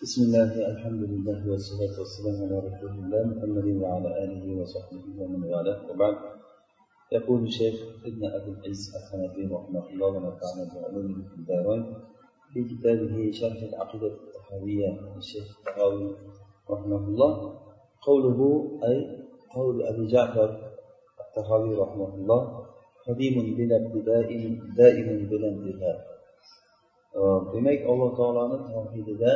بسم الله الحمد لله والصلاة والسلام على رسول الله محمد وعلى آله وصحبه ومن والاه وبعد. يقول الشيخ ابن أبي العز الحنفي رحمه الله ونفعنا بعلومه في الدارين. في كتابه شرح العقيدة الطحاوية للشيخ الطحاوي رحمه الله قوله أي قول أبي جعفر الطحاوي رحمه الله قديم بلا ابتداء دائم بلا انتهاء. Demak alloh taoloni tavhidida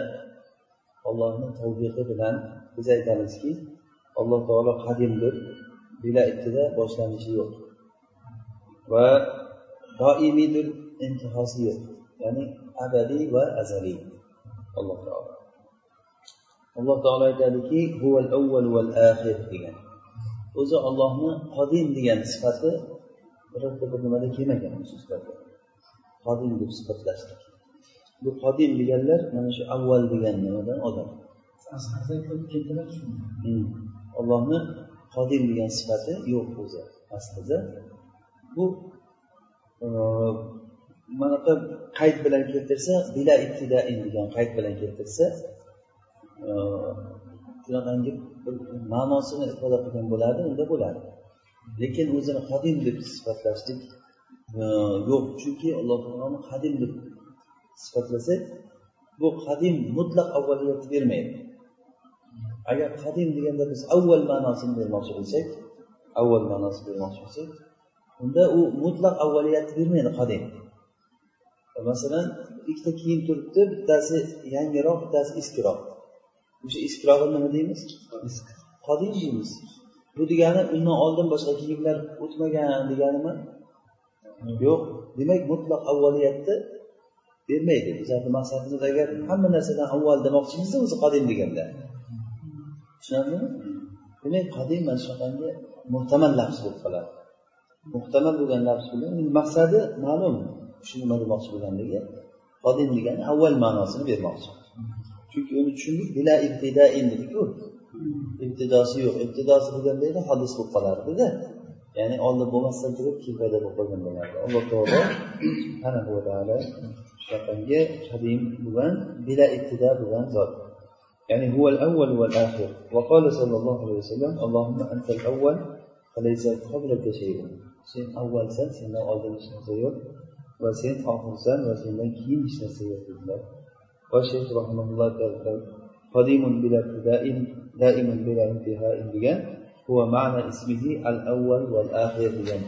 ollohni tavbiqi bilan biz aytamizki alloh taolo qadimdir bila ibtida boshlanishi yo'q. Va doimiydir intihosi yo'q ya'ni abadiy va azaliy. Alloh taolo. Alloh taolo aytadiki huval avval val axir degan. O'zi ollohni qodim degan sifati birorta bir nimada kelmagan shu sifatda qodim deb sifatlashlik. Bu qodim deganlar mana shu avval degan nimadan odam. Ollohni qodim degan sifati yo'q o'zi aslida. Bu manaqa qayd bilan keltirsa bila ibtidain degan qayd bilan keltirsa shunaqangi bir ma'nosini ifoda qilgan bo'ladi unda bo'ladi. Lekin o'zini qadim deb sifatlashlik yo'q. Chunki alloh taoloni qadim deb sifatlasak bu qadim mutlaq avvaliyatni bermaydi. Agar qadim deganda biz avval ma'nosini bermoqchi bo'lsak avval ma'nosini bermoqchi bo'lsak unda u mutlaq avvaliyatni bermaydi qadim. Masalan ikkita kiyim turibdi bittasi yangiroq bittasi eskiroq o'sha eskirog'ini nima deymiz? Qodim deymiz. Bu degani undan oldin boshqa kiyimlar o'tmagan deganimi? Yo'q. Demak mutlaq avvaliyatni bermaydi. Bizani maqsadimiz agar hamma narsadan avval demoqchimizda o'zi qodim deganda. Tushunarlimi? Demak qodim mana shunaqangi muhtamal lafz bo'lib qoladi. Muhtamal bo'lgan lafz bilan maqsadi ma'lum. Shu nima demoqchi bo'lganligi qodim degani avval ma'nosini bermoqchi. Chunki uni tushundik bila ibtidain dediku ibtidosi yo'q. Ibtidosi bo'lganda edi hodis bo'lib qolardida. Ya'ni oldin bo'lmasdan turib keyin paydo bo'lib qolgan bo'lardi. Alloh taolo subhanahu va taolo shunaqangi qadim bo'lgan bila ibtido bo'lgan zot يعني هو الأول والآخر وقال صلى الله عليه وسلم اللهم أنت الأول فليس قبلك شيء sen avvalsan sendan oldin hech narsa yo'q va sen oxirsan va sendan keyin hech narsa yo'q dedilar va shayx rahimahulloh qadimun bila ibtidain daimun bila intihain degan huwa ma'na ismihi al avval val axir degan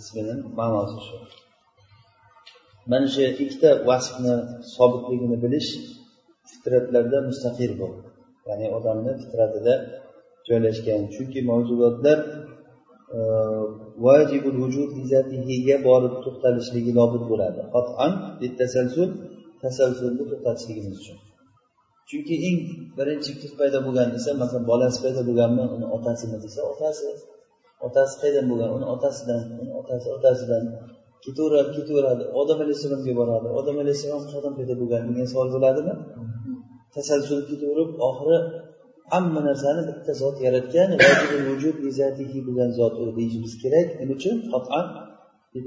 ismining ma'nosi shu mana shu ikkita vasfni sobitligini bilish fitratlarda mustaqil bu ya'ni odamni fitratida joylashgan. Chunki mavjudotlar e, vajibul vujud zatihiga borib to'xtalishligi lobud bo'ladi. Qat'an tasalsul tasalsulni to'xtatishligimiz uchun. Chunki eng birinchi kim paydo bo'lgan desa masalan bolasi paydo bo'lganmi uni otasimi desa otasi. Otasi qayerdan bo'lgan uni otasidan uni otasi otasidan. Ketaveradi ketaveradi. Odam alayhissalomga boradi. Odam alayhissalom qayerdan paydo bo'lgan. Degan savol bo'ladimi? Tasalsul ketaverib oxiri hamma narsani bitta zot yaratgan bo'lgan zot u deyishimiz kerak. Nima uchun? Qat'an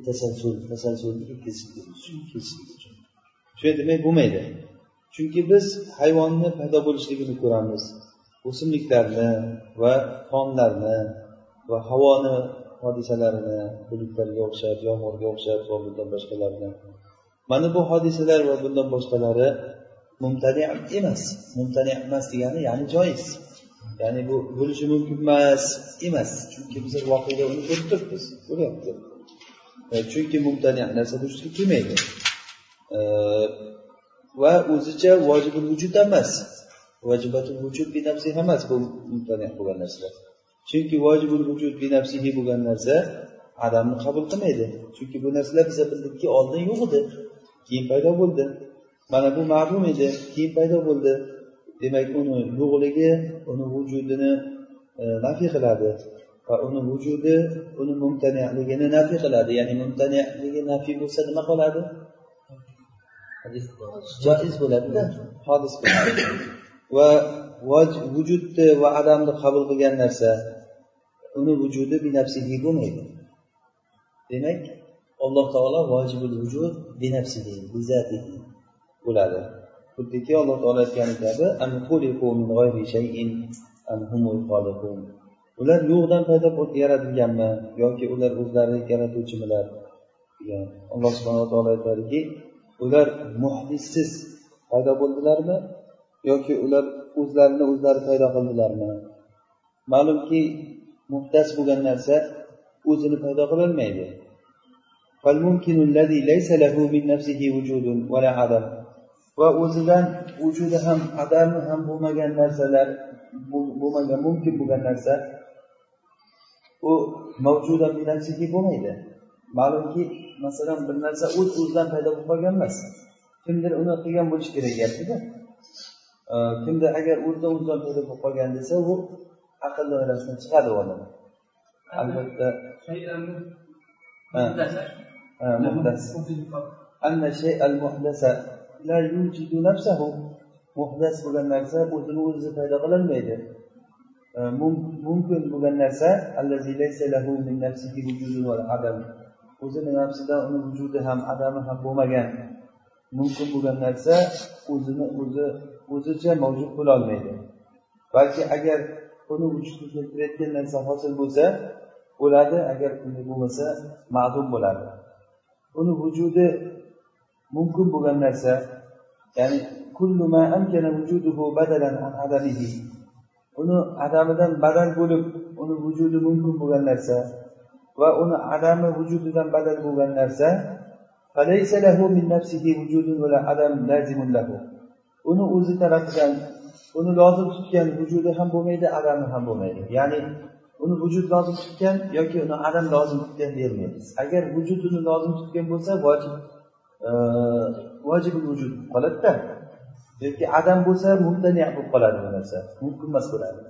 tasalsul tasalsulni ketkazishlik shu demak bo'lmaydi. Chunki biz hayvonni paydo bo'lishligini ko'ramiz. O'simliklarni va tomlarni va havoni hodisalarini bulutlarga o'xshab yomg'irga o'xshab va bundan boshqalarini mana bu hodisalar va bundan boshqalari mumtani emas. Mumtani emas degani ya'ni joiz. Ya'ni bu bo'lishi mumkin emas emas. Chunki biz voqeda uni ko'rib turibmiz bo'lyapti e, chunki mumtani narsa vujudga kelmaydi. E, va o'zicha vojibi vujud emas. Vajibatul vujud emas bu mumtani bo'lgan narsalar. Chunki vojibul vujud binafsihi bo'lgan narsa adamni qabul qilmaydi. Chunki bu narsalar biza bildikki oldin yo'q edi. Keyin paydo bo'ldi. Mana bu ma'lum edi. Keyin paydo bo'ldi. Demak uni yo'qligi uni vujudini nafiy qiladi va uni vujudi uni mumtaniligini nafiy qiladi. Ya'ni mumtaniligi nafiy bo'lsa nima qoladi? Joiz bo'ladida. Hodis bo'ladi va vujudni va adamni qabul qilgan narsa uni vujudi binafsihi bo'lmaydi. Demak alloh taolo vojibul vujud binafsihi bizatihi bo'ladi. Xuddiki alloh taolo aytgani kabi ular yo'qdan paydo yaratilganmi yoki ular o'zlari yaratuvchimilar? Degan alloh subhanaa taolo aytadiki ular muhdissiz paydo bo'ldilarmi yoki ular o'zlarini o'zlari paydo qildilarmi? Ma'lumki muhtas bo'lgan narsa o'zini paydo qilolmaydi va o'zidan vujudi ham adami ham bo'lmagan narsalar bo'lmagan mumkin bo'lgan narsa u mavjuda bo'lmaydi. Ma'lumki masalan bir narsa o'z o'zidan paydo bo'lib qolgan emas. Kimdir uni qilgan bo'lishi kerak deyaptida. Kimdir agar o'zidan o'zidan paydo bo'lib qolgan desa u aql doirasidan chiqadi u odam. Albatta. Muhdas. Bo'lgan narsa o'zini o'zi paydo qilolmaydi mumkin bo'lgan narsa o'zini nafsida uni vujudi ham adami ham bo'lmagan. Mumkin bo'lgan narsa o'zini o'zi o'zicha mavjud bo'lolmaydi balki agar uni vujudga keltirayotgan narsa hosil bo'lsa bo'ladi. Agar unday bo'lmasa ma'lum bo'ladi. Uni vujudi mumkin bo'lgan narsa ya'ni uni adamidan badal bo'lib uni vujudi mumkin bo'lgan narsa va uni adami vujudidan badal bo'lgan narsa uni o'zi tarafidan uni lozim tutgan vujudi ham bo'lmaydi adami ham bo'lmaydi. Ya'ni uni vujud lozim tutgan yoki uni adam lozim tutgan deyolmaymiz agar vujud uni lozim tutgan bo'lsa vojib e, vojib vujud qoladida. Yoki adam bo'lsa mumtani bo'lib qoladi bu narsa mumkin emas bo'ladi.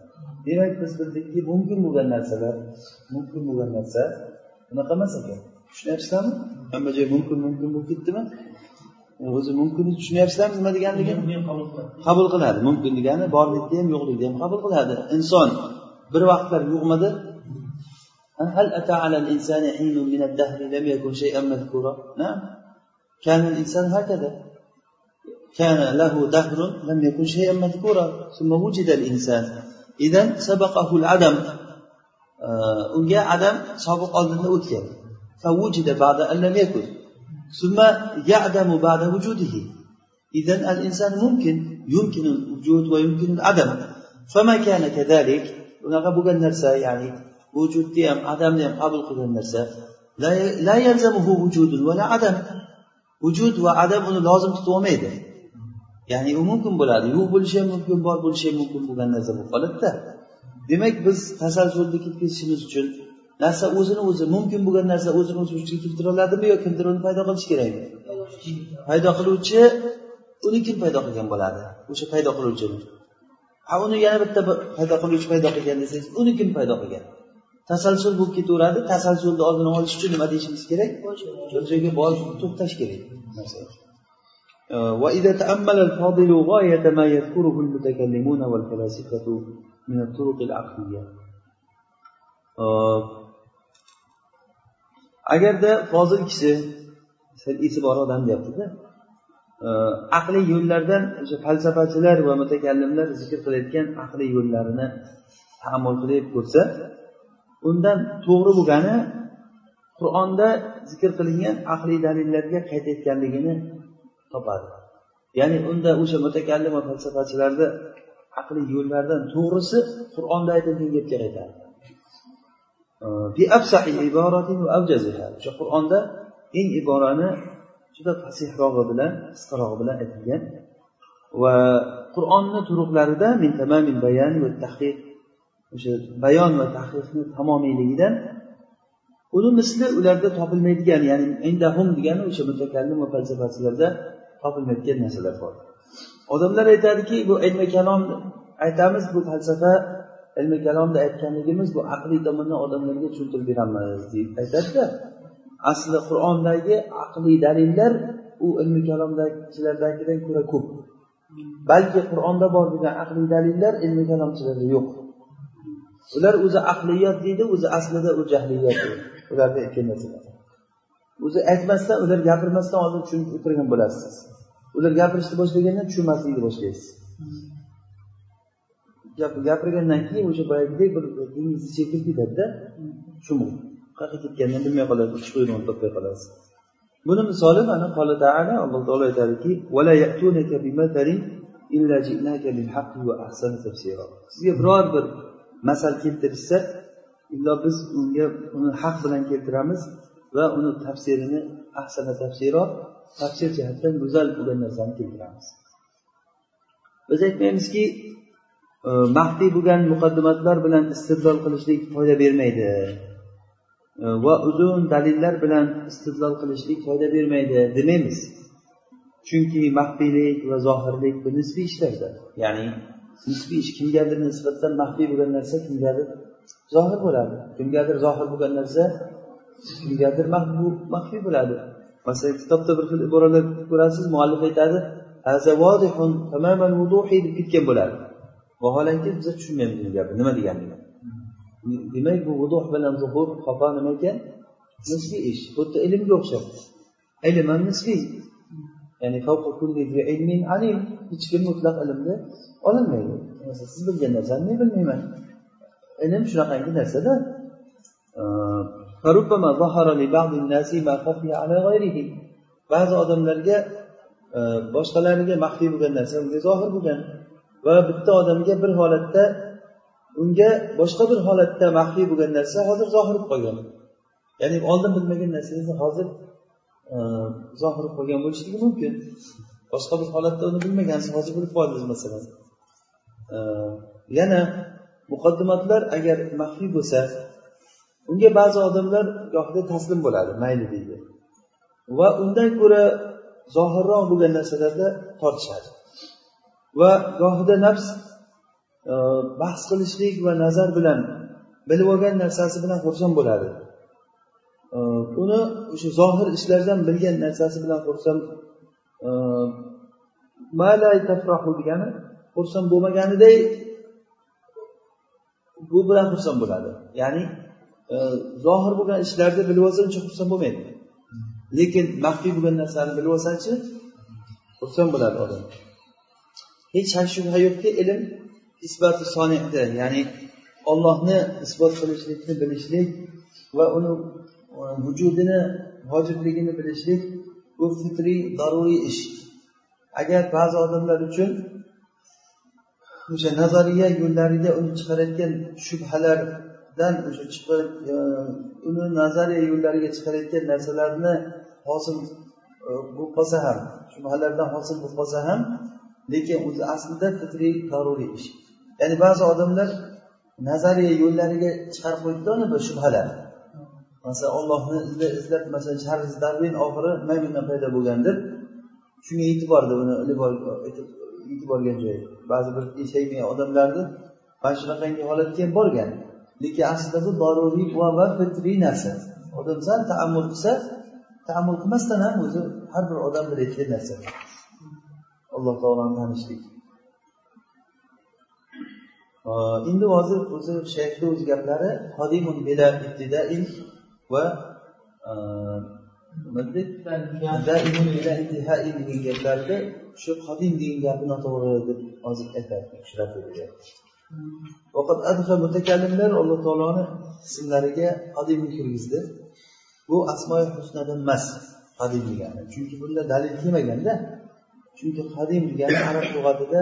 Demak biz bildikki mumkin bo'lgan narsalar mumkin bo'lgan narsa unaqa emas ekan. Tushunyapsizlarmi hamma joy mumkin mumkin bo'lib ketdimi? o'zi mumkin tushunyapsizlarmi nima deganligini qabul qiladi mumkin degani borlikni ham yo'qlikni ham qabul qiladi inson bir vaqtlar yo'qmidi هل أتى على الإنسان حين من الدهر لم يكن شيئا مذكورا نعم كان الإنسان هكذا كان له دهر لم يكن شيئا مذكورا ثم وجد الإنسان إذا سبقه العدم unga adam sobiq oldinda o'tgan فوجد بعد أن لم يكن ثم يعدم بعد وجوده إذا الإنسان ممكن يمكن الوجود ويمكن العدم فما كان كذلك unaqa bo'lgan narsa ya'ni vujudni ham adamni ham qabul qilgan narsa la yalzamuhu vujudun va la adam vujud va adam uni lozim tutib olmaydi ya'ni u mumkin bo'ladi yo'q bo'lishi ham mumkin bor bo'lishi ham mumkin bo'lgan narsa bo'lib qoladida demak biz tasalsulni ketkazishimiz uchun narsa o'zini o'zi mumkin bo'lgan narsa o'zini o'zi vujudga keltira oladimi yo kimdir uni paydo qilishi kerakmi paydo qiluvchi uni kim paydo qilgan bo'ladi o'sha paydo qiluvchini ha uni yana bitta paydo qiluvchi paydo qilgan desangiz uni kim paydo qilgan tasalsul bo'lib ketaveradi tasalsulni oldini olish uchun nima deyishimiz kerak bir joyga borib to'xtash kerak وإذا تأمل الفاضل غاية ما يذكره المتكلمون والفلاسفة من الطرق العقلية agarda fozil kishi sal esi bor odam deyaptida e, aqliy yo'llardan o'sha falsafachilar va mutakallimlar zikr qilayotgan aqliy yo'llarini tahammul qilib ko'rsa undan to'g'ri bo'lgani qur'onda zikr qilingan aqliy dalillarga qaytayotganligini topadi. Ya'ni unda o'sha mutakallim va falsafachilarni aqliy yo'llardan to'g'risi qur'onda aytilgan gapga qaytadi Э, o'sha qur'onda eng iborani juda fasihrog'i bilan qisqarog'i bilan aytilgan. Va qur'onni turuqlarida o'sha bayon va tahqiqni tamomiyligidan uni misli ularda topilmaydigan ya'ni indahum degani o'sha mutakallim va falsafachilarda topilmaydigan narsalar bor. Odamlar aytadiki bu ilmi kalom aytamiz bu falsafa ilmi kalomda aytganligimiz bu aqliy tomondan odamlarga tushuntirib beramiz deb aytadida asli qur'ondagi aqliy dalillar u ilmi kalomdagilardagidan ko'ra ko'p. Balki qur'onda bor degan aqliy dalillar ilmi kalomchilarda yo'q. Ular o'zi aqliyot deydi o'zi aslida u jahliyot ularni ikki narsa o'zi aytmasdan ular gapirmasdan oldin tushunib o'tirgan bo'lasiz. Ular gapirishni boshlaganda tushunmaslikni boshlaysiz gapirgandan keyin o'sha boyagidek bir dengizni chekib ketadida shumib qayerga ketganini bilmay qolasiz uch quyruqni topmay qolasiz. Buni misoli mana qola taala alloh taolo aytadiki sizga biror bir masal keltirishsa illo biz unga uni haq bilan keltiramiz va uni tafsirini ahsana tafsirot tafsir jihatdan go'zal bo'lgan narsani keltiramiz. Biz aytmaymizki Э, maxfiy bo'lgan muqaddimatlar bilan istidlol qilishlik foyda bermaydi. Э, va uzun dalillar bilan istidlol qilishlik foyda bermaydi demaymiz. Chunki maxfiylik va zohirlik bu nisbiy ishlarda. Ya'ni nisbiy ish kimgadir nisbatan maxfiy bo'lgan narsa kimgadir zohir bo'ladi. Kimgadir zohir bo'lgan narsa kimgadir maxfiy bo'ladi. Masalan kitobda bir xil iboralar ko'rasiz muallif aytadi deb ketgan bo'ladi. Vaholanki biz tushunmaymiz bu gapni. Nima deganligini. Demak bu vuduh bilan zuhur xato nima ekan? Nisbiy ish. Xuddi ilmga o'xshab ilm ham nisbiy. Ya'ni hech kim mutlaq ilmni ololmaydi siz bilgan narsani men bilmayman. Ilm shunaqangi narsada e, ba'zi odamlarga e, boshqalariga maxfiy bo'lgan narsa unga zohir bo'lgan. Va bitta odamga bir holatda unga boshqa bir holatda maxfiy bo'lgan narsa hozir zohir bo'lib qolgan. Ya'ni oldin bilmagan narsangizni hozir e, zohir bo'lib qolgan bo'lishligi mumkin. Boshqa bir holatda uni bilmagansiz hozir bilib qoldingiz masalan. E, yana muqaddimatlar agar maxfiy bo'lsa unga ba'zi odamlar gohida taslim bo'ladi mayli deydi. Va undan ko'ra zohirroq bo'lgan narsalarda tortishadi. Va gohida nafs e, bahs qilishlik va nazar bilan bilib olgan narsasi bilan xursand bo'ladi. E, uni o'sha zohir ishlardan bilgan narsasi bilan xursand e, degani xursand bo'lmaganiday bu bilan xursand bo'ladi. Ya'ni e, zohir bo'lgan ishlarni bilib olsa uncha xursand bo'lmaydi. Lekin maxfiy bo'lgan narsani bilib olsachi xursand bo'ladi odam. Hech shak shubha yo'qki ilm isboti soniyda ya'ni ollohni isbot qilishlikni bilishlik va uni vujudini vojibligini bilishlik bu fitriy zaruriy ish. Agar ba'zi odamlar uchun o'sha nazariya yo'llariga uni chiqarayotgan shubhalardan o'sha chiqib e, uni nazariya yo'llariga chiqarayotgan narsalarni hosil e, bo'lib qolsa ham shubhalardan hosil bo'lib qolsa ham lekin o'zi aslida fitriy zaruriy ish ya'ni ba'zi odamlar nazariya yo'llariga chiqarib qo'ydida uni bir shubhalar? Masalan ollohni izlab masalan charliz darvin oxiri maymundan paydo bo'lgan deb shunga yetib bordi uni yetib borgan joyi ba'zi bir yashaymagan odamlarni mana shunaqangi holatga ham borgan. Lekin aslida bu doruriy va fitriy narsa. Odam sal taammul qilsa taammul qilmasdan ham o'zi har bir odam bilayotgan narsa. Alloh taoloni tanishlik. Endi hozir o'zi shayxni o'z gaplari hodimun bila ibtidain va degan gaplarida shu qodim degan gapi noto'g'ri deb hozir aytadi mutakallimlar alloh taoloni ismlariga qodimni kirgizdi. Bu asmoi husnadan emas qadim degani. Chunki bunda dalil kelmaganda chunki qadim ya'ni arab lug'atida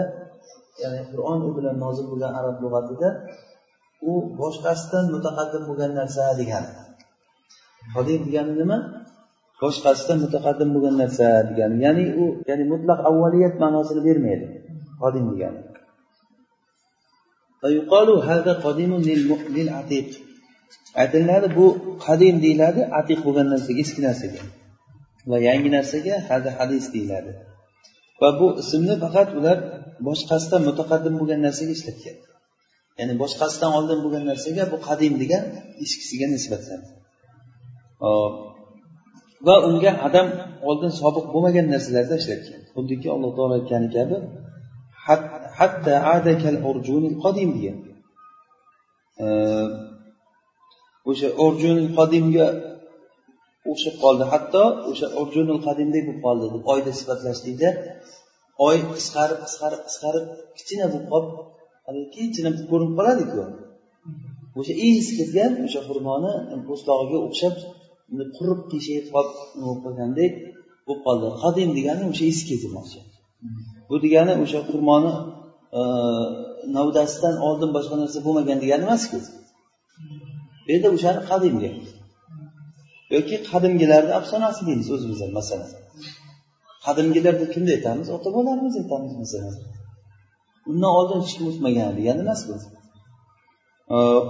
ya'ni qur'on u bilan nozil bo'lgan arab lug'atida u boshqasidan mutaqaddim bo'lgan narsa degani qodim degani nima? Boshqasidan mutaqaddim bo'lgan narsa degani. Ya'ni u ya'ni mutlaq avvaliyat ma'nosini bermaydi. Qodim degani. Aytiladi bu qadim deyiladi atiq bo'lgan narsaga eski narsaga. Va yangi narsaga hada hadis deyiladi. Va bu ismni faqat ular boshqasidan mutaqaddim bo'lgan narsaga ishlatgan ya'ni boshqasidan oldin bo'lgan narsaga bu qadim degan eskisiga nisbatan va unga adam oldin sobiq bo'lmagan narsalarda ishlatgan xuddiki alloh taolo aytgani kabi hatta adakal qodim degan. O'sha urjunil qodimga o'xshab qoldi. Hatto o'sha urjunul qadimdek bo'lib qoldi. Deb oyni sifatlashdikda oy qisqarib qisqarib qisqarib kichkina bo'lib qolib haligi kichkina ko'rinib qoladiku o'sha is ketgan o'sha xurmoni po'stlog'iga o'xshab qurib qiyshayib qolib bo'lib qolgandek bo'lib qoldi. Qadim degani o'sha eski demoqchi bu degani o'sha xurmoni e, navdasidan oldin boshqa narsa bo'lmagan degani emasku. Bu yerda o'shani qadim deyapti yoki qadimgilarni afsonasi deymiz o'zimiz ham masalan. Qadimgilar kimni aytamiz? Ota bobolarimiz aytamiz masalan. Undan oldin hech kim o'tmagan degani emas bu.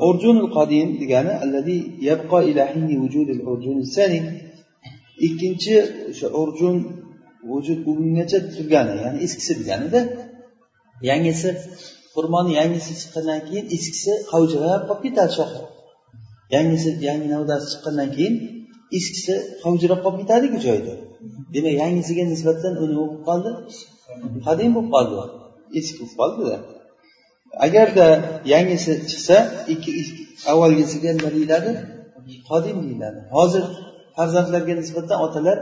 Urjunul qadim degani allazi yabqa ila hini vujudil urjunil sani ikkinchi o'sha urjun vujud bo'lgungacha turgani ya'ni eskisi deganida yangisi xurmoni yangisi chiqqandan keyin eskisi qavjirab qolib ketadi shoxi yangisi yangi navdasi chiqqandan keyin eskisi qovjirab qolib ketadiku joyida demak yangisiga nisbatan uni bo'lib qoldi. Qadim bo'lib qoldi. Eski bo'lib qoldida. Agarda yangisi chiqsa ikki avvalgisiga nima deyiladi? Qodim deyiladi. Hozir farzandlarga nisbatan otalar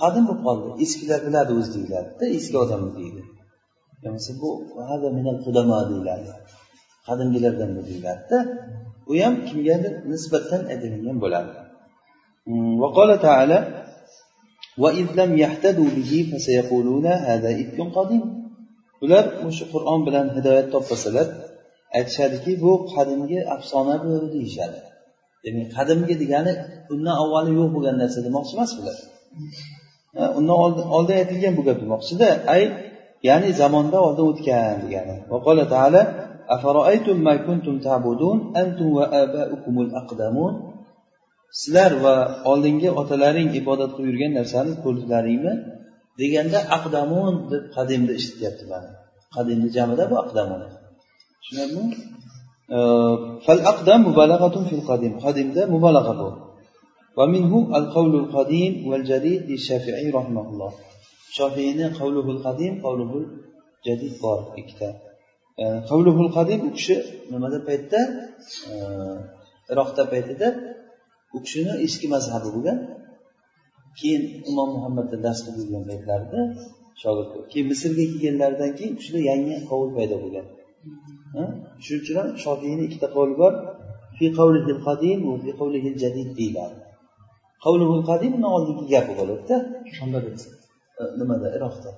qadim bo'lib qoldi. Eskilar biladi o'zi deyiladida eski odam deydi. Bo'lmasa bu deyiladi. Qadimgilardan bu deyiladida? U ham kimgadir nisbatan aytilingan bo'ladi. وقال تعالى وإذ لم يهتدوا به فسيقولون هذا إفك قديم ular o'sha qur'on bilan hidoyat topmasalar aytishadiki bu qadimgi afsona bu deyishadi demak qadimgi degani undan avvali yo'q bo'lgan narsa demoqchi emas bular undan oldin aytilgan bu gap demoqchida ay ya'ni zamonda oldin o'tgan degani sizlar va oldingi otalaring ibodat qilib yurgan narsani ko'rdilaringmi deganda aqdamun deb qadimda ishlatyapti mana qadimni jamida bu aqdamun tushunarlimi fal aqdam mubalag'atun fil qadim qadimda mubalag'a bu ومنه القول القديم والجديد للشافعي رحمه الله shofiyni qavluhul qadim qavluhul jadid bor ikkita qavluhul qadim u kishi nimada paytda iroqda paytida u kishini eski mazhabi bo'lgan keyin imom muhammadda dars qilib yurgan paytlarida shogird keyin misrga kelganlaridan keyin u kishida yangi qovul paydo bo'lgan. Shuning uchun ham shofiyni ikkita qovli bor. Fi qavlihil qadim va fi qavlihil jadid deyiladi. Qavluhul qadim undan oldingi gapi bo'ladida nimada? Iroqda.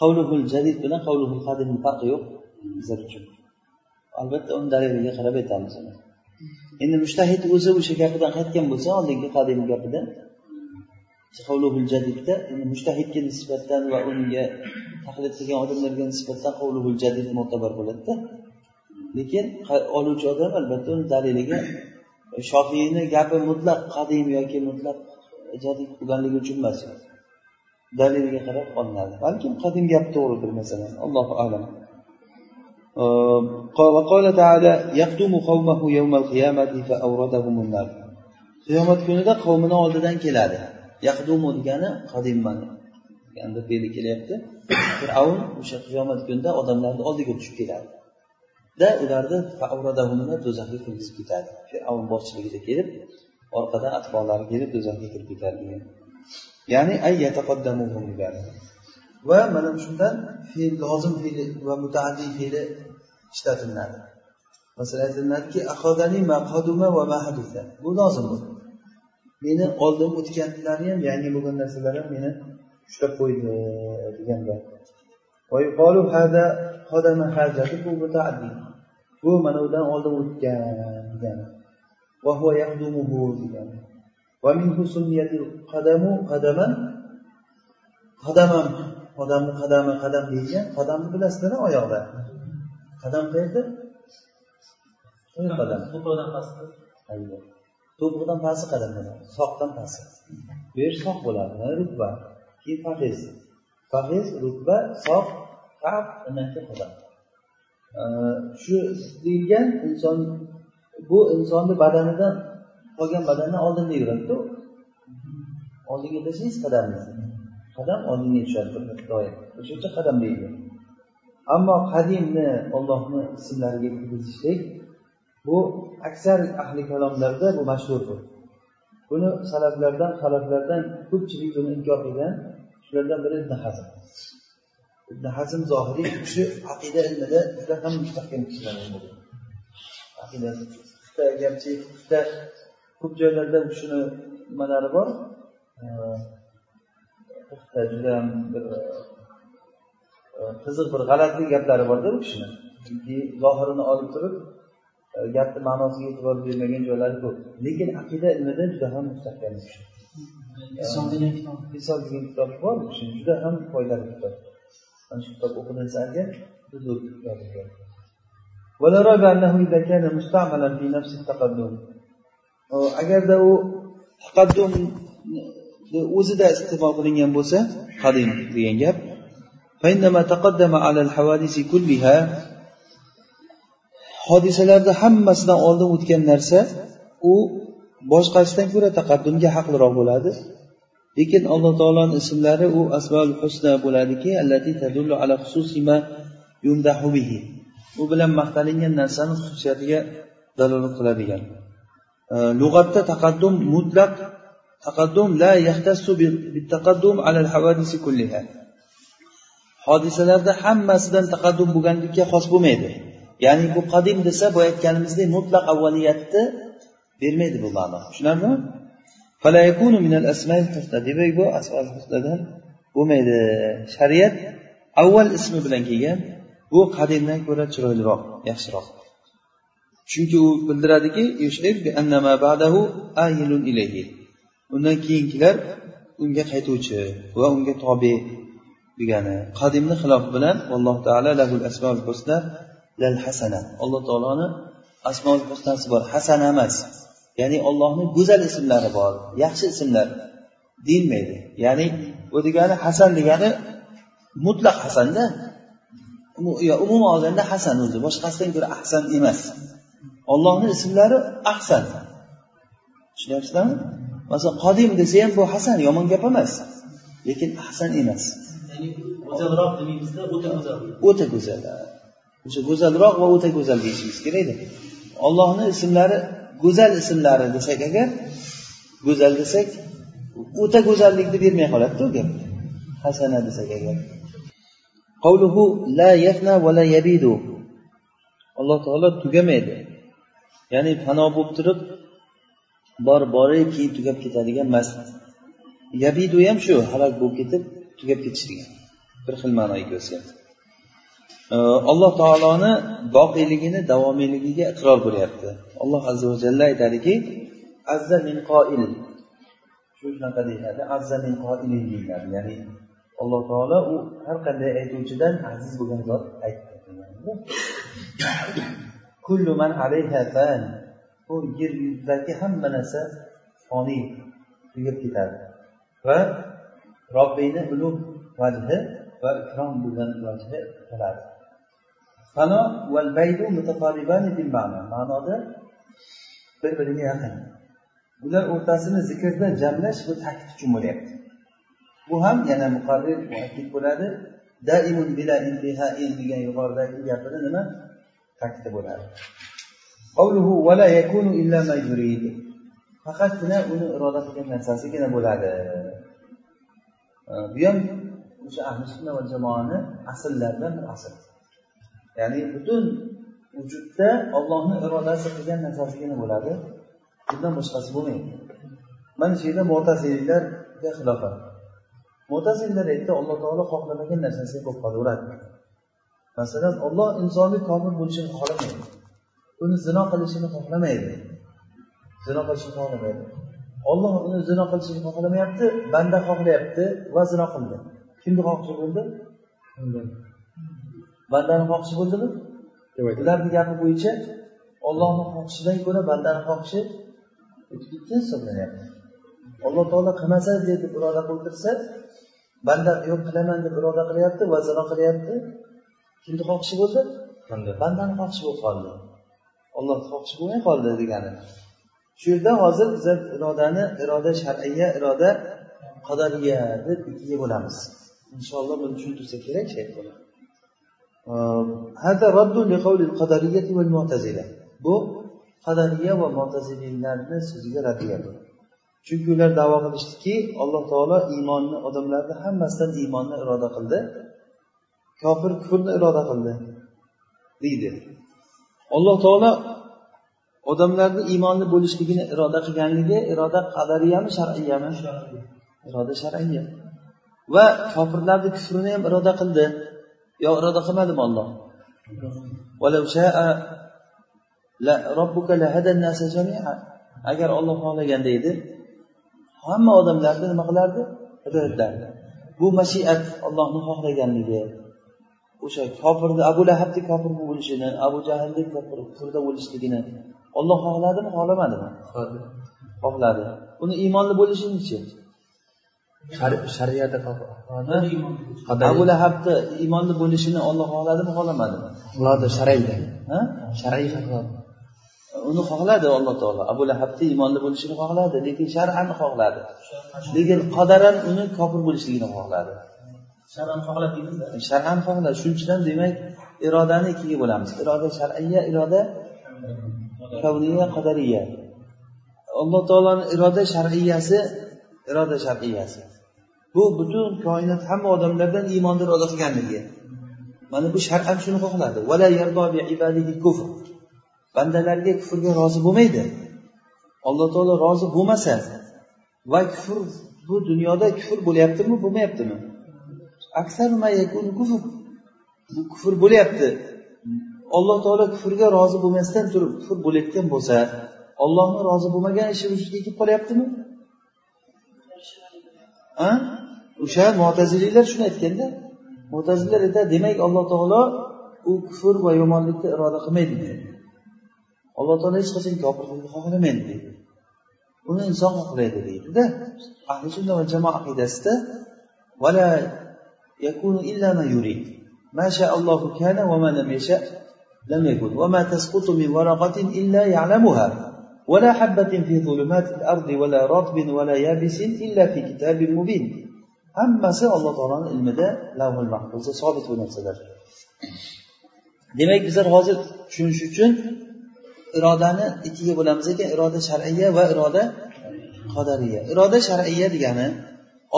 Qavluhul jadid bilan qavluhul qadimni farqi yo'q bizlar uchun. Albatta uni daliliga qarab aytamiz uni endi mushtahid o'zi o'sha gapidan qaytgan bo'lsa oldingi qadim gapidan jadidda endi mushtahidga nisbatan va unga taqlid qilgan odamlarga nisbatan qavluhul jadid mo'tabar bo'ladida. Lekin oluvchi odam albatta uni daliliga shofiyni gapi mutlaq qadim yoki mutlaq jadid bo'lganligi uchun emas daliliga qarab olinadi. Balkim qadim gap to'g'ridir masalan allohu alam. وقال تعالى يقدم قومه يوم القيامة فأوردهم النار qiyomat kunida qavmini oldidan keladi yaqdumu degani qadimman deganda fe'li kelyapti fir'avn o'sha qiyomat kunida odamlarni oldiga tushib keladi da ularni do'zaxga kirgizib ketadi fir'avn boshchiligida kelib orqadan atboqlari kelib do'zaxga kirib ketadi degan ya'ni ay degani va mana shundan fe'l lozim fe'li va mutaaddiy fe'li ishlatilinadi masalan aytiladiki bu lozim bu meni oldin o'tganlari ham yangi bo'lgan narsalar ham meni ushlab qo'ydi deganda bu mana udan oldin o'tgan degani degani odamni qadami qadam deyilgan qadamni bilasizlara oyoqlar qadam qayerda? Qadam. To'piqdan pasti qadam. Soqdan pasti bu yer soq bo'ladi. Rubba keyin fahiz fahiz rubba soq qaf qadam. Shu deyilgan inson bu insonni badanidan qolgan badandan oldinda yuradida oldinga tashlaysiz qadamni qadam oldinga tushadi doim o'sha qadam deydi. Ammo qadimni ollohni ismlariga kirgizishlik bu aksar ahli kalomlarda bu mashhurdir buni salaflardan xalaflardan ko'pchilik buni inkor qilgan shulardan biri ibn hazm. Ibn hazm zohiriy u kishi aqida ilmida juda ham mustahkam kishilardan bo'lgan aqida garchi ko'p joylarda shuni nimalari bor. judayam bir qiziq bir g'alati gaplari borda u kishini chunki zohirini olib turib gapni ma'nosiga e'tibor bermagan joylari ko'p lekin aqida ilmida juda ham mustahkam u kishi hisob degan kitob bor u kishini juda ham foydali kitob mana shu kitob o'qilinsa agar ولا ريب أنه إذا كان مستعملا في نفس التقدم agarda u taqaddum o'zida iste'mol qilingan bo'lsa qadim degan gap. Hodisalarni hammasidan oldin o'tgan narsa u boshqasidan ko'ra taqaddumga haqliroq bo'ladi. Lekin alloh taoloni ismlari u asbol husna bo'ladiki ala bihi. U bilan maqtalingan narsani xususiyatiga dalolat qiladigan. Lug'atda taqaddum mutlaq taqaddum la yaxtassu bitaqaddum ala al-hawadisi kulliha. Hodisalarda hammasidan taqaddum bo'lganlikka xos bo'lmaydi. Ya'ni bu qadim desa boya aytganimizdek mutlaq avvaliyatni bermaydi bu ma'no. Tushunarlimi? Demak bu asmal bo'lmaydi. Shariat avval ismi bilan kelgan bu qadimdan ko'ra chiroyliroq yaxshiroq. Chunki u bildiradiki undan keyingilar unga qaytuvchi va unga tobe degani qadimni xilof bilan alloh taolo lahul asmaul husna lal hasana. Alloh taoloni asmoul husnasi bor. Hasana emas. Ya'ni ollohni go'zal ismlari bor yaxshi ismlar deyilmaydi. Ya'ni bu degani hasan degani mutlaq hasanda umuman olganda hasan o'zi boshqasidan ko'ra ahsan emas. Ollohni ismlari ahsan. Tushunyapsizlarmi? Masalan qodim desa ham bu hasan yomon gap emas. Lekin ahsan emas. Go'zalroq o'ta go'zal. O'ta go'zal o'sha go'zalroq va o'ta go'zal deyishimiz kerakda ollohni ismlari go'zal ismlari desak agar go'zal desak o'ta go'zallikni bermay qoladida u gap hasana desak agar. Qavluhu la yafna va la yabidu. Alloh taolo tugamaydi. Ya'ni fano bo'lib turib bor borib keyin tugab ketadigan masjid yabidu ham shu halok bo'lib ketib tugab ketish degan bir xil ma'noga kelsa. Alloh taoloni boqiyligini davomiyligiga iqror bo'lyapti. Alloh azza va jalla aytadiki azza min qoil shu shunaqa deyiladi azza min qoilin deyiladi. Ya'ni alloh taolo u har qanday aytuvchidan aziz bo'lgan zot aytdi. Kullu man alayha fan. Bu yer yuzidagi hamma narsa foniy tugab ketadi. Va robbiyni ulug' vajhi va ikrom bo'lgan vajhi qoladi fano val baydu ma'noda bir biriga yaqin. Ular o'rtasini zikrda jamlash bu ta'kid uchun bo'lyapti. Bu ham yana muqarrir muakkid bo'ladi. Daimun bila intihain degan yuqoridagi gapini nima? Ta'kidi bo'ladi. Faqatgina uni iroda qilgan narsasigina bo'ladi. Bu ham o'sha ahli sunna va jamoani asllaridan bir asl. Ya'ni butun vujudda ollohni irodasi qilgan narsasigina bo'ladi. Bundan boshqasi bo'lmaydi. Mana shu yerda mo'tazillarga xilofat mo'tazillar aytdi alloh taolo xohlamagan narsasiga bo'lib qolaveradi. Masalan olloh insonni komil bo'lishini xohlamaydi. Uni zino qilishini xohlamaydi. Zino qilishni xohlamaydi. Olloh uni zino qilishini xohlamayapti banda xohlayapti va zino qildi. Kimni xohishi bo'ldi? Bandani xohishi bo'ldimi? Ularni gapi bo'yicha ollohni xohishidan ko'ra bandani xohishi ketgan hisoblanyapti alloh taolo qilmasa deb iroda qildirsa banda yo'q qilaman deb iroda qilyapti va zino qilyapti. Kimni xohishi bo'ldi? Bandani xohishi bo'lib qoldi olloh xohish bo'lmay qoldi degani. Shu yerda hozir biza irodani iroda shar'iya iroda qadariya deb ikkiga bo'lamiz. Inshaalloh buni tushuntirsa kerak shayx ehm, bu qadariya va motazilinlarni so'ziga raddiya bu chunki ular davo qilishdiki alloh taolo iymonni odamlarni hammasidan iymonni iroda qildi. Kofir kufrni iroda qildi deydi. Alloh taolo odamlarni iymonli bo'lishligini iroda qilganligi iroda qadariyami shar'iyami? Iroda shar'iya va kofirlarni kufrini ham iroda qildi. Yo iroda qilmadimi olloh agar olloh xohlaganda edi hamma odamlarni nima qilardi? Hidoyatlardi bu mashiat ollohni xohlaganligi o'sha kofirni abu lahabni kofir bo'lishini abu jahlni kufrda bo'lishligini olloh xohladimi xohlamadimi? Xohladi. Uni iymonli bo'lishinichi shariatda abu lahabni iymonli bo'lishini olloh xohladimi xohlamadimi? Xohladi shar'iyda shar'iy uni xohladi alloh taolo. Abu lahabni iymonli bo'lishini xohladi lekin shar'an xohladi. Lekin qadaran uni kofir bo'lishligini xohladi shar'an xohlab shar'an xohlab shuning uchun ham demak irodani ikkiga bo'lamiz. Iroda shar'iya iroda kavniya qadariya. Alloh taoloni iroda shar'iyasi iroda shar'iyasi bu butun koinot hamma odamlardan iymonni iroda qilganligi. Mana bu shar'an shuni xohladi bandalarga kufrga rozi bo'lmaydi. Alloh taolo rozi bo'lmasa va kufr bu dunyoda kufr bo'lyaptimi bo'lmayaptimi? kufr. Kufr bo'lyapti. Alloh taolo kufrga rozi bo'lmasdan turib kufr bo'layotgan bo'lsa ollohni rozi bo'lmagan ishi vujudga kelib qolyaptimi? O'sha mo'tazililar shuni aytganda motazillar aytadi demak alloh taolo u kufr va yomonlikni iroda qilmaydi deydi. Alloh taolo hech qachon kofirlikni xohlamaydi deydi. Uni inson xohlaydi deydida ahli sunna va jamoa aqidasida يكون إلا ما يريد ما شاء الله كان وما لم يشاء لم يكن وما تسقط من ورقة إلا يعلمها ولا حبة في ظلمات الأرض ولا رطب ولا يابس إلا في كتاب مبين hammasi alloh taoloni ilmida lavhul mahfuzda sobit bu narsalar demak bizlar hozir tushunish uchun irodani ikkiga bo'lamiz ekan iroda shar'iya va iroda qadariya iroda shar'iya degani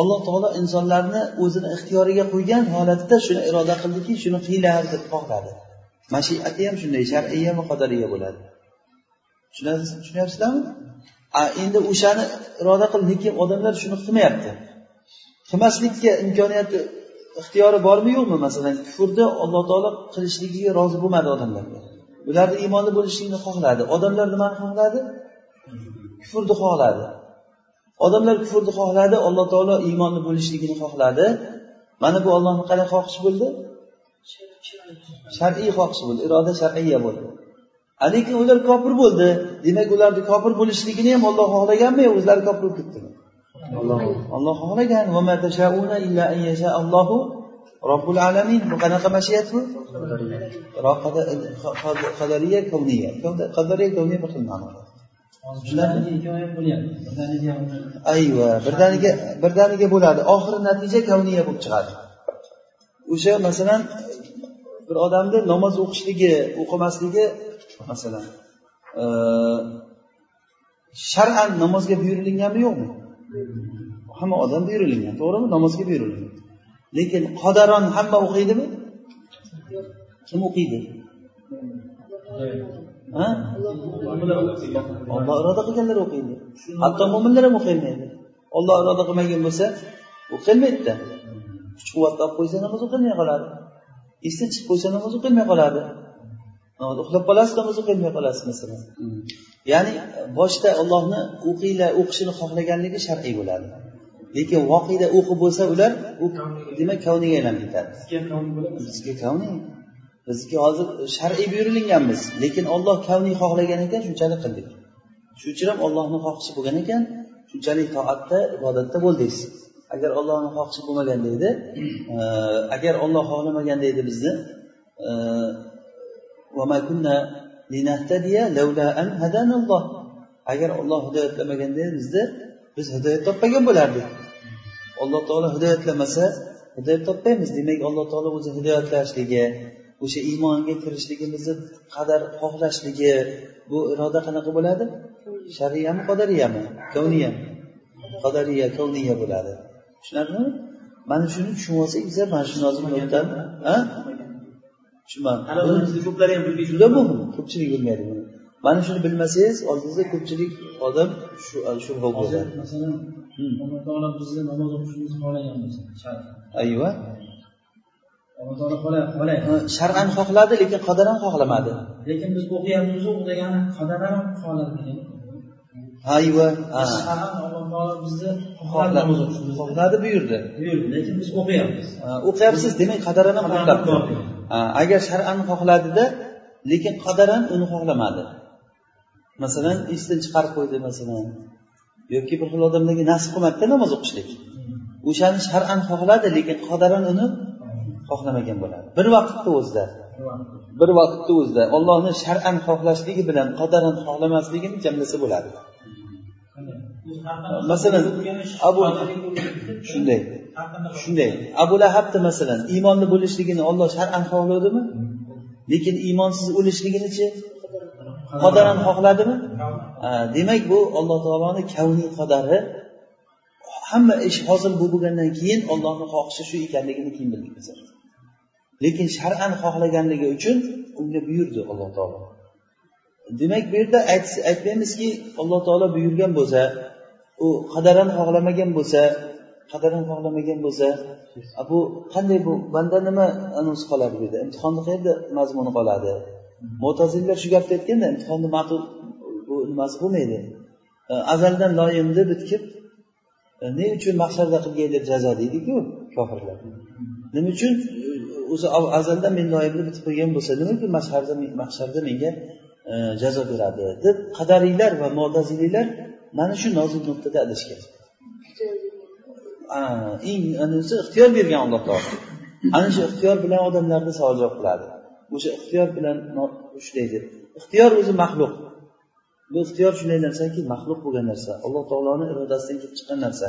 alloh taolo insonlarni o'zini ixtiyoriga qo'ygan holatda shuni iroda qildiki shuni qiylar deb xohladi mashiati ham shunday shar'iya va qadariya bo'ladi. Tushunyapsizlarmi endi o'shani iroda qildi lekin odamlar shuni qilmayapti. Qilmaslikka imkoniyati ixtiyori bormi yo'qmi? Masalan kufrni alloh taolo qilishligiga rozi bo'lmadi odamlarga ularni iymonli bo'lishligini xohladi. Odamlar nimani xohladi? Kufrni xohladi. Odamlar kufrni xohladi alloh taolo iymonli bo'lishligini xohladi mana bu ollohni qanday xohishi bo'ldi shar'iy xohishi bo'ldi iroda shar'iya bo'ldi lekin ular kofir bo'ldi demak ularni kofir bo'lishligini ham olloh xohlaganmi yo o'zlari kofir bo'lib ketdimi olloh xohlagan robbil alamin bu qanaqa mashiat bu qadariya kavniya qadariya kavniya bir xil ma'noda ayva birdaniga birdaniga bo'ladi. Oxiri natija kavniya bo'lib chiqadi. O'sha masalan bir odamni namoz o'qishligi o'qimasligi masalan shar'an namozga buyurilganmi yo'qmi? Hamma odam buyurilgan to'g'rimi? Namozga buyurilgan. Lekin qodaron hamma o'qiydimi? Kim o'qiydi olloh iroda qilganlar o'qiydi. Hatto mo'minlar ham o'qiyolmaydi olloh iroda qilmagan bo'lsa o'qilmaydida. Kuch quvvatni olib qo'ysa namoz o'qilmay qoladi. Esdan chiqib qo'ysa namoz o'qilmay qoladi. Uxlab qolasiz namoz o'qilmay qolasiz masalan. Ya'ni boshida ollohni o'qinglar o'qishini xohlaganligi shar'iy bo'ladi. Lekin voqeda o'qib bo'lsa ular u demak kavniga aylanib ketadi. Bizga kavniy bizniki hozir shar'iy buyurilganmiz. Lekin olloh kavniy xohlagan ekan shunchalik qildik. Shuning uchun ham ollohni xohishi bo'lgan ekan shunchalik toatda ibodatda bo'ldingiz agar ollohni xohishi bo'lmaganda edi e, agar olloh xohlamaganda edi bizni e, agar olloh hidoyatlamaganda bizni biz hidoyat topmagan bo'lardik. Alloh taolo hidoyatlamasa hidoyat topmaymiz. Demak alloh taolo o'zi hidoyatlashligi o'sha iymonga kirishligimizni qadar xohlashligi bu iroda qanaqa bo'ladi? Shariyami qodariyami? Kavniyami qadariya kavniya bo'ladi. Tushunarlimi? Mana shuni tushunib olsangizlar mana shu tushunmadim hali o'zimizda ko'plari ham bilmaydi juda muhim. Ko'pchilik bilmaydi buni. Mana shuni bilmasangiz oldingizda ko'pchilik odam shu shubha bo'ladi. Masalan Hmm. alloh taolo bizni namoz o'qishimizni xohlagan bo'lsa ayva alloh taolo xohla- xohlaydi shar'an xohladi lekin qadaran xohlamadi. Lekin biz o'qiyapmizu u degani qadar ham xohladi ayva. Bizni xohladi buyurdi. Buyurdi lekin biz o'qiyapmiz. O'qiyapsiz demak qadaran ham Qadaran xohlabdi agar shar'an xohladida lekin qadaran uni xohlamadi. Masalan esdan chiqarib qo'ydi masalan yoki bir xil odamlarga nasib qilmadida namoz o'qishlik. O'shani shar'an xohladi lekin qadaran uni xohlamagan bo'ladi. Bir vaqtda o'zida. Bir vaqtda. O'zida. Ollohni shar'an xohlashligi bilan qadaran xohlamasligini jamlasa bo'ladi. Masalan abu shunday. Shunday. abu lahabni masalan iymonli bo'lishligini olloh shar'an xohlovdimi lekin iymonsiz o'lishliginichi qadaran xohladimi? Demak bu alloh taoloni kavniy qadari hamma ish hosil bo'lib bo'lgandan keyin ollohni xohishi shu ekanligini keyin bildik biz lekin shar'an xohlaganligi uchun unga buyurdi alloh taolo. Demak bu yerda aytmaymizki alloh taolo buyurgan bo'lsa u qadaran xohlamagan bo'lsa qadaran xohlamagan bo'lsa bu qanday bu banda nima anonsi qoladi bu yerda? Imtihonni qayerda mazmuni qoladi? Mo'tazillar shu gapni aytganda imtihonni ma'qul bu nimasi bo'lmaydi e, azaldan loyimni bitib e, ne uchun mahsharda qilgay deb jazo deydiku kofirlar. Nima uchun? O'zi azaldan men noyimni bitib qo'ygan bo'lsa nimaga uchun mahsharda mahsharda menga e, jazo beradi deb qadariylar va mo'taziliylar mana shu nozil nuqtada adashgan. Eng anisi ixtiyor bergan alloh taolo ana shu ixtiyor bilan odamlarni savol javob qiladi. O'sha ixtiyor bilan no- ushlaydi ixtiyor o'zi maxluq. Bu ixtiyor shunday narsaki maxluq bo'lgan narsa. Alloh taoloni irodasidan kelib chiqqan narsa.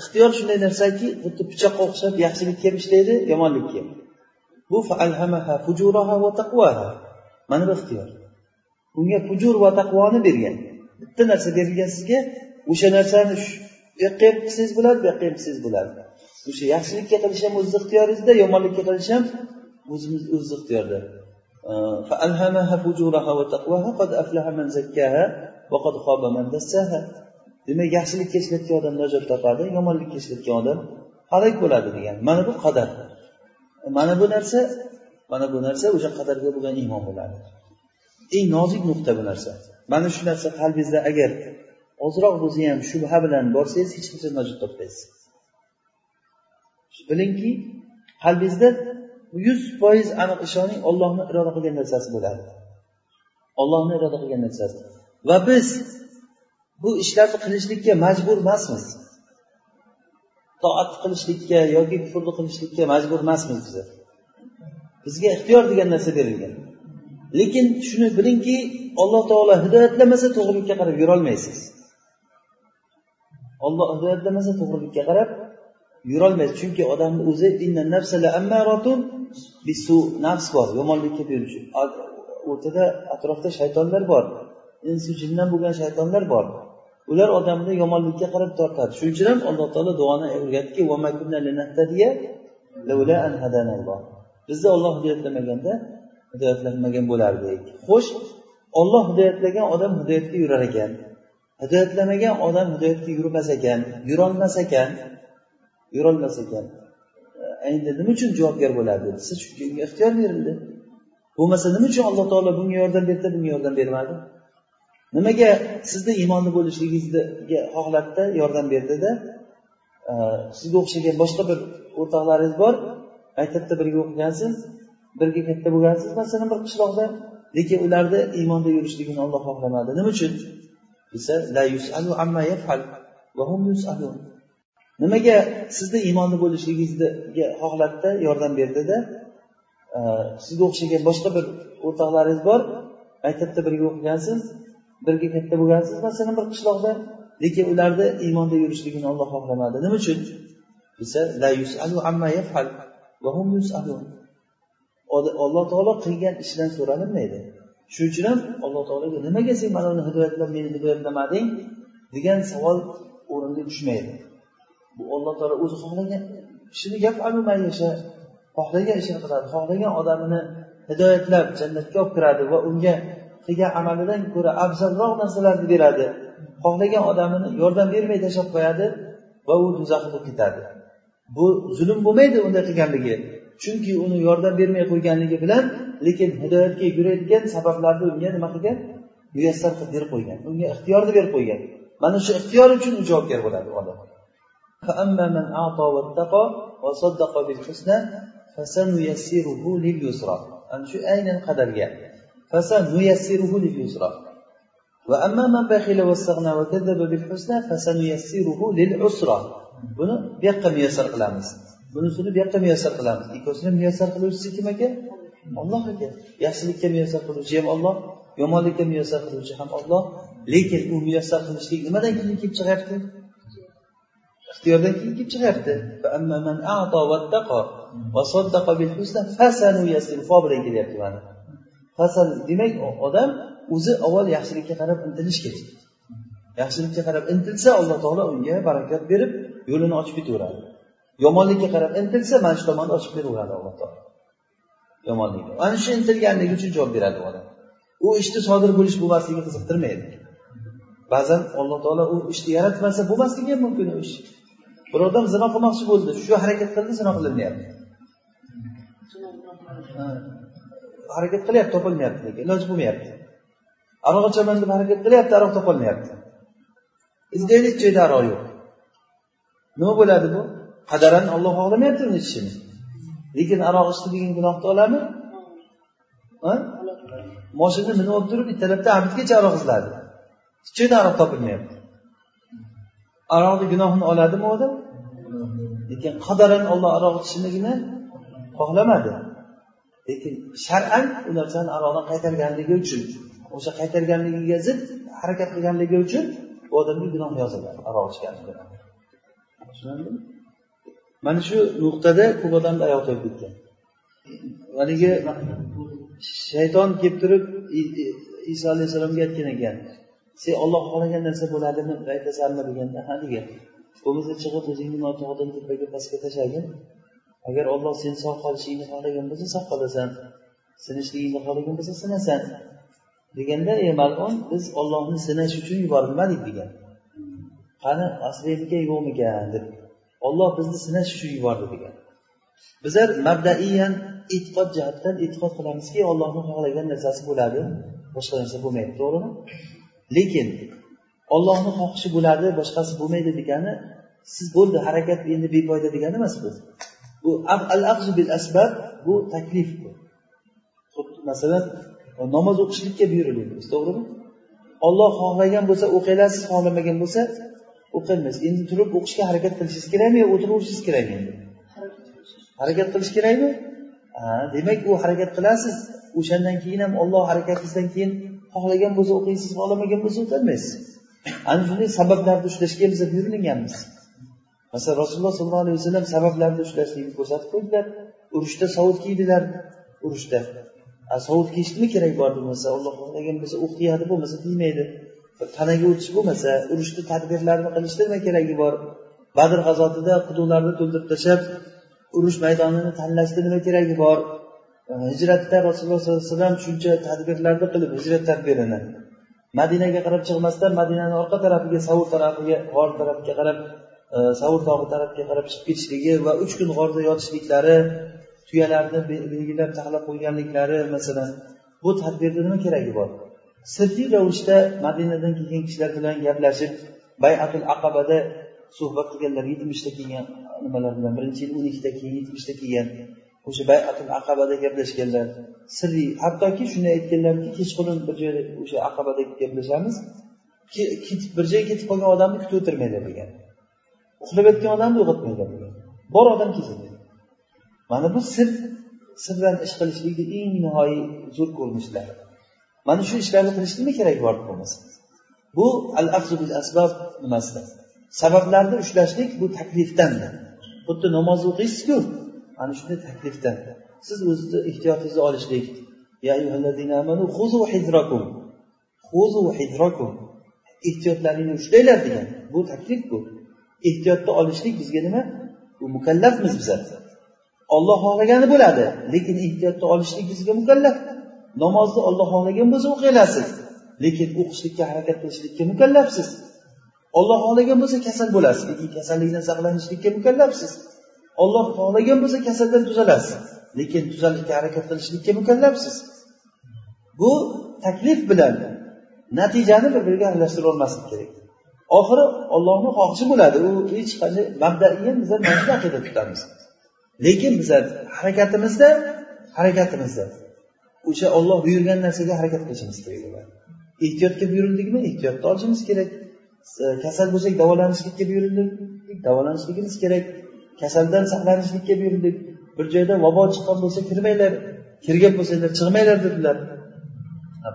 ixtiyor shunday narsaki xuddi pichoqqa o'xshab yaxshilikka ham ishlaydi yomonlikka ham bu faalhamaha fujuraha va taqvaha mana bu ixtiyor unga fujur va taqvoni bergan bitta narsa berilgan sizga o'sha narsani shu- bu yoqqa ham qilsangiz bo'ladi bu yoqqa ham qilsangiz bo'ladi o'sha yaxshilikka qilish ham o'zizni ixtiyoringizda yomonlikka qilish ham o'zimiz o'zizni ixtiyorda فألهمها فجورها وتقواها قد أفلح من زكاها وقد خاب من دساها demak yaxshilikka ishlatgan odam najot topadi yomonlikka ishlatgan odam halok bo'ladi degan. Mana bu qadar. Mana bu narsa mana bu narsa o'sha qadarga bo'lgan iymon bo'ladi. Eng nozik nuqta bu narsa. Mana shu narsa qalbingizda agar ozroq bo'lsa ham shubha bilan borsangiz hech qachon najot topmaysiz. Bilingki qalbingizda yuz foiz aniq ishoning ollohni iroda qilgan narsasi bo'ladi. Ollohni iroda qilgan narsasi. Va biz bu ishlarni qilishlikka majbur emasmiz. Toat qilishlikka yoki kufrni qilishlikka majbur emasmiz biz bizga ixtiyor degan narsa berilgan. Lekin shuni bilingki alloh taolo hidoyatlamasa to'g'rilikka qarab yurolmaysiz. Olloh hidoyatlamasa to'g'rilikka qarab yurolmaysiz. Chunki odamni o'zi bisu nafs bor yomonlikka buyuruvchi o'rtada atrofda shaytonlar bor insu jindan bo'lgan shaytonlar bor. Ular odamni yomonlikka qarab tortadi. Shuning uchun ham alloh taolo duoni o'rgatdiki an bizni olloh hidoyatlamaganda hidoyatlanmagan bo'lardik. Xo'sh olloh hidoyatlagan odam hidoyatga yurar ekan. Hidoyatlamagan odam hidoyatga yurmas ekan yurolmas ekan yurolmas ekan. Endi nima uchun javobgar bo'ladi siz chunki unga ixtiyor berildi. Bo'lmasa nima uchun alloh taolo bunga yordam berdi bunga yordam bermadi? Nimaga sizni iymonli bo'lishligingizga xohladida yordam berdida? Sizga o'xshagan boshqa bir o'rtoqlaringiz bor. Maktabda birga o'qigansiz birga katta bo'lgansiz masalan bir qishloqda. Lekin ularni iymonda yurishligini olloh xohlamadi. Nima uchun? Desa amma yafal va hum nimaga sizni iymonli bo'lishligingizga xohladida yordam berdida? Sizga o'xshagan boshqa bir o'rtoqlaringiz bor. Maktabda birga o'qigansiz birga katta bo'lgansiz masalan bir qishloqda lekin ularni iymonda yurishligini olloh xohlamadi. Nima uchun? Desa la yusalu amma yafal va hum alloh taolo qilgan ishdan so'ralinmaydi. Shuning uchun ham alloh taologa nimaga sen mana uni hidoyatlab meni hidoyatlamading degan savol o'ringa tushmaydi. Bu alloh taolo o'zi xohlagan kishini gap yasha xohlagan ishini qiladi xohlagan odamini hidoyatlab jannatga olib kiradi va unga qilgan amalidan ko'ra afzalroq narsalarni beradi. Xohlagan odamini yordam bermay tashlab qo'yadi va u do'zaxga bo'lib ketadi. Bu zulm bo'lmaydi unday qilganligi. Chunki uni yordam bermay qo'yganligi bilan lekin hidoyatga yuguradigan sabablarni unga nima qilgan? Muyassar qilib berib qo'ygan. Unga ixtiyorni berib qo'ygan. Mana shu ixtiyor uchun u javobgar bo'ladi odam. Ana shu aynan qadalga وأما من بخل واستغنى وكذب بالحسنى فسنيسره للعسرى buni bu yoqqa muyassar qilamiz bunisini bu yoqqa muyassar qilamiz ikkovsini muyassar qiluvchisi kim ekan olloh ekan yaxshilikka muyassar qiluvchi ham olloh yomonlikka muyassar qiluvchi ham olloh lekin u muyassar qilishlik nimadan keyin kelib chiqyapti ixtiyordan keyin kelib chiqyapti kelyapti mana fasal demak odam o'zi avval yaxshilikka qarab intilish kerak. Yaxshilikka qarab intilsa alloh taolo unga barakat berib yo'lini ochib ketaveradi. Yomonlikka qarab intilsa mana shu tomonni ochib beraveradi alloh taolo. Yomonlikka ana shu intilganligi uchun javob beradi odam. U ishni sodir bo'lish bo'lmasligini qiziqtirmaydi. Ba'zan alloh taolo u ishni yaratmasa bo'lmasligi ham mumkin u ish. Bir odam zino qilmoqchi bo'ldi shu harakat qildi zino qilinmayapti harakat qilyapti topilmayapti lekin iloji bo'lmayapti. Aroq ichaman deb harakat qilyapti aroq topolmayapti. Izlaylik joyda aroq yo'q. Nima bo'ladi bu? Qadaran olloh xohlamayapti uni ichishini lekin aroq ichdi degan gunohni oladimi moshina minib olib turib ertalabdan abidgacha aroq izladi. Hech joyda aroq topilmayapti. Aroqni gunohini oladimi u odam? Lekin qadaran olloh aroq ichishnigina xohlamadi. Lekin shar'an u narsani allohdan qaytarganligi uchun o'sha qaytarganligiga zid harakat qilganligi uchun u odamga gunoh yoziladi aroq ichganligi tushunarlimi? Mana shu nuqtada ko'p odamni oyoq to'yib ketgan. Haligi shayton kelib turib iso alayhissalomga aytgan ekan sen olloh xohlagan narsa bo'ladimi? Aytasanmi deganda ha degan bo'lmasa chiqib o'zingni notog'dan tepaga pastga tashlagin. Agar olloh seni sog' qolishingni xohlagan bo'lsa sog' qolasan. Sinishligingni xohlagan bo'lsa sinasan. Deganda ey malun biz ollohni sinash uchun yuborilmadik degan. Qani asliyatga yo'qmikan deb olloh bizni sinash uchun yubordi degan. Bizlar mabdaiyan e'tiqod jihatdan e'tiqod qilamizki ollohni xohlagan narsasi bo'ladi. Boshqa narsa bo'lmaydi to'g'rimi? Lekin ollohni xohishi bo'ladi boshqasi bo'lmaydi degani siz bo'ldi harakat endi befoyda degani emas bu. Bu al bil asbab bu taklif masalan e, namoz o'qishlikka buyurilyapmiz to'g'rimi? Olloh xohlagan bo'lsa o'qinglar xohlamagan bo'lsa o'qilmaysiz. Endi turib o'qishga harakat qilishingiz kerakmi yo o'tiraverishingiz kerakmi? Endi harakat qilish kerakmi? Demak u harakat qilasiz. O'shandan keyin ham olloh harakatingizdan keyin xohlagan bo'lsa o'qiysiz xohlamagan bo'lsa o'tolmaysiz ana shunday sabablarni ushlashga biza buyurilganmiz masalan rasululloh sollallohu alayhi vasallam sabablarni ushlashlikni ko'rsatib qo'ydilar. Urushda sovut kiydilar. Urushda. Sovut kiyishmi kerak bor bo'lmasa alloh xohlagan bo'lsa o'q kiyadi bo'lmasa kiymaydi tanaga o'tish bo'lmasa urushni tadbirlarini qilishda nima keragi bor? Badr g'azotida quduqlarni to'ldirib tashlab urush maydonini tanlashda nima keragi bor? Hijratda rasululloh sollallohu alayhi vasallam shuncha tadbirlarni qilib hijrat tadbirini madinaga qarab chiqmasdan madinani orqa tarafiga savur tarafiga g'or tarafiga qarab E, savur tog'i tarafga qarab chiqib ketishligi va uch kun g'orda yotishliklari tuyalarni belgilab taxlab qo'yganliklari masalan bu tadbirni nima keragi bor? Sirli ravishda madinadan kelgan kishilar bilan gaplashib bayatul aqabada suhbat qilganlar yetmishda kelgan nimalar bilan? Birinchi yil o'n ikkida keyin yetmishda kelgan o'sha bayatul aqabada gaplashganlar. Sirli hattoki shuni aytganlarki kechqurun bir joyda o'sha aqabada gaplashamiz ketib bir joyga ketib qolgan odamni kutib o'tirmanglar degan. Uxlab yotgan odamni uyg'otmaydi. Bor odam kelsin mana bu sir sir bilan ish qilishlikni eng nihoyiy zo'r ko'rinishlari mana shu ishlarni qilishni nima keragi bor bo'lmasa? Bu al bil asbab nimasida sabablarni ushlashlik bu taklifdandir. Xuddi namoz o'qiysizku. Ana shunday taklifdan. Siz o'zizni ehtiyotingizni olishlik. Ehtiyotlaringni ushlanglar degan. Bu taklif bu. Ehtiyotni olishlik bizga nima? Bu mukallafmiz bizlar olloh xohlagani bo'ladi lekin ehtiyotni olishlik bizga mukallaf. Namozni olloh xohlagan bo'lsa o'qiyolasiz lekin o'qishlikka harakat qilishlikka mukallafsiz. Olloh xohlagan bo'lsa kasal bo'lasiz. Lekin kasallikdan saqlanishlikka mukallafsiz. Olloh xohlagan bo'lsa kasaldan tuzalasiz. Lekin tuzalishga harakat qilishlikka mukallafsiz. Bu taklif bilan natijani bir biriga aralashtirib olmaslik kerak. Oxiri ollohni xohishi bo'ladi. U hech qanday mabdaiyan bizlar mana shu aqida tutamiz lekin bizlar harakatimizda harakatimizda. O'sha olloh buyurgan narsaga harakat qilishimiz kerak bo'ladi. Ehtiyotga buyurildikmi? Ehtiyotni olishimiz kerak. Kasal bo'lsak davolanishlikka buyurildik. Davolanishligimiz kerak. Kasaldan saqlanishlikka buyurildik. Bir joyda vabo chiqqan bo'lsa kirmanglar kirgan bo'lsanglar chiqmanglar dedilar.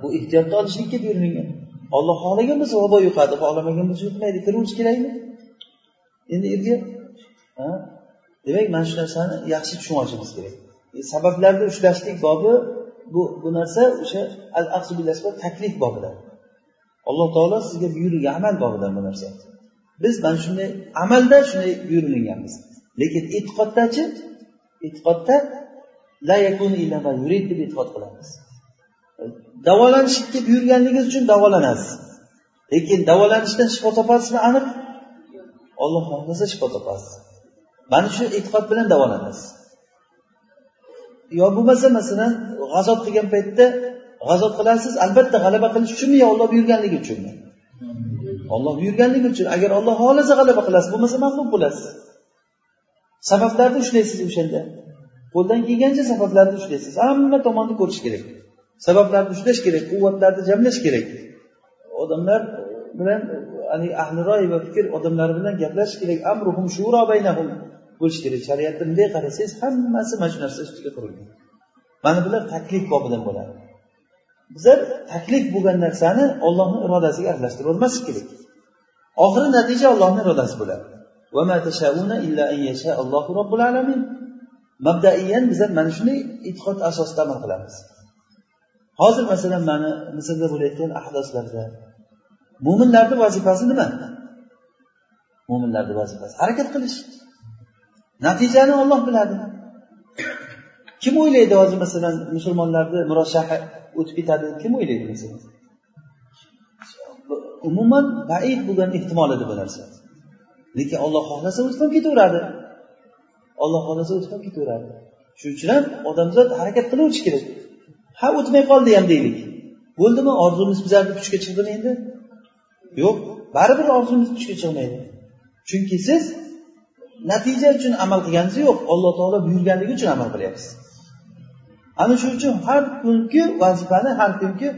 Bu ehtiyotni olishlikka buyurilgan olloh xohlagan bo'lsa vabo yuqadi xohlamagan bo'lsa yuqmaydi. Kiraverish kerakmi? Endi erga demak mana shu narsani yaxshi tushunib olishimiz kerak e, sabablarni ushlashlik bobi bu bu narsa o'sha al taklif bobidan. Alloh taolo sizga buyurgan amal bobidan bu narsa. Biz mana shunday amalda shunday buyurilganmiz. Lekin e'tiqoddachi e'tiqodda la yakun illa ma yurid deb e'tiqod qilamiz. Davolanishlikka buyurganligingiz uchun davolanasiz. Lekin davolanishdan shifo topasizmi aniq? Olloh xohlasa shifo topasiz. Mana shu e'tiqod bilan davolanasiz. Yo bo'lmasa masalan g'azot qilgan paytda g'azot qilasiz albatta g'alaba qilish uchunmi yo olloh buyurganligi uchunmi? Olloh buyurganligi uchun. Agar olloh xohlasa g'alaba qilasiz bo'lmasa mag'lub bo'lasiz. Sabablarni ushlaysiz o'shanda. Qo'ldan kelgancha sabablarni ushlaysiz. Hamma tomonni ko'rish kerak. Sabablarni ushlash kerak quvvatlarni jamlash kerak. Odamlar bilan haligi ahli roy va fikr odamlari bilan gaplashish kerak. Amruhum shuro baynahum. Bo'lishi kerak. Shariatda bunday qarasangiz hammasi mana shu narsa ustiga qurilgan. Mana bular taklif bobidan bo'ladi. Bizlar taklif bo'lgan narsani ollohni irodasiga aralashtirib yubormaslik kerak. Oxiri natija ollohni irodasi bo'ladi. Mabdaiyan bizlar mana shunday e'tiqod asosida amal qilamiz. Hozir masalan mana misrda bo'layotgan ahdoslarda mo'minlarni vazifasi nima? Mo'minlarni vazifasi harakat qilish. Natijani olloh biladi. Kim o'ylaydi hozir masalan musulmonlarni muroshaha o'tib ketadi? Deb kim o'ylaydi masalan? Umuman baid bo'lgan ehtimol edi bu narsa. Lekin olloh xohlasa o'tib ham ketaveradi. Olloh xohlasa o'tib ham ketaveradi. Shuning uchun ham odamzod harakat qilaverish kerak. Ha o'tmay qoldi ham deylik. Bo'ldimi orzumiz bizlarni kuchga chiqdimi endi yo'q baribir orzumiz kuchga chiqmaydi chunki siz natija uchun amal qilganingiz yo'q alloh taolo buyurganligi uchun amal qilyapsiz. Ana shuning uchun har kungi vazifani har kungi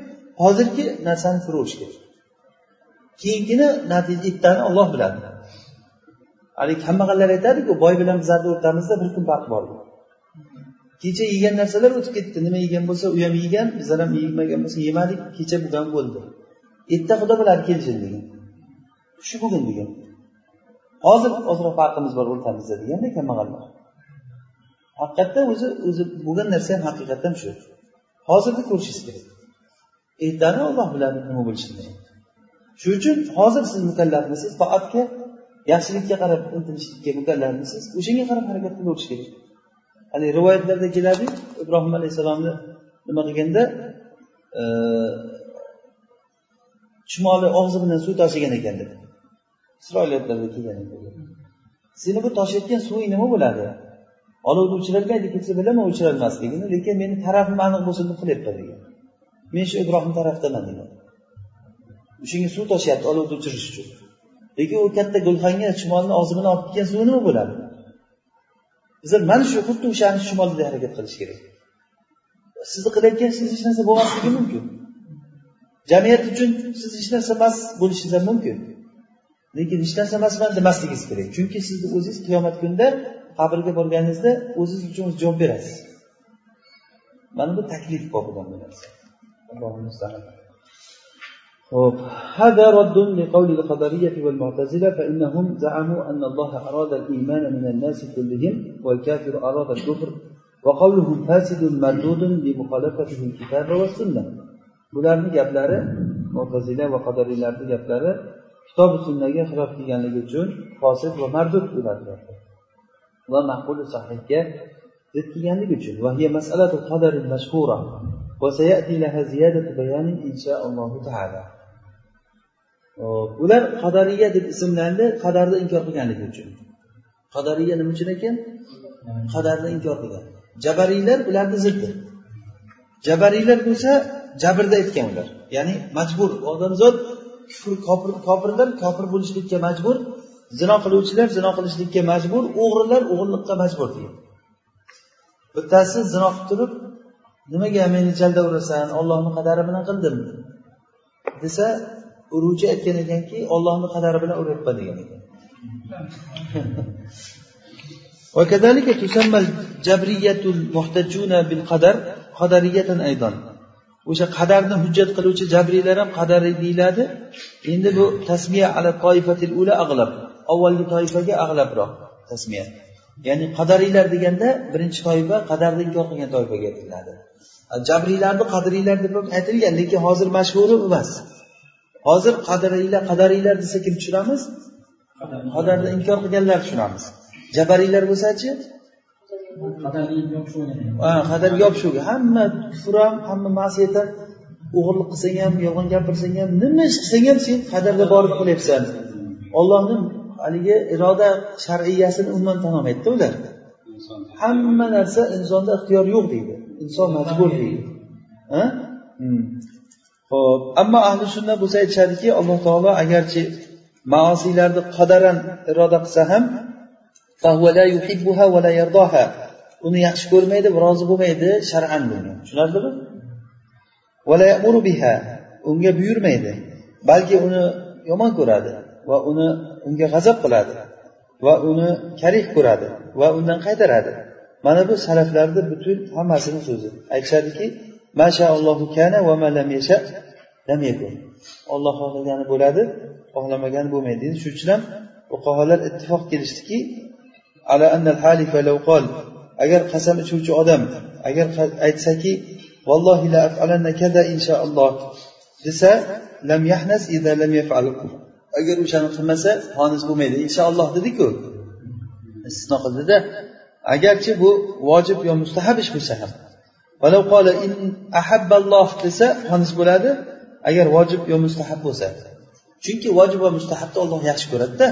hozirgi narsani ko'raverish kerak. Keyingini natija ertani olloh biladi. Haligi kambag'allar aytadiku boy bilan bizlarni o'rtamizda bir kun farq bor kecha yegan narsalar o'tib ketdi. Nima yegan bo'lsa u ham yegan bizlar ham yemagan bo'lsa yemadik. Kecha bugun bo'ldi. Erta xudo biladi kelishini degan. Shu bugun degan. Hozir ozroq farqimiz bor o'rtamizda deganda kambag'allar. Haqiqatda o'zi o'zi bo'lgan narsa ham haqiqatdan shu. Hozirni ko'rishingiz kerak. Ertani olloh biladi nima bo'lishini shuning uchun hozir siz mukallafmisiz toatga yaxshilikka qarab intilishlikka mukallafmisiz o'shanga qarab harakat qilaverish kerak. Haligi rivoyatlarda keladi ibrohim alayhissalomni nima qilganda e, chumoli og'zi bilan suv tashigan ekan dedi. Isroiliyatlarda kelgan seni bu toshayotgan suving nima bo'ladi? Olovni o'chirolmaydi kelsa bilaman o'chirolmasligini lekin meni tarafim aniq bo'lsin deb qilyapman degan. Men shu ibrohim tarafdaman degan. O'shanga suv toshyapti olovni o'chirish uchun. Lekin u katta gulxanga chumolni og'zi bilan olib kelgan suvi nima bo'ladi? bizlar mana shu xuddi o'shani shimolida harakat qilish kerak. Sizni qilayotgan siz hech narsa bo'lmasligi mumkin. Jamiyat uchun siz hech narsa emas bo'lishingiz ham mumkin. Lekin hech narsa emasman demasligingiz kerak. Chunki sizni o'zingiz qiyomat kunida qabrga borganingizda o'zingiz uchun javob berasiz. Mana bu taklif bobidan bu narsa هذا رد لقول القدرية والمعتزلة فإنهم زعموا أن الله أراد الإيمان من الناس كلهم والكافر أراد الكفر وقولهم فاسد مردود لمخالفته الكتاب والسنة. بلارني جابلارة معتزلة وقدرية لارني جابلارة كتاب السنة يخرف في يعني جون فاسد ومردود بلارني ومعقول صحيح ضد يعني جون وهي مسألة القدر المشهورة وهي مسألة القدر المشهورة وسيأتي لها زيادة بيان إن شاء الله تعالى ular qadariya deb ismlandi qadarni inkor qilganligi uchun qadariya nima uchun ekan qadarni inkor qilgan jabariylar ularni ziddi jabariylar bo'lsa jabrda aytgan ular ya'ni majbur odamzod kufr kofirlar kofir bo'lishlikka majbur zino qiluvchilar zino qilishlikka majbur o'g'rilar o'g'irlikqa majbur degan bittasi zino qilib turib nimaga meni jalda urasan ollohni qadari bilan qildim desa uruvchi aytgan ekanki ollohni qadari bilan uryapman degan ekan وكذلك تسمى الجبرية المحتجون بالقدر قدرية أيضا o'sha qadarni hujjat qiluvchi jabriylar ham qadariy deyiladi endi bu tasmiya ala toifatil ula ag'lab avvalgi toifaga ag'labroq tasmiya Ya'ni qadariylar deganda birinchi toifa qadarni inkor qilgan toifaga aytiladi jabriylarni qadariylar deb aytilgan lekin hozir mashhuri emas. Hozir qadariylar qadariylar desa kim tushunamiz? Qadarni inkor qilganlar tushunamiz. Jabariylar bo'lsachi qadar yopishuvga. Hamma kufr ham hamma ma'siyat ham o'g'irlik qilsang ham yolg'on gapirsang ham nima ish qilsang ham sen qadarga borib qilyapsan ollohni haligi iroda shar'iyasini umuman tan olmaydida ular. Hamma narsa insonda ixtiyor yo'q deydi. Inson majbur deydi. ho'p ammo ahli sunna bo'lsa aytishadiki alloh taolo agarchi maosiylarni qadaran iroda qilsa ham uni yaxshi ko'rmaydi va rozi bo'lmaydi shar'an bunga tushunarlimi? Unga buyurmaydi balki uni yomon ko'radi va uni unga g'azab qiladi va uni karih ko'radi va undan qaytaradi. Mana bu salaflarni butun hammasini so'zi. Aytishadiki kana va lam yasha lam yakun. Olloh xohlagani bo'ladi xohlamagani bo'lmaydi. Deydi shuning uchun ham fuqarolar ittifoq kelishdiki ala annal halifa law qol. Agar qasam ichuvchi odam agar aytsaki vallohi la afalanna inshaalloh desa lam yahnas idza lam yaf'al. Agar o'shani qilmasa xonis bo'lmaydi. Inshaalloh dediku. Istisno qildida agarchi bu vojib yo mustahab ish bo'lsa ham in ahabballoh desa xonis bo'ladi agar vojib yo mustahab bo'lsa. Chunki vojib va mustahabni olloh yaxshi ko'radida.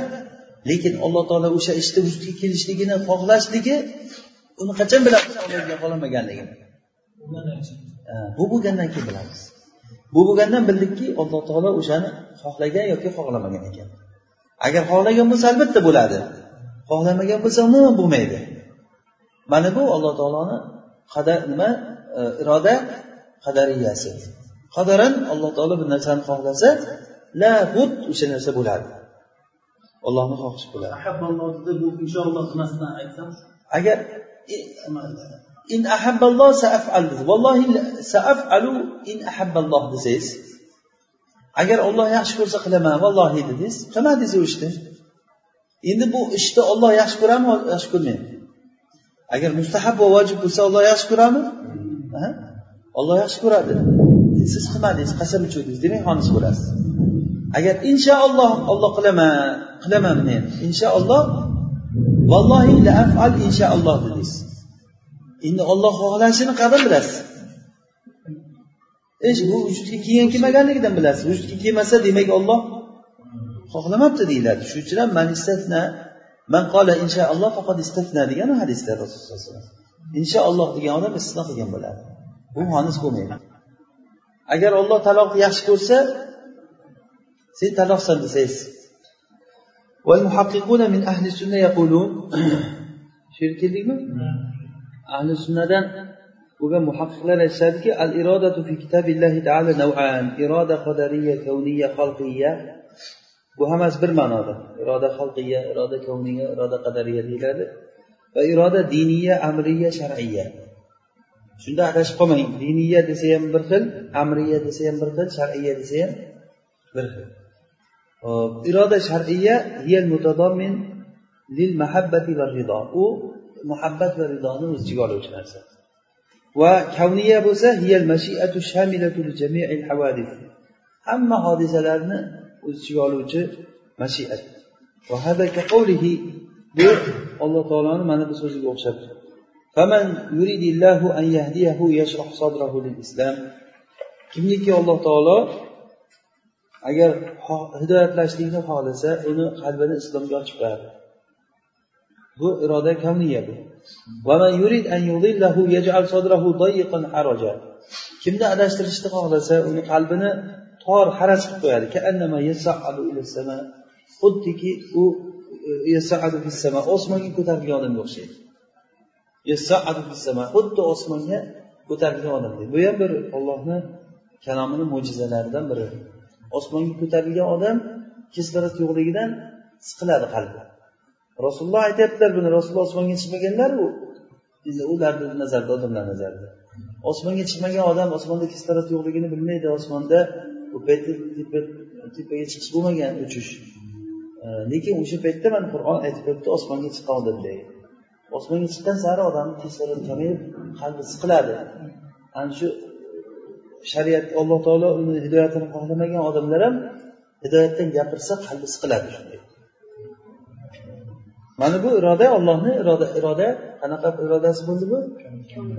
Lekin alloh taolo o'sha ishni vujudga kelishligini xohlashligi uni qachon bilamiz ollohga xohlamaganligini bu bo'lgandan keyin bilamiz. Bu bo'lgandan bildikki alloh taolo o'shani xohlagan yoki xohlamagan ekan. Agar xohlagan bo'lsa albatta bo'ladi. Xohlamagan bo'lsa umuman bo'lmaydi. Mana bu alloh taoloni qadar nima e, iroda qadariyasi. Qadaran alloh taolo bir narsani xohlasa la bud o'sha narsa bo'ladi. Ollohni xohishi bo'ladi. Bu inshaalloh demasdan aytsam agar in ahabballoh saafal vallohi saafalu in ahabballoh desangiz agar olloh yaxshi ko'rsa qilaman vallohi dedingiz. Qilmadingiz u ishni. Endi bu ishni olloh yaxshi ko'radimi yaxshi ko'rmaydi agar mustahab va vojib bo'lsa olloh yaxshi ko'radimi olloh yaxshi ko'radi. Siz qilmadingiz qasam ichuvdingiz demak xonis bo'lasiz. Agar inshaalloh olloh qilaman qilaman men. Inshaalloh vallohi la afal inshaalloh dedingiz. endi olloh xohlashini qadar bilasiz ish bu vujudga kelgan kelmaganligidan bilasiz vujudga kelmasa demak olloh xohlamabdi deyiladi shuning uchun ham man istafna man qola inshaalloh faqat istafna degan hadisda rasululloh sallallohu alayhi vasallam inshaalloh degan odam istisno qilgan bo'ladi bu xonis bo'lmaydi agar olloh taloqni yaxshi ko'rsa sen taloqsan desangiz والمحققون من أهل السنة يقولون شرك keldikmi ahli sunnadan bo'lgan muhaqqiqlar aytishadiki al irodatu fi kitabillahi taala nav'an iroda qadariya kavniya xalqiya bu hammasi bir ma'noda iroda xalqiya iroda kavniya iroda qadariya deyiladi va iroda diniya amriya shar'iya shunda adashib qolmang diniya desa ham bir xil amriya desa ham bir xil shar'iya desa ham bir xil iroda shar'iya lil mahabbati va rido u muhabbat va ridoni o'z ichiga oluvchi narsa. Va kavniya bo'lsa hiyal mashiatu shamilatu jami'il hawadith. Hamma hodisalarni o'z ichiga oluvchi mashiat. Bu alloh taoloni mana bu so'ziga o'xshab. Kimniki alloh taolo agar hidoyatlashlikni xohlasa uni qalbini islomga ochib qo'yadi bu iroda kavniya bu kimni adashtirishni xohlasa uni qalbini tor haraj qilib qo'yadi. Xuddiki u e, osmonga ko'tarilgan odamga o'xshaydi. Xuddi osmonga ko'tarilgan odamdek bu ham bir ollohni kalomini mo'jizalaridan biri. Osmonga ko'tarilgan odam kislorod yo'qligidan siqiladi qalbi. Rasululloh aytyaptilar buni. Rasululloh osmonga chiqmaganlar u. Ularni nazarida odamlar nazarida. Osmonga chiqmagan odam osmonda kislorod yo'qligini bilmaydi. Osmonda u paytda tepaga chiqish bo'lmagan uchish. Lekin o'sha paytda mana qur'on aytib turibdi osmonga chiqqan odam deydi osmonga chiqqan sari odamni kislorod kamayib qalbi siqiladi. Ana shu shariat alloh taolo uni hidoyatini xohlamagan odamlar ham hidoyatdan gapirsa qalbi siqiladi shunday. mana bu iroda ollohni iroda iroda qanaqa irodasi bo'ldi bu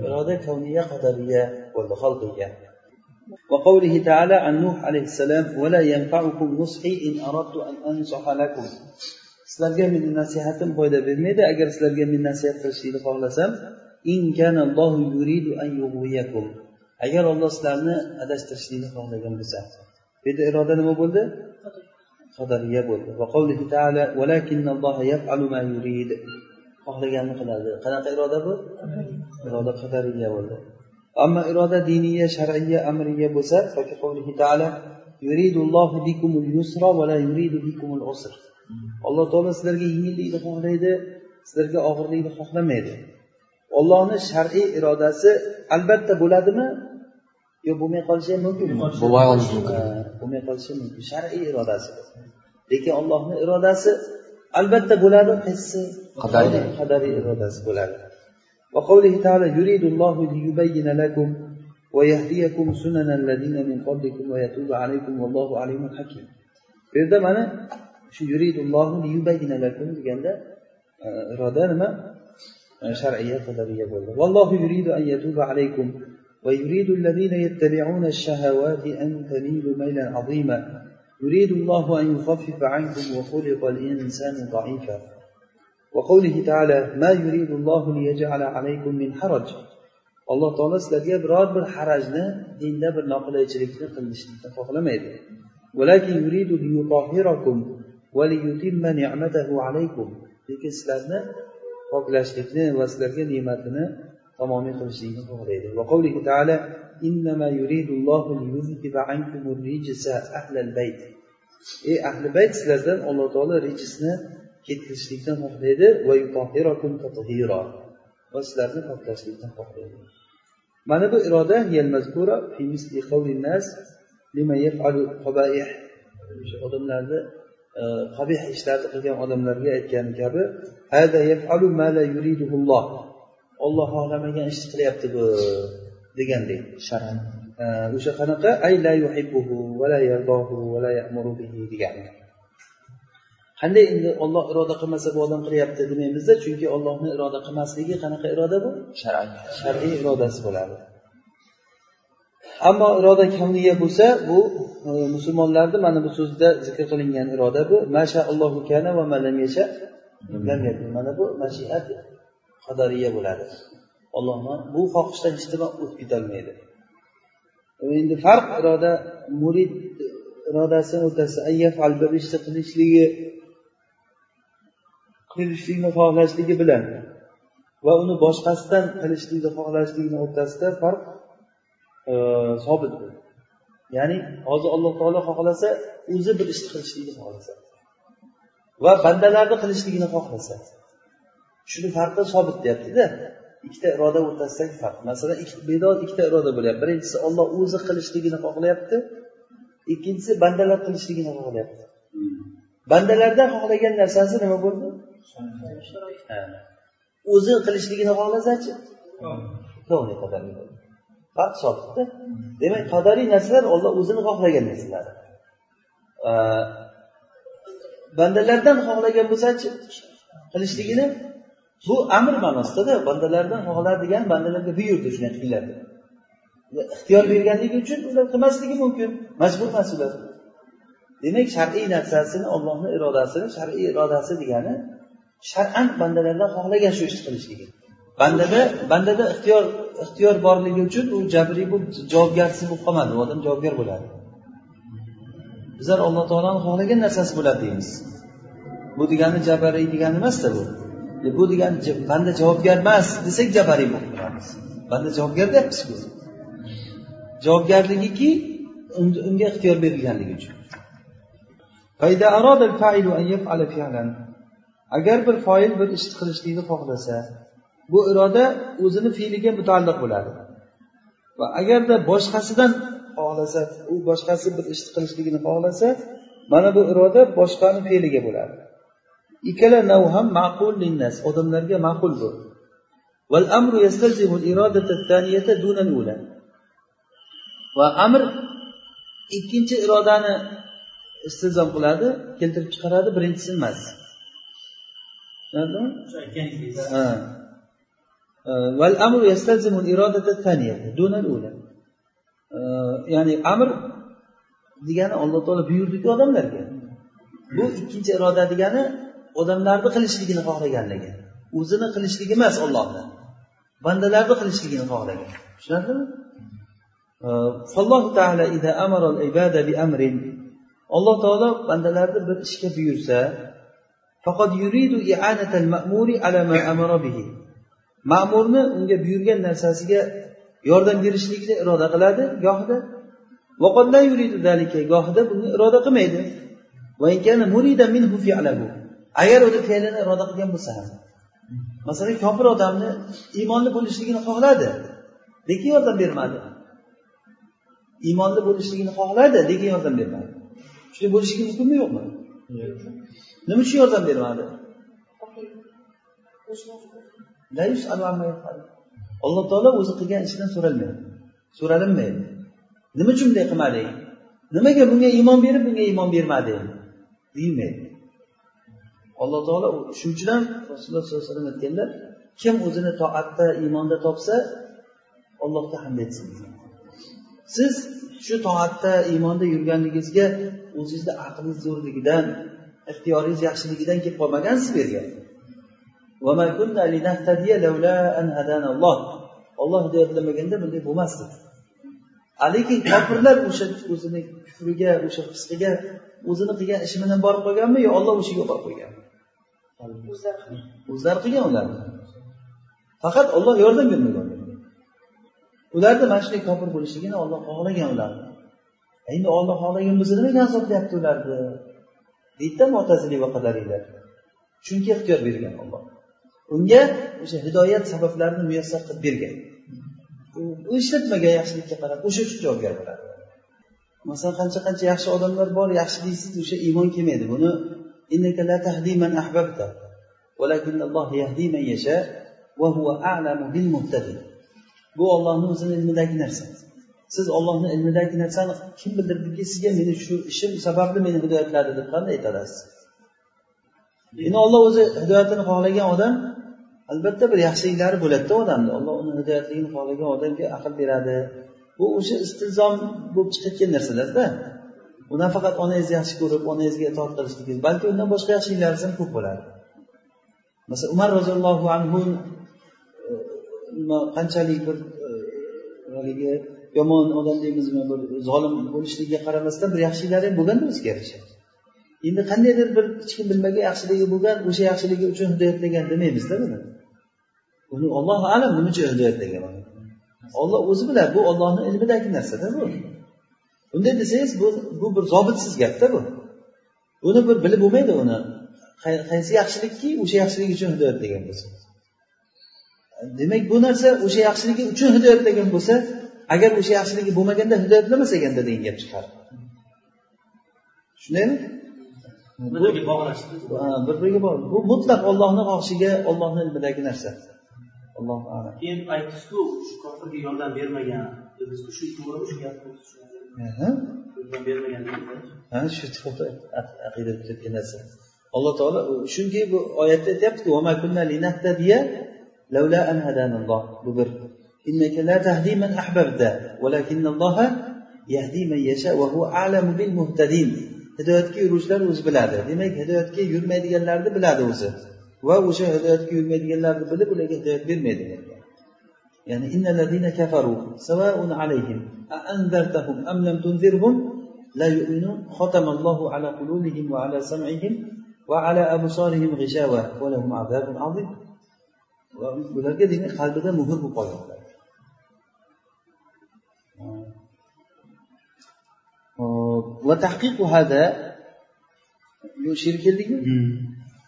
iroda kavniya qadariya bo'ldi xalqiya وقوله تعالى عن نوح عليه السلام ولا ينفعكم نصحي إن أردت أن أنصح لكم sizlarga meni nasihatim foyda bermaydi agar sizlarga men nasihat qilishlikni xohlasam agar olloh sizlarni adashtirishlikni xohlagan bo'lsa bu yerda iroda nima bo'ldi Qadariya bo'ldi. Xohlaganini qiladi. Qanaqa iroda bu? Iroda qadariya bo'ldi. Ammo iroda diniya shar'iya amriya bo'lsa alloh taolo sizlarga yengillikni xohlaydi sizlarga og'irlikni xohlamaydi. Ollohni shar'iy irodasi albatta bo'ladimi? yo bo'lmay qolishi ham mumkinmi bo'lmay qolishi mumkin bo'lmay qolishi mumkin shar'iy irodasi lekin ollohni irodasi albatta bo'ladi qaysisi qadariy irodasi bo'ladi وقوله تعالى يريد الله ليبين لكم ويهديكم سنن الذين من قبلكم ويتوب عليكم والله عليم حكيم bu yerda mana shu yuridullohu liyubayyina lakum deganda iroda nima shar'iya qadariya bo'ldi vallohu yuridu an yatuba alaykum ويريد الذين يتبعون الشهوات أن تميلوا ميلا عظيما يريد الله أن يخفف عنكم وخلق الإنسان ضعيفا وقوله تعالى ما يريد الله ليجعل عليكم من حرج alloh taolo sizlarga biror bir harajni dinda bir noqulaychilikni qilishlikni xohlamaydi lekin sizlarni poklashlikni va sizlarga ne'matini tamomiy qilishlikni xohlaydi. Va qavlihi taala innama yuridullohu liyuzhiba ankum rijsa ahlal bayt. Ey ahli bayt sizlardan alloh taolo rijisni ketkizishlikdan xohlaydi. Va yutohirakum tathira va sizlarni poklashlikdan xohlaydi. Mana bu iroda yalmazkura fi misli qawli nas lima yaf'alu qabaih. O'sha odamlarni e, qabih ishlarni qilgan odamlarga aytgani kabi hada yaf'alu ma la yuridulloh olloh xohlamagan ishni qilyapti bu degandek o'sha qanaqa? Ay la yuhibbuhu va la yardohu va la ya'muru bihi degani qanday endi olloh iroda qilmasa bu odam qilyapti demaymizda chunki ollohni iroda qilmasligi qanaqa iroda bu? Shar'iy. Irodasi bo'ladi. Ammo iroda kamliya bo'lsa bu e, musulmonlarni mana bu so'zda zikr qilingan iroda bu. Masha allohu kana va malam yasha. Mana bu mashiat qadariya bo'ladi. Ollohni bu xohishdan hech nima o'tib ketolmaydi. Endi farq iroda murid irodasini o'rtasida bir ishni qilishligi qilishlikni xohlashligi bilan va uni boshqasidan qilishlikni xohlashlikni o'rtasida farq e, sobit ya'ni hozir alloh taolo xohlasa o'zi bir ishni qilishlikni xohlasa va bandalarni qilishligini xohlasa. Shuni farqi sobit deyaptida ikkita iroda o'rtasidagi farq. Masalan bedod ikkita iroda bo'lyapti. Birinchisi olloh o'zi qilishligini xohlayapti ikkinchisi bandalar qilishligini xohlayapti. Bandalardan xohlagan narsasi nima bo'ldi? O'zi qilishligini xohlasachi? Farq soldikda demak qadariy narsalar olloh o'zini xohlagan narsalar. Bandalardan xohlagan bo'lsachi qilishligini bu amr ma'nosidada bandalardan xohlaadigan bandalarga buyurdi shunday qilinglar deb ixtiyor berganligi uchun ular qilmasligi mumkin majbur emas ular demak shar'iy narsasini ollohni irodasini shar'iy irodasi degani shar'an bandalardan xohlagan shu ishni qilishligi bandada bandada ixtiyor ixtiyor borligi uchun u jabriy bo'lib javobgarsiz bo'lib qolmadi u odam javobgar bo'ladi. Bizlar alloh taoloni xohlagan narsasi bo'ladi deymiz. Bu degani jabariy degani emasda bu. E, bu degani banda javobgar emas desak jabariy bo'lib qolamiz banda javobgar deyapmizku javobgarligiki unga ixtiyor berilganligi uchun. Agar bir foil bir ishni qilishlikni xohlasa bu iroda o'zini fe'liga mutaalliq bo'ladi. Va agarda boshqasidan xohlasa u boshqasi bir ishni qilishligini xohlasa mana bu iroda boshqani fe'liga bo'ladi. Ikkala nav ham ma'qul linnas odamlarga ma'qul bu. Val amru yastalzimu iradata thaniyata duna ula va amr ikkinchi irodani istizom qiladi keltirib chiqaradi birinchisi emas. Val amru yastalzimu iradata thaniyata duna ula ya'ni amr degani alloh taolo buyurdiku odamlarga. Bu ikkinchi iroda degani odamlarni qilishligini xohlaganligi. O'zini qilishligi emas ollohni bandalarni qilishligini xohlagan. Tushunarlimi? Alloh taolo bandalarni bir ishga buyursa ma'murni unga buyurgan narsasiga yordam berishlikni iroda qiladi gohida. Gohida bunga iroda qilmaydi. Agar uni fe'lini iroda qilgan bo'lsa ham masalan kofir odamni iymonli bo'lishligini xohladi lekin yordam bermadi. Iymonli bo'lishligini xohladi lekin yordam bermadi. Shunday bo'lishligi mumkinmi yo'qmi? Nima uchun yordam bermadi? Alloh taolo o'zi qilgan ishidan so'ralmaydi so'ralinmaydi. Nima uchun bunday qilmading nimaga bunga iymon berib bunga iymon bermading deyilmaydi alloh taolo shuning uchun ham rasululloh sollallohu alayhi vasallam aytganlar kim o'zini toatda iymonda topsa allohga hamd etsin. Siz shu toatda iymonda yurganligingizga o'zingizni aqlingiz zo'rligidan ixtiyoringiz yaxshiligidan kelib qolmagansiz bu yerga. Olloh hidoyatlamaganda bunday bo'lmasdi. Lekin kofirlar o'sha o'zini kufriga o'sha fisqiga o'zini qilgan ishi bilan borib qolganmi yo olloh o'sha yerga borib qo'yganmi o'zlari qilgan. Ularni faqat olloh yordam bermagan ularni mana shunday kofir bo'lishligini olloh xohlagan ularni endi olloh xohlagan bo'lsa nimaga azoblayapti ularni? Deydida motazili va qadariylar chunki ixtiyor bergan olloh unga o'sha hidoyat sabablarini muyassar qilib bergan. U ishlatmagan yaxshilikka qarab o'sha uchun javobgar bo'ladi masalan qancha qancha yaxshi odamlar bor yaxshi deysiz o'sha iymon kelmaydi. Buni bu ollohni o'zini ilmidagi narsa siz ollohni ilmidagi narsani kim bildirdiki sizga meni shu ishim sababli meni hidoyatladi deb qanday aytolasiz endi olloh o'zi hidoyatini xohlagan odam albatta bir yaxshiliklari bo'ladida odamni olloh uni hidoyatligini xohlagan odamga aql beradi. Bu o'sha istilzom bo'lib chiqayotgan narsalarda undan faqat onangizni yaxshi ko'rib onangizga itoat qilishligingiz balki undan boshqa yaxshiliklaringiz ham ko'p bo'ladi masalan umar roziyallohu anhu e, qanchalik bir e, haligi yomon odam deymizmi bir zolim bo'lishligiga qaramasdan bir yaxshiliklari ham bo'lganda o'ziga yarasha endi qandaydir bir hech kim bilmagan yaxshiligi bo'lgan o'sha yaxshiligi uchun hidoyatlagan demaymizda buni. Buni ollohu alam nima uchun hidoyatlagan olloh o'zi biladi bu ollohni ilmidagi narsada bu. Unday desangiz bu bu bir zobitsiz gapda bu. Uni bir bilib bo'lmaydi uni. Qaysi yaxshilikki o'sha yaxshilik uchun hidoyatlagan bo'lsa. Demak bu narsa o'sha yaxshiligi uchun hidoyatlagan bo'lsa agar o'sha yaxshiligi bo'lmaganda hidoyatlamas ekanda degan gap chiqadi shundaymi bir biriga bog'liq bu mutlaq ollohni xohishiga ollohni ilmidagi narsa. Allohu alam. Keyin aytdizku shu kofirga yordam bermagan. Biz shu to'g'ri shu gap Shu aqida ketgan narsa alloh taolo chunki bu oyatda aytyaptiku bu bir. La tahdi man ahbabta walakinnalloha yahdi man yasha va huwa a'lamu bil muhtadin. Hidoyatga yuruvchilar o'zi biladi. Demak hidoyatga yurmaydiganlarni biladi o'zi. Va o'sha hidoyatga yurmaydiganlarni bilib ularga hidoyat bermaydi sawa'un alayhim a anzartahum am lam tunzirhum la yu'minun khatamallohu ala qulubihim va ala sam'ihim va ala absarihim ghishawa va lahum azabun azim. Va ularga demak qalbida muhr bo'lib qolgan va tahqiqu hada bu she'r keldikmi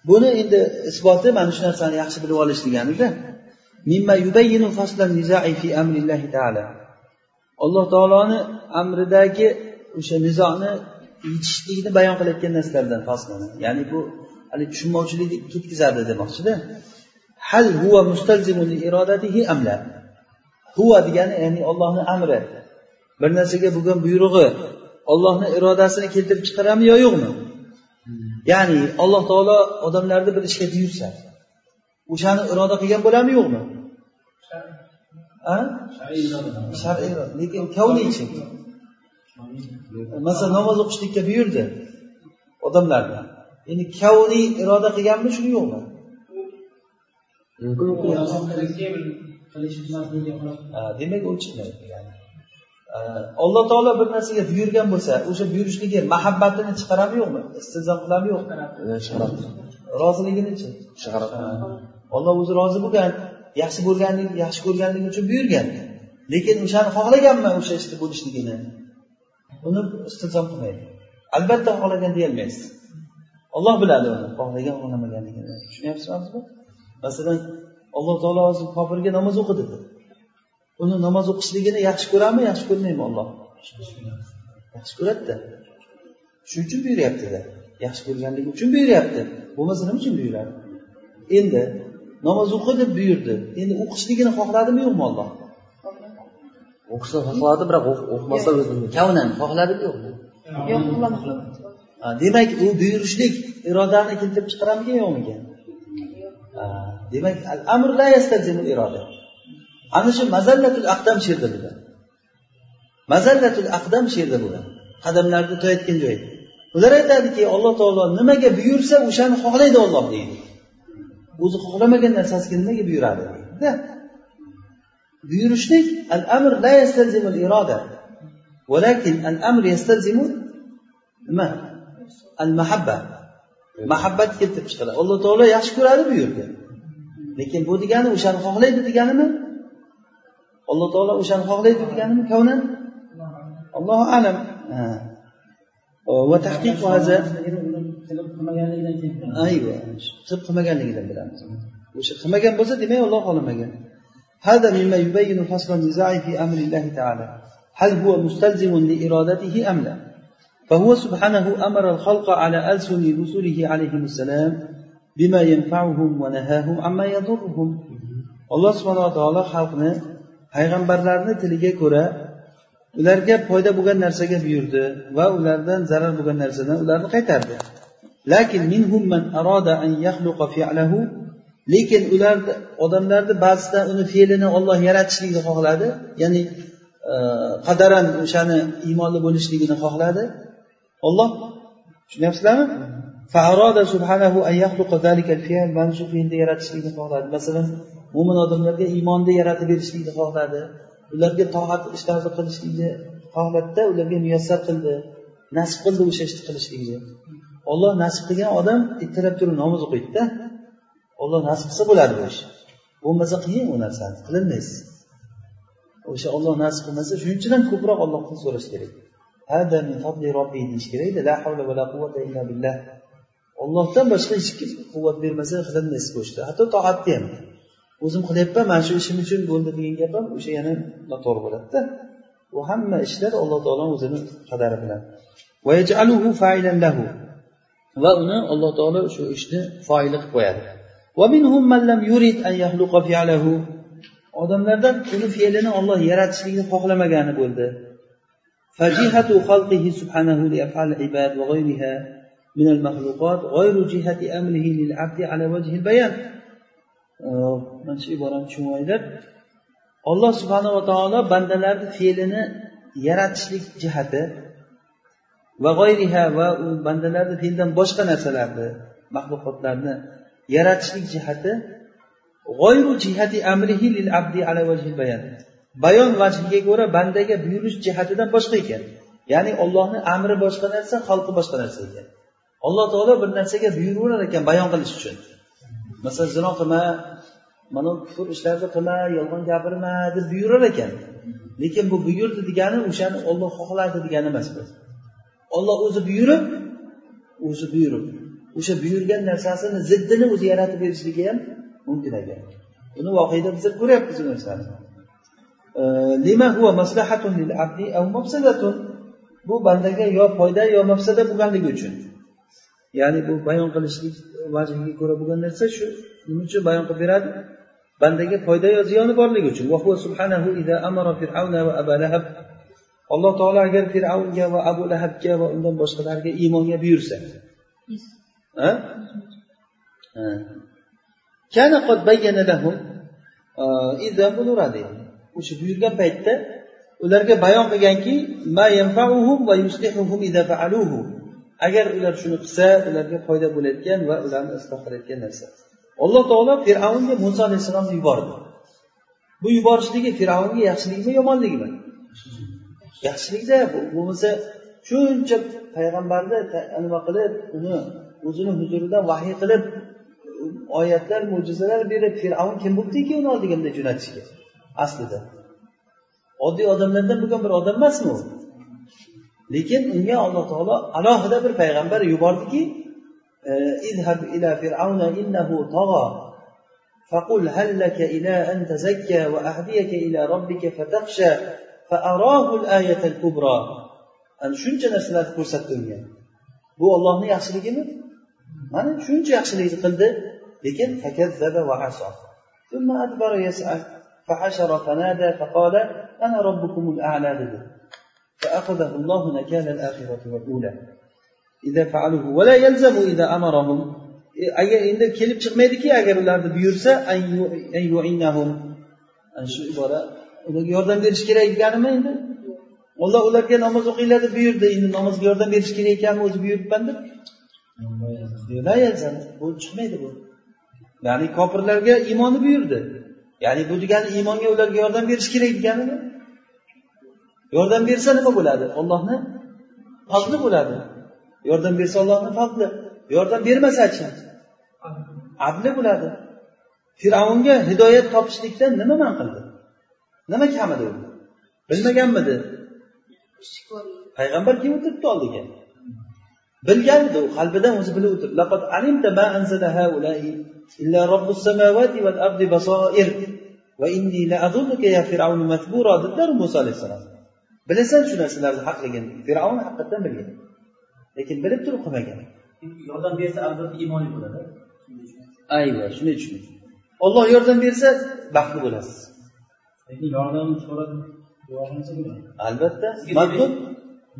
buni endi isboti mana shu narsani yaxshi bilib olish deganida mimma yubayyinu faslan nizai fi amrillahi taala alloh taoloni amridagi o'sha nizoni yechishlikni bayon qilayotgan narsalardan faslani ya'ni bu haligi tushunmovchilikni ketkazadi demoqchida hal huwa mustalzimun irodatihi amla huva degani ya'ni ollohni amri bir narsaga bo'lgan buyrug'i ollohni irodasini keltirib chiqaradimi yo yo'qmi ya'ni alloh taolo odamlarni bir ishga buyursa o'shani iroda qilgan bo'ladimi yo'qmi? Shar'iy lekin kavniychi masalan namoz o'qishlikka buyurdi odamlarga endi kavniy iroda qilganmi shuni yo'qmi? Demak u chiqmaydi alloh taolo bir narsaga buyurgan bo'lsa o'sha buyurishligi mahabbatini chiqaradimi yo'qmi? Istizom qiladimi yo'qmi? Chiqaradi. Roziliginichi chiqaradi olloh o'zi rozi bo'lgan yaxshi bo'lganligi yaxshi ko'rganligi uchun buyurgan. Lekin o'shani xohlaganman o'sha ishni bo'lishligini. Uni istizom qilmaydi. Albatta xohlagan deyolmaysiz. Olloh biladi uni xohlagan xohlamaganligini. Tushunyapsizmi? Masalan alloh taolo hozir kofirga namoz o'qi dedi uni namoz o'qishligini yaxshi ko'radimi yaxshi ko'rmaymi olloh yaxshi ko'radida shuning uchun buyuryaptida yaxshi ko'rganligi uchun buyuryapti. Bo'lmasa nima uchun buyuradi? Endi namoz o'qi deb buyurdi. Endi o'qishligini xohladimi yo'qmi olloh o'qishni xohladi biroq o'qimasa o'zi kavnan xohladimi yo'qmi demak u buyurishlik irodani keltirib chiqaradimikan yo'qmikan demak amr la yastalzimul iroda. Ana shu mazallatul aqdam she'rda bo'ladi mazallatul aqdam she'rda bo'ladi qadamlarni to'yayotgan joyi ular aytadiki alloh taolo nimaga buyursa o'shani xohlaydi olloh deydi o'zi xohlamagan narsasiga nimaga buyuradi deydida buyurishlik al amr la yastalzimu al iroda ولكن الامر يستلزم nima al mahabba mahabbat keltirib chiqaradi alloh taolo yaxshi ko'radi buyurdi lekin bu degani o'shani xohlaydi deganimi alloh taolo o'shani xohlaydi deganimi kavnan allohu alam va tahqiq hozir ayva qilib qilmaganligidan bilamiz o'sha qilmagan bo'lsa demak olloh xohlamagan هذا مما يبين فصل النزاع في أمر الله تعالى هل هو مستلزم لإرادته أم لا فهو سبحانه أمر الخلق على ألسن رسله عليهم السلام بما ينفعهم ونهاهم عما يضرهم الله سبحانه وتعالى xalqni payg'ambarlarni tiliga ko'ra ularga foyda bo'lgan narsaga buyurdi va ulardan zarar bo'lgan narsadan ularni qaytardi lakin minhum man arada an yakhluqa fi'lahu lekin ular odamlarni ba'zida uni fe'lini Alloh yaratishligini xohladi ya'ni qadaran o'shani iymonli bo'lishligini xohladi olloh tushunyapsizlarmi فأراد سبحانه أن يخلق ذلك الفعل mana shu fe'lni yaratishlikni xohladi masalan mo'min odamlarga iymonni yaratib berishlikni xohladi ularga toat ishlarni qilishlikni xohladida ularga muyassar qildi nasib qildi o'sha ishni qilishlikni Olloh nasib qilgan odam ertalab turib namoz o'qiydida olloh nasib qilsa bo'ladi bu ish. Bo'lmasa qiyin u narsani qilolmaysiz o'sha olloh nasib qilmasa shuning uchun ham ko'proq ollohdan so'rash kerak. Hada min fadli robbi deyish kerakda la havla va la quvvata illa billah. Ollohdan boshqa hech kim quvvat bermasa qilolmaysiz bu ishni hatto toatni ham. O'zim qilyapman mana shu ishim uchun bo'ldi degan gap ham o'sha yana noto'g'ri bo'ladida. Bu hamma ishlar alloh taoloni o'zini qadari bilan va uni alloh taolo shu ishni foili qilib qo'yadi odamlardan uni fe'lini olloh yaratishlikni xohlamagani bo'ldi فجهة خلقه سبحانه لأفعال العباد وغيرها من المخلوقات غير جهة أمره للعبد على وجه البيان mana shu iborani tushunib olinglar alloh subhanava taolo bandalarni fe'lini yaratishlik jihati va g'oyriha va u bandalarni fe'ldan boshqa narsalarni maxluqotlarni yaratishlik jihati g'oyru jihati amrihi lil abdi ala vajhil bayan. Bayon vajhiga ko'ra bandaga buyurish jihatidan boshqa ekan. Ya'ni ollohni amri boshqa narsa xalqi boshqa narsa ekan. Alloh taolo bir narsaga buyuraverar ekan bayon qilish uchun. Masalan zino qilma mana kufr ishlarni qilma yolg'on gapirma deb buyurar ekan. Lekin bu buyurdi degani o'shani olloh xohladi degani emas bu. Olloh o'zi buyurib o'zi buyurib. O'sha buyurgan narsasini ziddini o'zi yaratib berishligi ham mumkin ekan buni voqeda biz ko'ryapmiz bu narsani. Huwa maslahatun lil abdi aw mafsadatun. Bu bandaga yo foyda yo mafsada bo'lganligi uchun. Ya'ni bu bayon qilishlik vajhiga ko'ra bo'lgan narsa shu. Nima uchun bayon qilib beradi? Bandaga foyda yo ziyoni borligi uchun. Alloh taolo agar fir'avnga va abu lahabga va undan boshqalarga iymonga buyursa. Bunuradi o'sha buyurgan paytda ularga bayon qilganki agar ular shuni qilsa ularga foyda bo'layotgan va ularni isloh qilayotgan narsa. Alloh taolo fir'avnga muso alayhissalomni yubordi. Bu yuborishligi fir'avnga yaxshilikmi yomonligimi yaxshilikda bo'lmasa shuncha payg'ambarni nima qilib uni o'zini huzuridan vahiy qilib oyatlar mo'jizalar berib fir'avn kim bo'libdiki uni oldiga bunday jo'natishga aslida oddiy odamlardan bo'lgan bir odam emasmi u lekin unga alloh taolo alohida bir payg'ambar yubordiki اذهب إلى فرعون إنه طغى فقل هل لك إلى أن تزكى وأهديك إلى ربك فتخشى فأراه الآية الكبرى أن shuncha narsalarni ko'rsatdi unga bu ollohni yaxshiligimi mana shuncha yaxshilikni qildi lekin ثم أدبر يسعى فحشر فنادى فقال أنا ربكم الأعلى dedi فأخذه الله نكال الآخرة والأولى إذا فعلوه ولا يلزم إذا أمرهم agar endi kelib chiqmaydiki agar ularni buyursa shu ibora ularga yordam berish kerak ekanmi endi? Olloh ularga namoz o'qinglar deb buyurdi. Endi namozga yordam berish kerak ekanmi o'zi buyuribman deb? Bu chiqmaydi bu. Ya'ni kofirlarga iymonni buyurdi. Ya'ni bu degani iymonga ularga yordam berish kerak deganimi? Yordam bersa nima bo'ladi? Ollohni fazli bo'ladi. Yordam bersa ollohni fazli. Yordam bermasachi adli bo'ladi. Fir'avnga hidoyat topishlikdan nima man qildi nima kam edi u? Bilmaganmidi? Payg'ambar kelib o'tiribdi oldiga. Bilgan edi u? Qalbidan o'zi bilib o'tiribdi. Dedilar muso alayhissalom bilasan shu narsalarni haqligini fir'avn haqiqatdan bilgan. Lekin bilib turib qilmagan. Yordam bersa albatta iymoniy bo'ladi. Ayva shunday tushuning olloh yordam bersa baxtli bo'lasiz lekin yordam so'rab duo qilsa bo'ladi. Albatta matlub.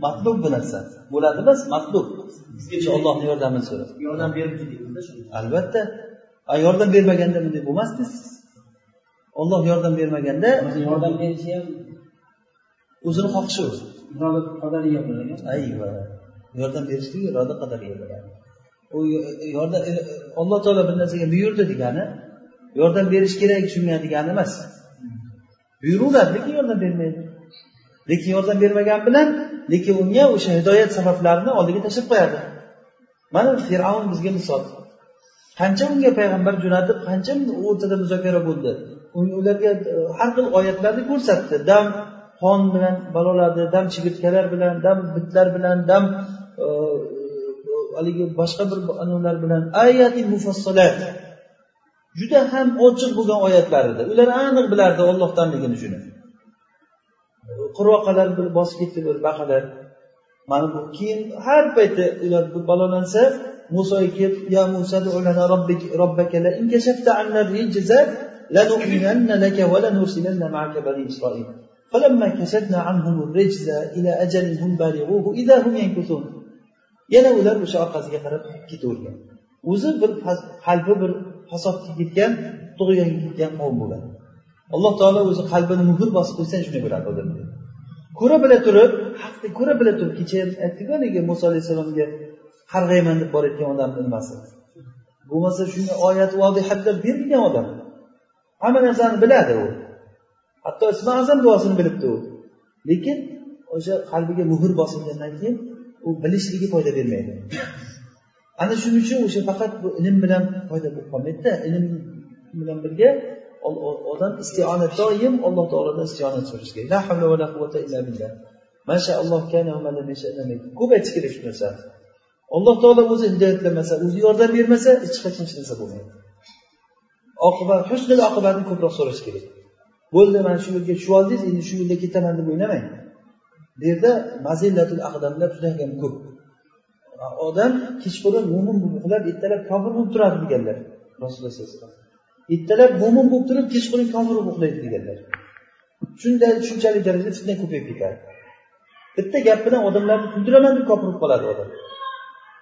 matlub bu narsa bo'ladi emas matlub. Ollohni yordamini so'rab. Yordam berib ketyapmizda albatta. Yordam bermaganda bunday bo'lmasdi. Olloh yordam bermaganda yordam berishi ham o'zini xohishi iroda bo'ladi. Ayva. Yordam berishlik iroda qadariga bo'ladi. U yordam alloh taolo bir narsaga buyurdi degani yordam berish kerak shunga degani emas buyuraveradi lekin yordam bermaydi. Lekin yordam bermagan bilan lekin unga o'sha hidoyat sabablarini oldiga tashlab qo'yadi mana fir'avn bizga misol. Qancha unga payg'ambar jo'natib qancha o'rtada muzokara bo'ldi. Ularga e, har xil oyatlarni ko'rsatdi. Dam qon bilan balolarni dam chigirtkalar bilan dam bitlar bilan dam e, haligi boshqa bir anavlar bilan. Ayati mufassalat juda ham ochiq bo'lgan oyatlar edi ular aniq bilardi ollohdanligini shuni qurvoqalar bir bosib ketdi bir baqalar mana bu keyin har payti ular balolansa musoga kelib ya musa robbaka la in kashafta anna rijza لنؤمنن لك ولنرسلن معك بني إسرائيل فلما كشفنا عنهم الرجز إلى أجل هم بالغوه إذا هم ينكثون yana ular o'sha orqasiga qarab ketavergan o'zi bir qalbi bir fasodga ketgan tug'yonga ketgan qavm bo'ladi alloh taolo o'zi qalbini muhr bosib qo'ysa shunday bo'ladi odamga ko'ra bila turib haqni ko'ra bila turib kecha aytdiku haligi muso alayhissalomga qarg'ayman deb borayotgan odamni nimasi? Bo'lmasa shunga oyat vodihatlar berilgan odam. Hamma narsani biladi u. Hatto ismi azam duosini bilibdi u. Lekin o'sha qalbiga muhr bosilgandan keyin u bilishligi foyda bermaydi. Ana shuning uchun o'sha faqat bu ilm bilan foyda bo'lib qolmaydida ilm bilan birga odam istionat doim alloh taolodan istionat so'rash kerak la havla va la quvvata illa billah. Mashaalloh ko'p aytish kerak shu narsani alloh taolo o'zi hidoyatlamasa o'zi yordam bermasa hech qachon hech narsa bo'lmaydi. Oqibat husnil oqibatni ko'proq so'rash kerak. Bo'ldi mana shu yo'lga tushib oldingiz endi shu yo'lda ketaman deb o'ylamang. Bu yerda mazillatul aqdamlar juda ham ko'p. Odam kechqurun mo'min bo'lib uxlab ertalab kofir bo'lib turadi deganlar. Rasululloh sallallohu alayhi vasallam. Ertalab mo'min bo'lib turib kechqurun kofir bo'lib uxlaydi deganlar. Shunday shunchalik darajada fitna ko'payib ketadi. Bitta gap bilan odamlarni kuldiraman deb kofir bo'lib qoladi odam.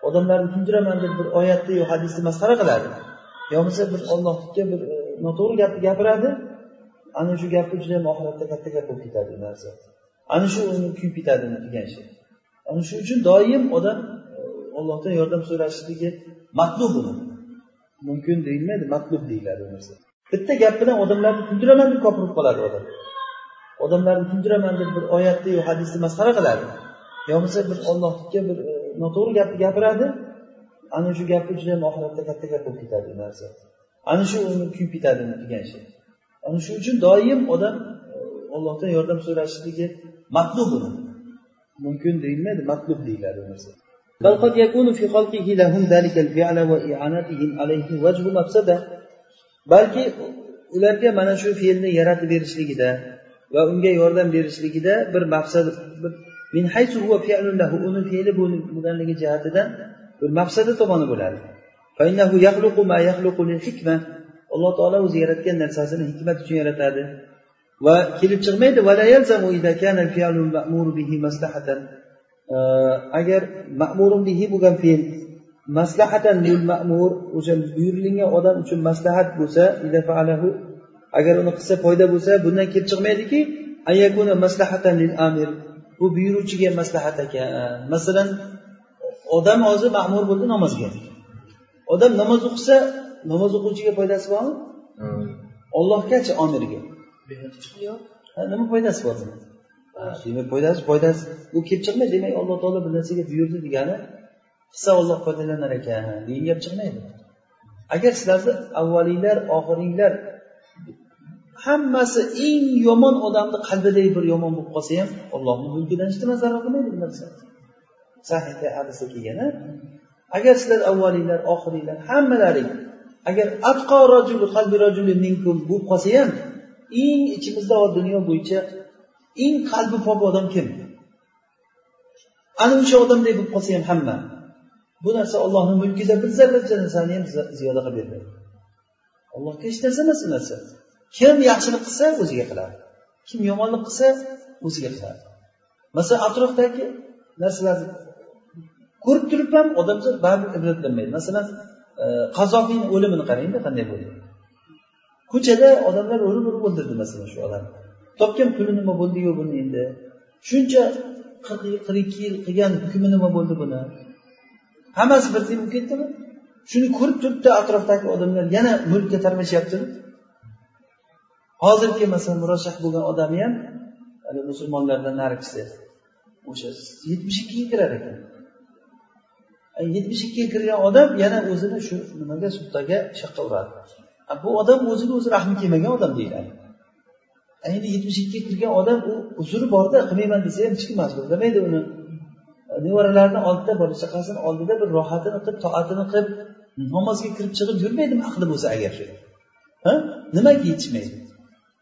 Odamlarni kuldiraman deb bir oyatni yo hadisni masxara qiladi. Yo bo'lmasa bir ollohga bir e, noto'g'ri gapni gapiradi. Ana shu gapi juda yam oxiratda katta gap bo'lib ketadi narsa. Ana shu uni kuyib ketadi degan shay ana shu uchun doim odam ollohdan yordam so'rashligi matlub uni mumkin deyilmaydi matlub deyiladi u narsa. Bitta gap bilan odamlarni kuldiraman deb kopirib qoladi odam. Odamlarni kuldiraman deb bir oyatni yo hadisni masxara qiladi. Yo bo'lmasa bir ollohga bir e, noto'g'ri gapni gapiradi. Ana shu gapi judayam oxiratda katta gap bo'lib ketadi u narsa. Ana shu uni kuyib ketadi degan shay ana shu uchun doim odam e, ollohdan yordam so'rashligi matlub uni mumkin deyilmaydi matlub deyiladi u narsa. بل قد يكون في خلقه لهم ذلك الفعل وإعانتهم عليه وجه مفسدة balki ularga mana shu fe'lni yaratib berishligida va unga yordam berishligida bir maqsad min huwa lahu uni fe'li bo'lganligi jihatidan bir maqsadi tomoni bo'ladi alloh taolo o'zi yaratgan narsasini hikmat uchun yaratadi va kelib chiqmaydi agar ma'murun bihi bo'lgan fe'l maslahatan lil ma'mur o'sha buyurilgan odam uchun maslahat bo'lsa agar uni qilsa foyda bo'lsa bundan kelib chiqmaydiki maslahatan lil amir bu buyuruvchiga maslahat ekan. Masalan odam hozir ma'mur bo'ldi namozga odam namoz o'qisa namoz o'quvchiga foydasi bormi? Ollohgachi omirga. Nima foydasi bor demak foydasi foydasi. U kelib chiqmaydi demak alloh taolo bir narsaga buyurdi degani qilsa olloh foydalanar ekan. Degan gap chiqmaydi. Agar sizlarni avvalinglar oxiringlar hammasi eng yomon odamni qalbidagi bir yomon bo'lib qolsa ham ollohni mulkidan hech nima zarar qilmaydi bu narsa. Sahihda hadisda kelgan agar sizlar avvalinglar oxiringlar hammalaring agar atqo rajuli qalbi rajuli minkum bo'lib qolsa ham eng ichimizda dunyo bo'yicha eng qalbi pok odam kim? Ana o'sha odamday bo'lib qolsa ham hamma. Bu narsa ollohni mulkida bir zarracha narsani ham ziyoda qilib bermaydi. Allohga hech narsa emas bu narsa. Kim yaxshilik qilsa o'ziga qiladi. Kim yomonlik qilsa o'ziga qiladi. Masalan atrofdagi narsalarni ko'rib turib ham odamzod baribir ibratlanmaydi masalan e, qazofiyni o'limini qarangda qanday bo'ldi? Ko'chada odamlar urib urib o'ldirdi masalan shu odamni topgan puli nima bo'ldiyu buni endi. Shuncha qirq yil qirq ikki yil qilgan hukmi nima bo'ldi buni? Hammasi birdek bo'lib ketdimi? Shuni ko'rib turibdi atrofdagi odamlar yana mulkka tarmashyaptimi hozirgi masalan murashah bo'lgan odami ham musulmonlardan narigisi o'sha yetmish ikkiga kirar ekan. Yetmish ikkiga kirgan odam yana o'zini shu nimaga suddaga shaqqa uradi. Bu odam o'ziga o'zi rahmi kelmagan odam deyiladi. Endi yetmish ikkiga kirgan odam u uzri borda qilmayman desa ham hech kim majburlamaydi uni. Nevaralarini oldida bola chaqasini oldida bir rohatini qilib toatini qilib namozga kirib chiqib yurmaydimi aqli bo'lsa agar shu? Nimaga yetishmaydi?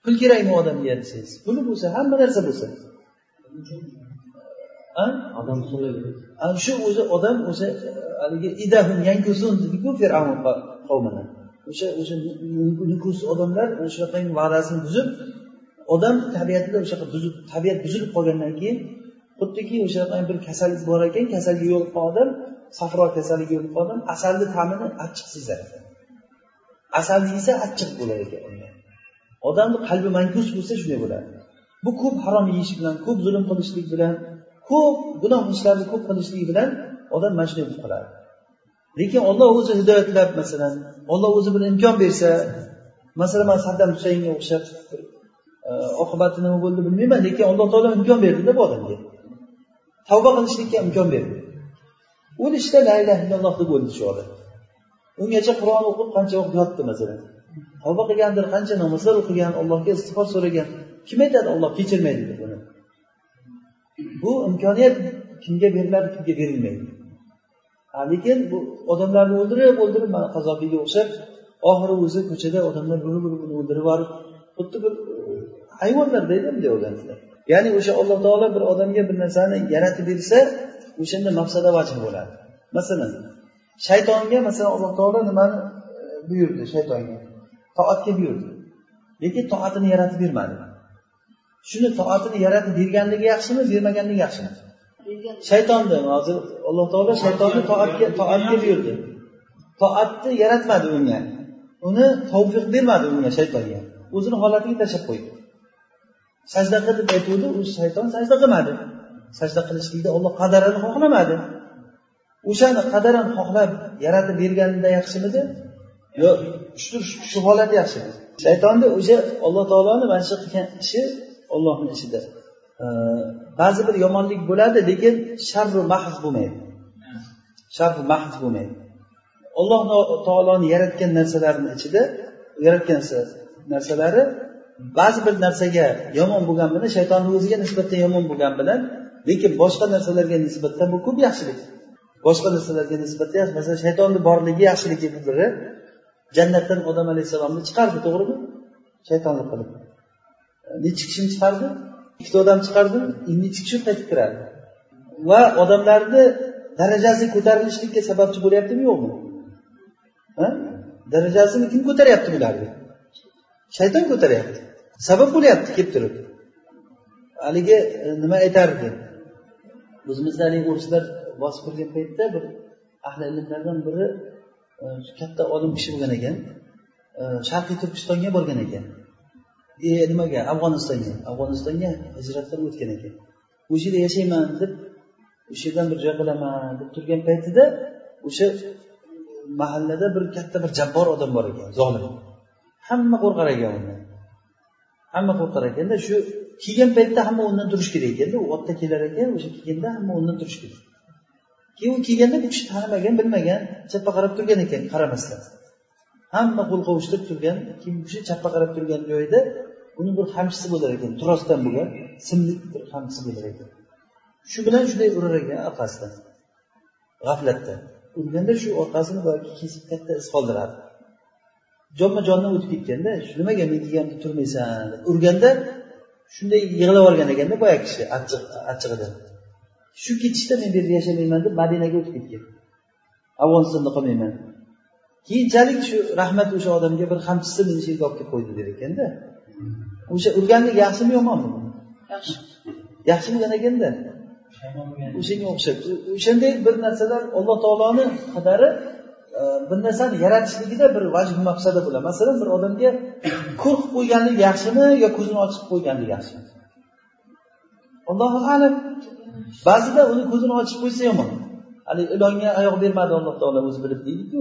Pul kerakmi odamga desangiz? Puli bo'lsa hamma narsa bo'lsa. Odam shu o'zi odam o'zi haligi idahum yangusun dediku fir'avn qavmini. O'sha o'sha nukus odamlar o'shanaqangi va'dasini buzib odam tabiatida o'shaqa buzib tabiat buzilib qolgandan keyin xuddiki o'sha bir kasallik bor ekan kasalga yo'liqqan odam safro kasaliga yo'liqqan odam asalni ta'mini achchiq sezadi asalni yesa achchiq bo'lar ekan odamni qalbi mankus bo'lsa shunday bo'ladi. Bu ko'p harom yeyish bilan ko'p zulm qilishlik bilan ko'p gunoh ishlarni ko'p qilishlik bilan odam mana shunday bo'lib qoladi. Lekin olloh o'zi hidoyatlab masalan olloh o'zi bir imkon bersa masalan man saddam husaynga o'xshab oqibati nima bo'ldi bilmayman lekin alloh taolo imkon berdida bu odamga tavba qilishlikka imkon berdi. O'lishda la ilaha illalloh deb o'ldi shu odam. Ungacha qur'on o'qib qancha vaqt yotdi masalan. Tavba qilgandir qancha namozlar o'qigan allohga istig'for so'ragan. Kim aytadi olloh kechirmaydi deb uni? Bu imkoniyat kimga beriladi kimga berilmaydi. Lekin bu odamlarni o'ldirib o'ldirib mana qazobiyga o'xshab oxiri o'zi ko'chada odamlar buni buni o'ldirib yuborib xuddi bir hayvonlar deydi bunday odamlar ya'ni o'sha alloh taolo bir odamga bir narsani yaratib bersa o'shanda mafsada vajh bo'ladi. Masalan shaytonga masalan alloh taolo nimani e, buyurdi shaytonga? Toatga buyurdi. Lekin toatini yaratib bermadi. Shuni toatini yaratib berganligi yaxshimi bermaganligi yaxshimi? Shaytonni hozir alloh taolo shaytonni toatga toatga buyurdi. Toatni yaratmadi unga. Uni tavfiq bermadi unga shaytonga. O'zini holatiga tashlab qo'ydi sajda qil deb aytuvdi u shayton sajda qilmadi. Sajda qilishlikni olloh qadarini xohlamadi. O'shani qadaran xohlab yaratib berganida yaxshimidi? Yo shu shu holat yaxshimi shaytonni o'sha alloh taoloni mana shu qilgan ishi ollohni ishida ba'zi bir yomonlik bo'ladi lekin sharru mahz bo'lmaydi. Sharru mahz bo'lmaydi. Alloh taoloni yaratgan narsalarni ichida yaratgan narsalari ba'zi bir narsaga yomon bo'lgan bilan shaytonni o'ziga nisbatan yomon bo'lgani bilan lekin boshqa narsalarga nisbatan bu ko'p yaxshilik. Boshqa narsalarga nisbatan masalan shaytonni borligi yaxshiligi biri jannatdan odam alayhissalomni chiqardi to'g'rimi? Shaytonlik qilib. E, nechi kishini chiqardi? Ikkita odam chiqardi nechi kishi qaytib kiradi va odamlarni darajasi ko'tarilishlikka sababchi bo'lyaptimi yo'qmi? Darajasini kim ko'taryapti bularni shayton ko'taryapti. Sabab bo'lyapti kelib turib. Haligi e, nima aytardi? O'zimizda haligi o'rislar bosib kirgan paytda bir ahli ilmlardan biri e, katta olim kishi bo'lgan ekan. E, Sharqiy turkistonga borgan ekan. E nimaga? Afg'onistonga. Afg'onistonga hijrat qilib o'tgan ekan. O'sha yerda yashayman deb o'sha yerdan bir joy qilaman deb turgan paytida o'sha mahallada bir katta bir jabbor odam bor ekan zolim. Hamma qo'rqar ekan undan. Hamma qo'rqar ekanda shu kelgan paytda hamma o'rnidan turishi kerak ekanda u otda kelar ekan o'sha kelganda hamma o'rnidan turishi kerak. Keyin u kelganda bu kishi tanimagan bilmagan chapga qarab turgan ekan qaramasdan. Hamma qo'l qovushtirib turgan keyin bu kishi chapga qarab turgan joyida uni bir hamchisi bo'lar ekan trosdan bo'lgan simlik bir hamchisi bo'lar ekan. Shu bilan shunday urar ekan orqasidan. G'aflatda. Urganda shu orqasini kesib katta iz qoldiradi. Jonma jondan o'tib ketganda shu nimaga men kelganimda turmaysan? deb urganda shunday yig'lab yuborgan ekanda boyagi kishi achchiq achchig'idan shu ketishda men bu yerda yashamayman deb madinaga o'tib ketgan. Afg'onistonda qolmayman. Keyinchalik shu rahmat o'sha odamga bir hamchisi meni shu yerga olib kelib qo'ydi der ekanda o'sha urganlik yaxshimi yomonmi? Yaxshi. Yaxshi bo'lgan ekanda o'shanga o'xshab o'shanday bir narsalar alloh taoloni qadari bir narsani yaratishligida bir vajh maqsadi bo'ladi. Masalan bir odamga ko'r qilib qo'yganlik yaxshimi yo ko'zini ochib qo'yganlik yaxshimi? Allohu alam. Ba'zida uni ko'zini ochib qo'ysa yomon. Haligi ilonga oyoq bermadi alloh taolo o'zi bilib deydiku.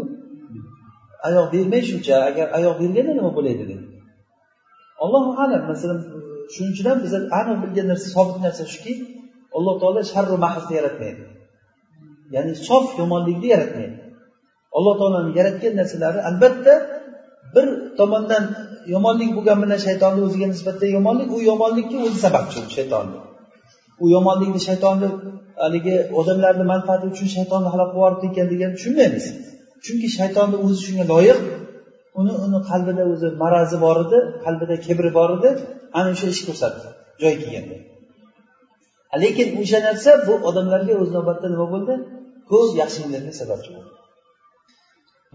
Oyoq bermay shuncha agar oyoq berganda nima bo'ladi deydi allohu alam. Masalan shuning uchun ham biza aniq bilgan narsa sobit narsa shuki alloh taolo sharru mahsni yaratmaydi. Ya'ni sof yomonlikni yaratmaydi. Alloh taoloni yaratgan narsalari albatta bir tomondan yomonlik bo'lgani bilan shaytonni o'ziga nisbatan yomonlik u yomonlikka o'zi sababchi shaytonni u yomonlikni shaytonni haligi odamlarni manfaati uchun shaytonni halok qilib yuboribdi ekan degan tushunmaymiz. Chunki shaytonni o'zi shunga loyiq. Uni uni qalbida o'zi marazi bor edi qalbida kibri bor edi. Ana o'sha ish ko'rsatdi joyi kelganda. Lekin o'sha narsa bu odamlarga o'z navbatida nima bo'ldi? Ko'p yaxshiliklarga sababchi bo'ldi.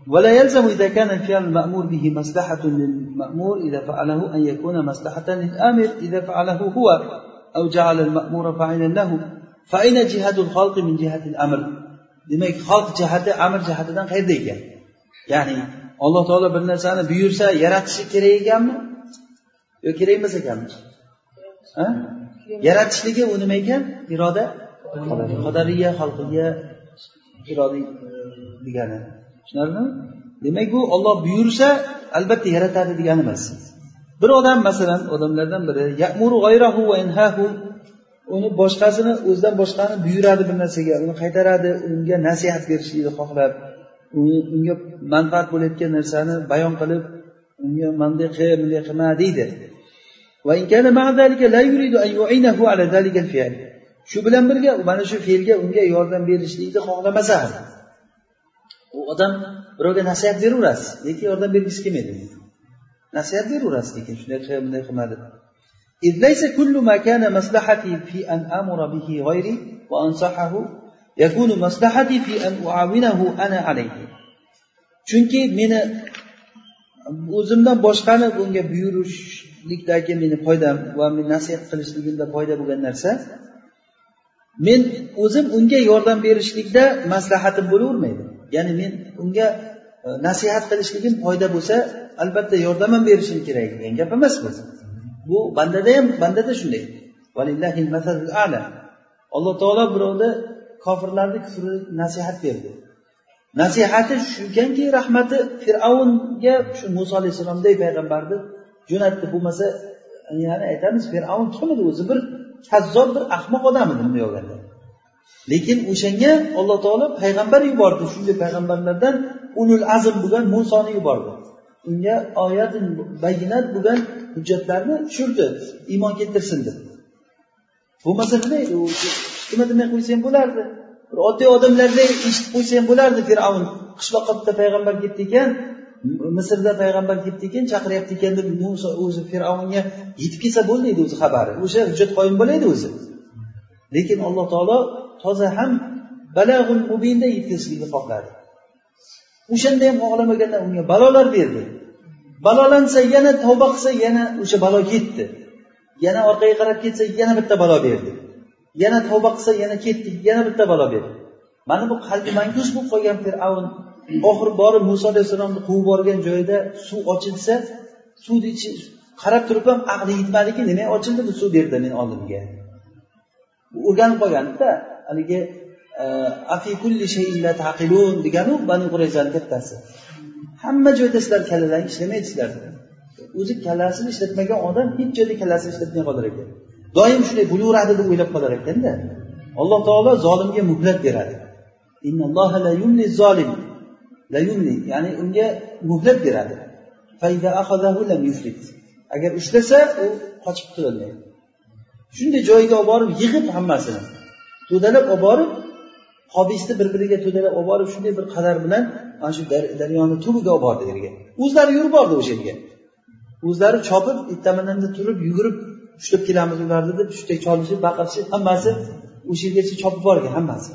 ولا يلزم إذا كان الفعل المأمور به مصلحة للمأمور إذا فعله أن يكون مصلحة للآمر إذا فعله هو أو جعل المأمور فاعلا له فأين جهاد الخلق من جهة الأمر demak xalq jihati amr jihatidan qayerda ekan ya'ni alloh taolo bir narsani buyursa yaratishi kerak ekanmi yo kerak emas ekanmi Ha? yaratishligi u nima ekan iroda qadariya xalqiya irodiy degani tushunarlimi? Demak bu olloh buyursa albatta yaratadi degani emas. Bir odam masalan odamlardan biri yamuru g'ayrahu va inhahu uni boshqasini o'zidan boshqani buyuradi bir narsaga uni qaytaradi unga nasihat berishlikni xohlab unga manfaat bo'layotgan narsani bayon qilib unga manday qil bunday qilma deydi. Shu bilan birga mana shu fe'lga unga yordam berishlikni xohlamasa ham. u odam birovga nasihat beraverasiz lekin yordam bergisi kelmaydi nasihat beraverasiz lekin shunday qil bunday qilma deb إذ ليس كل ما كان مصلحتي في أن آمر به غيري وأنصحه يكون مصلحتي في أن أعاونه أنا عليه chunki meni o'zimdan boshqani bunga buyurishlikdagi meni foydam va men nasihat qilishligimda foyda bo'lgan narsa men o'zim unga yordam berishlikda maslahatim bo'lavermaydi Ya'ni men unga e, nasihat qilishligim foyda bo'lsa albatta yordam ham berishim kerak. Degan gap emas bu bu bandada ham bandada shunday. Alloh taolo birovni kofirlarni kufri nasihat berdi. Nasihati shukanki rahmati fir'avnga shu muso alayhissalomday payg'ambarni jo'natdi. Bo'lmasa ya'ni aytamiz fir'avn kim edi? O'zi bir kazzob bir ahmoq odam edi bunday olganda lekin o'shanga alloh taolo payg'ambar yubordi. Shunday payg'ambarlardan ulul azm bo'lgan musoni yubordi. Unga oyat bayinat bo'lgan hujjatlarni tushirdi iymon keltirsin deb. Bo'lmasa nima edi u nima demay qo'ysa ham bo'lardi? Bir oddiy odamlarday eshitib qo'ysa ham bo'lardi fir'avn. Qishloqqa bitta payg'ambar ketdi ekan misrda payg'ambar ketdi ekan chaqiryapti ekan deb muso o'zi fir'avnga yetib kelsa bo'ldi edi o'zi xabari. O'sha hujjat qoyim bo'laydi o'zi. Lekin alloh taolo toza ham balag'ul mubinda yetkazishlikni xohladi o'shanda ham xohlamagandan unga balolar berdi. Balolansa yana tavba qilsa yana o'sha balo ketdi. Yana orqaga qarab ketsa yana bitta balo berdi. Yana tavba qilsa yana ketdi yana bitta balo berdi. Mana bu qalbi mangus bo'lib qolgan fir'avn. Oxiri borib muso alayhissalomni quvib borgan joyida suv ochilsa suvni ichi qarab turib ham aqli yetmadiki nima ochildi bu suv? berdi meni oldimga. Bu o'rganib qolgandida haligi e, afi kulli shayin la taqilun deganu bani qurayzani kattasi hamma joyda sizlar kallalaring ishlamaydi sizlarni o'zi kallasini ishlatmagan odam hech joyda kallasini ishlatmay qolar ekan. Doim shunday bo'laveradi deb o'ylab qolar ekanda alloh taolo zolimga muhlat beradi. Innalloha la yumli zolim. Yumli ya'ni unga muhlat beradi. Fa agar ushlasa u qochib qutulolmaydi shunday joyiga olib borib yig'ib hammasini to'dalab olib borib hobisni bir biriga to'dalab olib borib shunday bir qadar bilan mana shu daryoni tubiga olib bordi yerga o'zlari yurib bordi o'sha yerga. O'zlari chopib ertamananda turib yugurib ushlab kelamiz ularni deb hushtak cholishib baqirishib hammasi o'sha yergacha chopib borgan hammasi.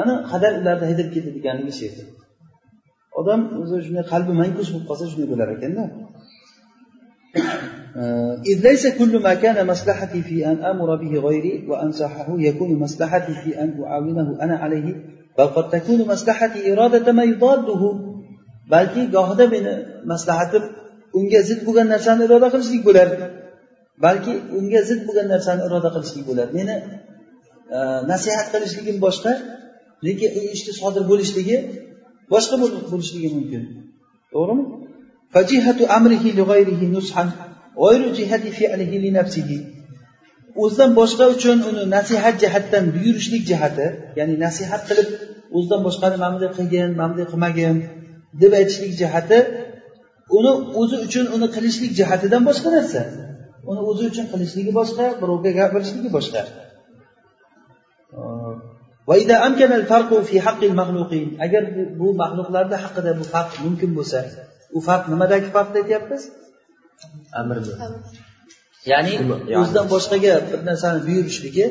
Ana qadar ularni haydab ketdi deganimiz shu yerda. Odam o'zi shunday qalbi mangus bo'lib qolsa shunday bo'lar ekanda. آه، إذ ليس كل ما كان مصلحتي في أن أمر به غيري وأنصحه يكون مصلحتي في أن أعاونه أنا عليه بل قد تكون مصلحتي إرادة ما يضاده. بل كي قهد من مصلحتي أنجا زد بغن نرسان إرادة خلصي بولار بل كي أنجا زد بغن نرسان إرادة خلصي بولار لأن نصيحة خلصي لكي بوشقة لكي إشتي صادر بولش لكي بوشقة بولش ممكن فجهة أمره لغيره نصحا. o'zidan boshqa uchun uni nasihat jihatdan buyurishlik jihati ya'ni nasihat qilib o'zidan boshqani mana bunday qilgin mana bunday qilmagin deb aytishlik jihati uni o'zi uchun uni qilishlik jihatidan boshqa narsa. Uni o'zi uchun qilishligi boshqa birovga gapirishligi boshqa. Agar bu maxluqlarni haqida bu farq mumkin bo'lsa u farq nimadagi farqni aytyapmiz? Amirni ya'ni o'zidan boshqaga bir narsani buyurishligi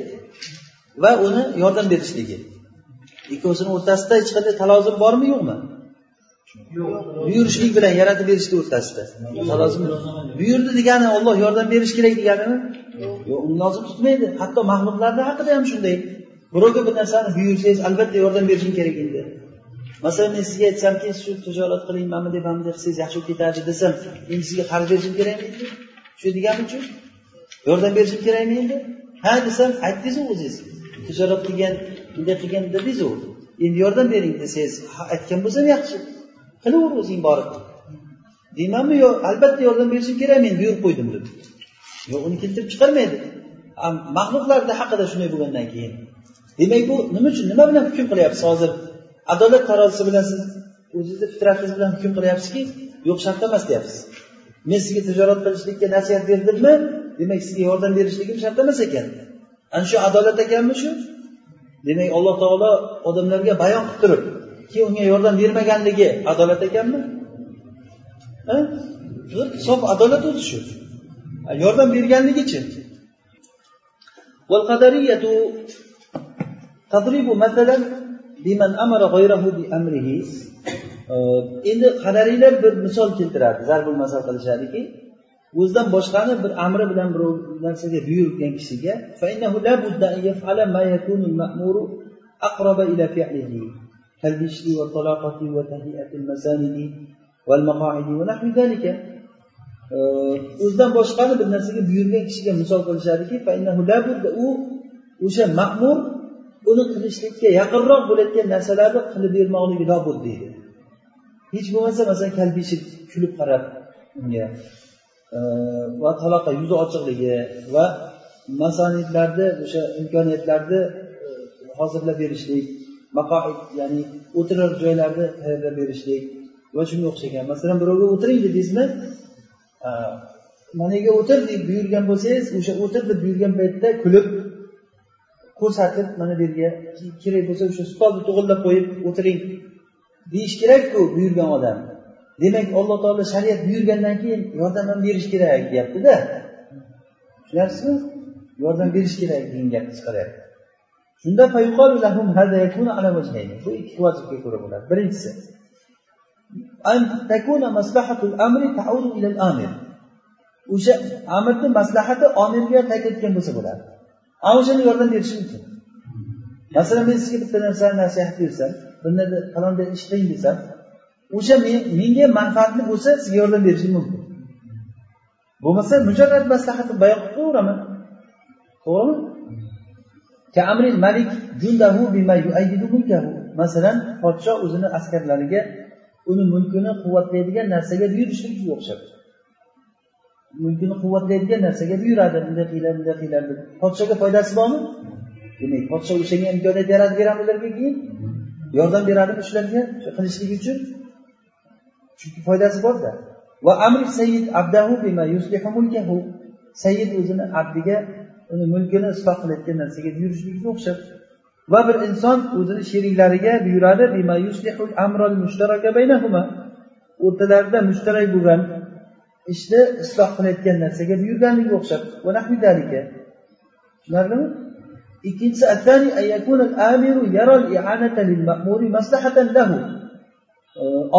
va uni yordam berishligi. Ikkovsini o'rtasida hech qanday talozim bormi yo'qmi? Buyurishlik bilan yaratib berishlik o'rtasida. Tarozimi buyurdi degani olloh yordam berishi kerak deganimi? Yo'q. Uni lozim tutmaydi. Hatto maxluqlarni haqida ham shunday. Birovga bir narsani buyursangiz albatta yordam berishing kerak endi masalan men sizga aytsamki shu tijorat qiling mana deb mana bunday qilsangiz yaxshi bo'lib ketadi desam endi sizga qarz berishim kerakmi endi? Shu degani uchun yordam berishim kerakmi endi? Ha desam aytdingizu o'zingiz tijorat qilgan bunday qilgan dedingizu endi yordam bering desangiz aytgan bo'lsam yaxshi qilaver o'zing borib. Deymanmi yo albatta yordam berishim kerak men buyurib qo'ydim deb. Yo'q uni keltirib chiqarmaydi. Maxluqlarni haqida shunday bo'lgandan keyin. Demak bu nima uchun nima bilan hukm qilyapsiz hozir? adolat tarozisi bilan siz o'zizni fitratingiz bilan hukm qilyapsizki yo'q shart emas deyapsiz men sizga tijorat qilishlikka nasihat berdimmi demak sizga yordam berishligim shart emas ekan ana shu adolat ekanmi shu demak alloh taolo odamlarga bayon qilib turib keyin unga yordam bermaganligi adolat ekanmi sof adolat o'zi shu yordam berganligichi والقدرية تضرب مثلا بمن أمر غيره بأمره endi qadariylar bir misol keltiradi zarbul masal qilishadiki o'zidan boshqani bir amri bilan birov narsaga buyurgan kishiga أقرب إلى فعله كالبشر والطلاقة وتهيئة المساند والمقاعد ونحو ذلك o'zidan boshqani bir narsaga buyurgan kishiga misol qilishadiki u o'sha ma'mur uni qilishlikka yaqinroq bo'layotgan narsalarni qilib bermoqligi lobud deydi. Hech bo'lmasa masalan kalbishib kulib qarab unga e, va taloqa yuzi ochiqligi va masonidlarni o'sha imkoniyatlarni e, hozirlab berishlik maqoid ya'ni o'tirar joylarni tayyorlab berishlik va shunga o'xshagan. Masalan birovga o'tiring dedingizmi e, mana yerga o'tir? deb buyurgan bo'lsangiz o'sha o'tir deb buyurgan paytda kulib ko'rsatib mana bu yerga kerak bo'lsa o'sha stolni to'g'irlab qo'yib o'tiring. Deyish kerakku buyurgan odam. Demak alloh taolo shariat buyurgandan keyin yordam ham berish kerak deyaptida. Tushunyapsizmi? Yordam berish kerak degan gapni chiqaryapti. Shunda bu ikki vajibga ko'ra bo'ladi. Birinchisi o'sha amirni maslahati omirga qaytayotgan bo'lsa bo'ladi. Ana o'shani yordam berishi mumkin. Masalan men sizga bitta narsani nasihat bersam bunda falonday ish qiling desam o'sha menga manfaatli bo'lsa sizga yordam berishim mumkin. Bo'lmasa mujarrad maslahatni bayon qilib qo'yaveraman to'g'rimi masalan podsho o'zini askarlariga uni mulkini quvvatlaydigan narsaga buyurishligiga o'xshab mulkini quvvatlaydigan narsaga buyuradi bunday qilinglar bunday qilinglar deb. Podshoga foydasi bormi? Demak podsho o'shanga imkoniyat yaratib beradi ularga keyin. Yordam beradimi shularga qilishligi uchun. Chunki foydasi borda. Va amri sayyid abdahu bima yuslihu mulkahu. Sayyid o'zini abdiga uni mulkini isloh qilayotgan narsaga buyurishlikka o'xshab. Va bir inson o'zini sheriklariga buyuradi bima baynahuma. O'rtalarida mushtarak bo'lgan ishni isloh qilayotgan narsaga buyurganligiga o'xshab tushunarlimi? Ikkinchisi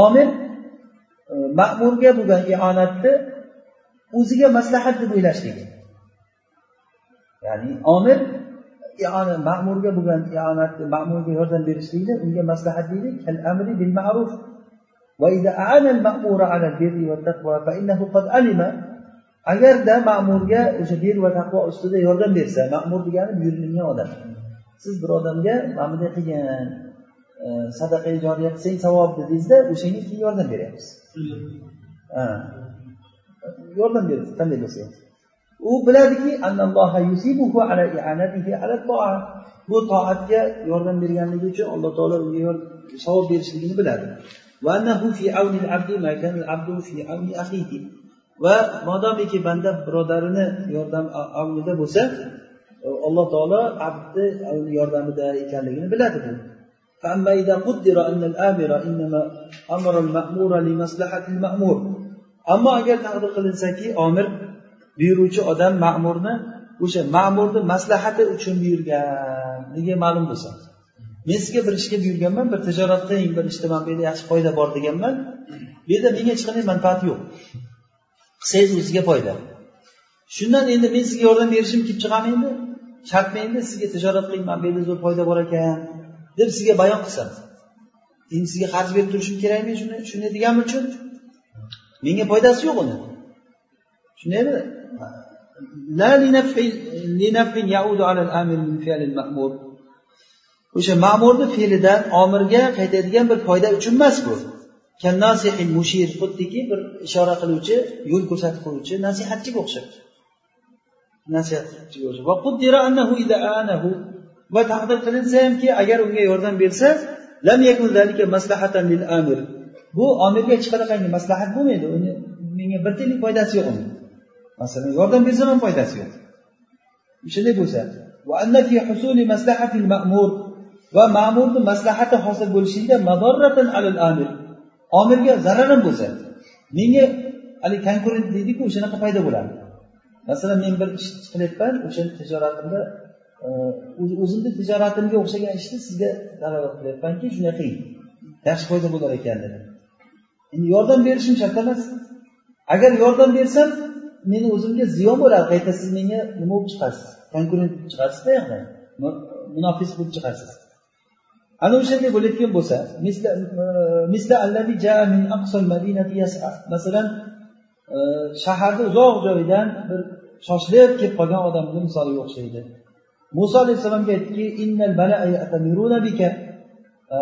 omir ma'murga bo'lgan ionatni o'ziga maslahat deb o'ylashligi ya'ni omir ma'murga bo'lgan ionatni ma'murga yordam berishlikni unga maslahat deydi kal amri bil ma'ruf وإذا أعان المأمور على البر والتقوى فإنه قد علم agarda ma'murga o'sha bir va taqvo ustida yordam bersa ma'mur degani buyurilgan odam siz bir odamga mana bunday qilgan sadaqa joriya qilsang savob dedingizda o'shanga keyin yordam beryapsiz yordam berdi qanday bo'lsa u biladiki bu toatga yordam berganligi uchun alloh taolo unga savob berishligini biladi va modomiki banda birodarini yordam avnida bo'lsa alloh taolo abdni yordamida ekanligini biladi bu فأما إذا قدر أن الآمر إنما أمر المأمور لمصلحة المأمور أما أجل تقدر قilinsaki omir buyuruvchi odam ma'murni o'sha ma'murni maslahati uchun buyurganligi ma'lum bo'lsa Men sizga bir ishga buyurganman bir tijorat qiling bir ishda mana bu yerda yaxshi foyda bor deganman. Bu yerda menga hech qanday manfaat yo'q. Qilsangiz o'zizga foyda. Shundan endi men sizga yordam berishim kelib chiqadimi endi shartmi endi sizga tijorat qiling mana bu yerda zo'r foyda bor ekan deb sizga bayon qilsam endi sizga qarz berib turishim kerakmi shuni shunday degani uchun? Menga foydasi yo'q uni. Tushunaymi o'sha ma'murni fe'lidan omirga qaytadigan bir foyda uchun emas bu. Mushir xuddiki bir ishora qiluvchi yo'l ko'rsatib qo'yuvchi nasihatchiga o'xshab nasihatchiga o'xshab va taqdir qilinsa hamki agar unga yordam bersa lam yakun zalika maslahatan lil amir. Bu omirga hech qanaqangi maslahat bo'lmaydi. Uni menga bir tiyinlik foydasi yo'q uni. Masalan yordam bersam ham foydasi yo'q. Shunday bo'lsa va ma'murni maslahati hosil bo'lishlikda madorratan alil amir. Omirga zarar bo'lsa menga haligi konkurent deydiku o'shanaqa paydo bo'ladi. Masalan men bir ish qilyapman o'sha tijoratimda e, o'zimni tijoratimga o'xshagan ishni sizga dalolat qilyapmanki shunday qiling yaxshi foyda bo'lar ekan dedi. Endi yordam berishim shart emas. Agar yordam bersam meni o'zimga ziyon bo'ladi. Qayta siz menga nima bo'lib chiqasiz? Konkurent bo'lib chiqasiz yoqda munofis bo'lib chiqasiz. Ana o'shanday bo'layotgan bo'lsa e, masalan e, shaharni uzoq joydan bir shoshilib kelib qolgan odamni misoliga o'xshaydi. Muso alayhissalomga aytdiki e,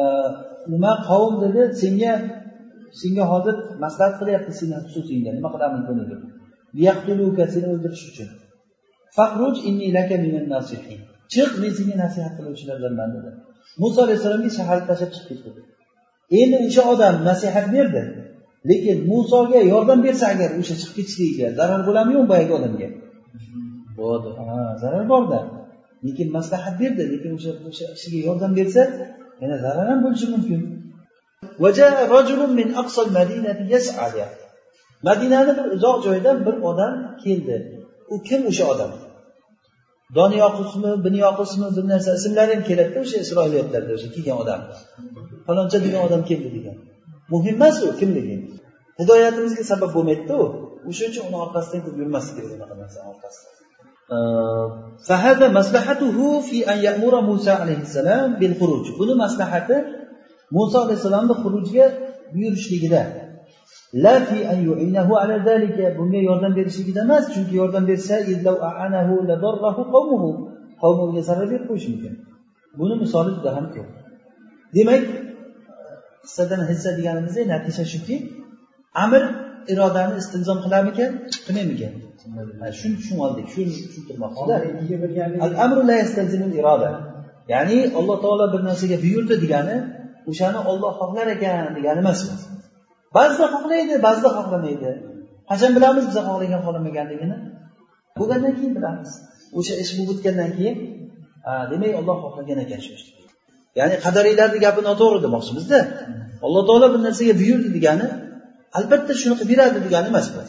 nima qavm dedi? Senga senga hozir maslahat qilyapti seni xususingda nima qilamiz buni? deb seni o'ldirish uchun. Chiq men senga nasihat qiluvchilardanman dedi. Muso alayhissalomga shaharni tashlab chiqib ketdi. Endi o'sha odam nasihat berdi. Lekin musoga yordam bersa agar o'sha chiqib ketishligiga zarar bo'ladimi yo'q boyagi odamga? Bo'ladi zarar borda lekin maslahat berdi. Lekin o'sha o'sha ishiga yordam bersa yana zarar ham bo'lishi mumkin. Madinani bir uzoq joydan bir odam keldi. U kim o'sha odam doniyoqusmi binyoqusmi bir narsa ismlari ham keladida o'sha isroiliyatlarda o'sha kelgan odam faloncha degan odam keldi degan muhim emas u kimligi hidoyatimizga sabab bo'lmaydida u o'shaning uchun uni orqasidan ko'p yurmaslik kerak unaqa narsani orqasidan فهذا مصلحته في أن يأمر موسى عليه السلام بالخروج buni maslahati muso alayhissalomni xurujga buyurishligida bunga yordam berishligida emas chunki yordam bersa qavmi unga zarar berib qo'yishi mumkin. Buni misoli juda ham ko'p. Demak qissadan hissa deganimizda natija shuki amir irodani istilzom qilarmikan? Qilmaymikan. Shuni tushunib oldik shuni tushuntirmoqchida. Ya'ni alloh taolo bir narsaga buyurdi degani o'shani olloh xohlar ekan degani emas ba'zida xohlaydi ba'zida xohlamaydi. Qachon bilamiz biza xohlagan xohlamaganligini? Bo'lgandan keyin bilamiz. O'sha ish bo'lib o'tgandan keyin demak olloh xohlagan ekan shu ishni. Ya'ni qadariylarni gapi noto'g'ri demoqchimizda. Alloh taolo bir narsaga buyurdi degani albatta shuni qilib beradi degani emas bu.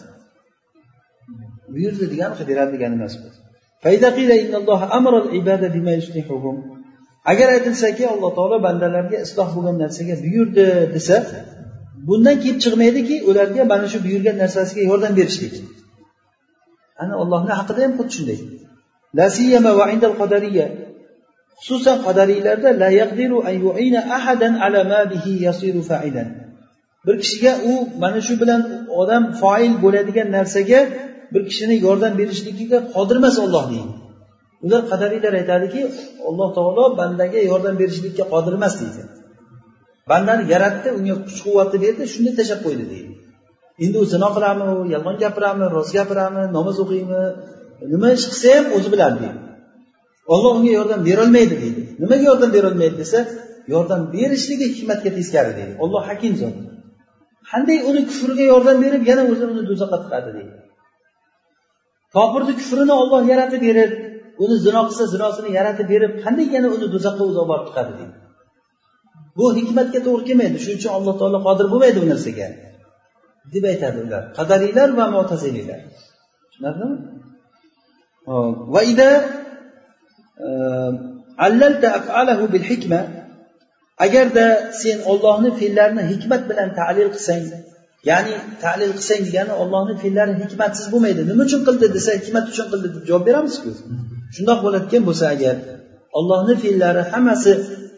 Buyurdi degani qilib beradi degani emas bu. Agar aytilsaki alloh taolo bandalarga isloh bo'lgan narsaga buyurdi desa bundan kelib chiqmaydiki ularga mana shu buyurgan narsasiga yordam berishlik. Ana ollohni haqida ham xuddi shunday. Xususan qadariylarda la yaqdiru an yu'ina ahadan ala ma bihi yasiru fa'ilan. Bir kishiga u mana shu bilan odam foil bo'ladigan narsaga bir kishini yordam berishligiga qodir emas olloh deydi. Ular qadariylar aytadiki alloh taolo bandaga yordam berishlikka qodir emas deydi. Bandani yaratdi unga kuch quvvatni berdi shunday tashlab qo'ydi deydi. Endi u zino qiladimi u yolg'on gapiradimi rost gapiradimi namoz o'qiymi nima ish qilsa ham o'zi biladi deydi. Olloh unga yordam berolmaydi deydi. Nimaga yordam berolmaydi desa yordam berishligi hikmatga teskari deydi. Olloh hakim zot. Qanday uni kufriga yordam berib yana o'zi uni do'zaxga tiqadi deydi. Kofirni kufrini olloh yaratib berib uni zino qilsa zinosini yaratib berib qanday yana uni do'zaxga o'zi olib borib tiqadi deydi. bu hikmatga to'g'ri kelmaydi. Shuning uchun alloh taolo qodir bo'lmaydi bu narsaga. Deb aytadi ular. Qadariylar va mo'taziliylar tushunarlimi? Va ida e, afalahu bil hikma. Agarda sen ollohni fe'llarini hikmat bilan ta'lil qilsang ya'ni ta'lil qilsang degani ollohni fe'llari hikmatsiz bo'lmaydi. Nima uchun qildi desa hikmat uchun qildi deb javob beramizku. Shundoq bo'ladigan bo'lsa agar ollohni fe'llari hammasi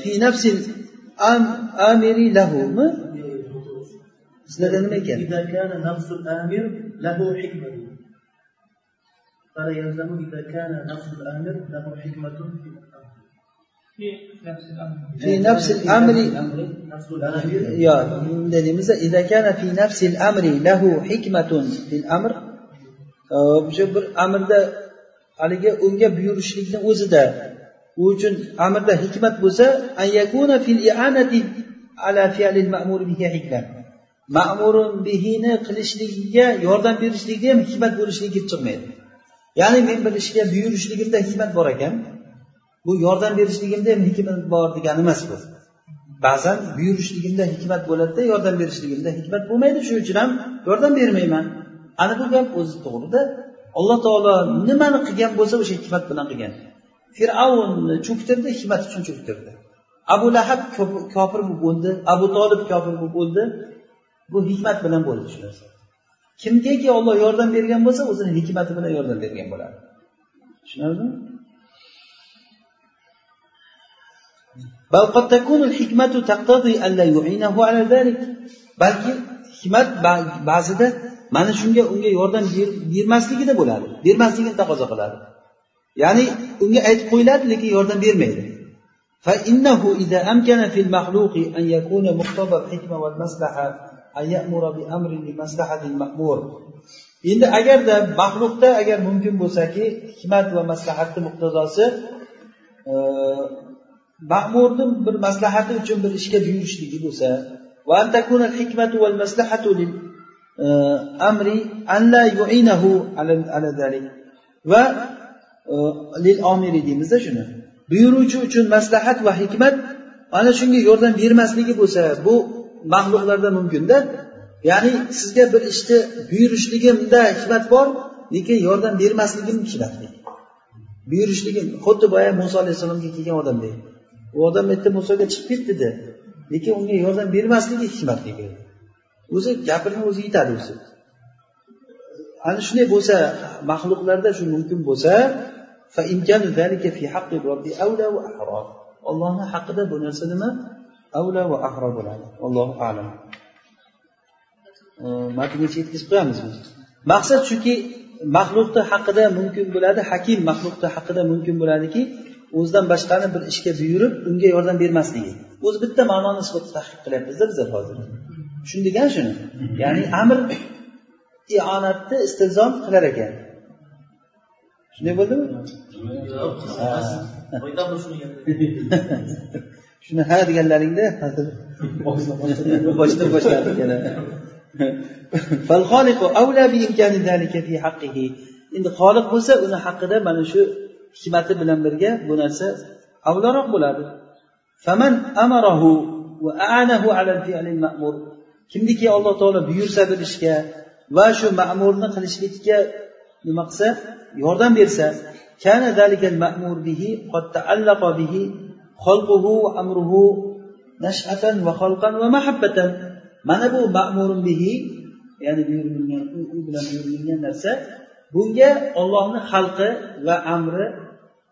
fi nafsil amiri lahumi sizlarda nima ekan إذا كان نفس الآمر له حكمة فلا يلزم إذا كان نفس الآمر له حكمة في في نفس الأمر نفس الآمر يا bunday deymiz إذا كان في نفس الأمر له حكمة في الأمر o'sha bir amrda haligi unga buyurishlikni o'zida u uchun amrda hikmat bo'lsa ma'murun bihini qilishligiga yordam berishlikda ham hikmat bo'lishligi kelib chiqmaydi. Ya'ni men bir ishga buyurishligimda hikmat bor ekan bu yordam berishligimda ham hikmat bor degani emas bu. Ba'zan buyurishligimda hikmat bo'ladida yordam berishligimda hikmat bo'lmaydi. Shuning uchun ham yordam bermayman. Ana bu gap o'zi to'g'rida alloh taolo nimani qilgan bo'lsa o'sha hikmat bilan qilgan. fir'avnni cho'ktirdi hikmat uchun cho'ktirdi abu lahab kofir bo'lib o'ldi abu tolib kofir bo'lib o'ldi bu hikmat bilan bo'ldi shu narsa kimgaki olloh yordam bergan bo'lsa o'zini hikmati bilan yordam bergan bo'ladi tushunarlimi بل قد تكون الحكمة تقتضي ألا يعينه على ذلك balki hikmat ba'zida mana shunga unga yordam bermasligida bo'ladi bermasligini taqozo qiladi ya'ni unga aytib qo'yiladi lekin yordam bermaydi فإنه إذا أمكن في المخلوق أن يكون مقتضى الحكمة والمصلحة أن يأمر بأمر لمصلحة المأمور endi agarda maxluqda agar mumkin bo'lsaki hikmat va maslahatni muqtazosi ma'murni bir maslahati uchun bir ishga buyurishligi bo'lsa amri an la yu'inahu ala zalik va lil omiri deymizda shuni. Buyuruvchi uchun maslahat va hikmat ana shunga yordam bermasligi bo'lsa bu maxluqlarda mumkinda. Ya'ni sizga bir ishni buyurishligimda hikmat bor lekin yordam bermasligim hikmatli buyurishligim xuddi boya muso alayhissalomga kelgan odamdek u odam aytdi musoga chiqib ket dedi. Lekin unga yordam bermasligi hikmatli o'zi gapini o'zi yetadi o'zi. Ana shunday bo'lsa maxluqlarda shu mumkin bo'lsa ollohni haqida bu narsa nima? Avla va ahro bo'ladi. Allohu alam. Matngacha yetkazib qo'yamiz maqsad shuki maxluqni haqida mumkin bo'ladi hakim maxluqni haqida mumkin bo'ladiki o'zidan boshqani bir ishga buyurib unga yordam bermasligi. O'zi bitta ma'noni nisbatda tahqiq qilyapmizda bizlar hozir. Tushundik shuni. Ya'ni amr ionatni istilzom qilar ekan. Shunday bo'ldimi shuni ha deganlaringda boshdan boshladik yana. Endi xoliq bo'lsa uni haqida mana shu hikmati bilan birga bu narsa avlaroq bo'ladi. Kimniki alloh taolo buyursa bir ishga va shu ma'murni qilishlikka nima qilsa yordam bersa kana zalikal ma'mur bihi qad ta'allaqa bihi khalquhu va amruhu nash'atan va khalqan va mahabbatan. Mana bu ma'murun bihi ya'ni buyurilgan u bilan buyurilgan narsa bunga ollohni xalqi va amri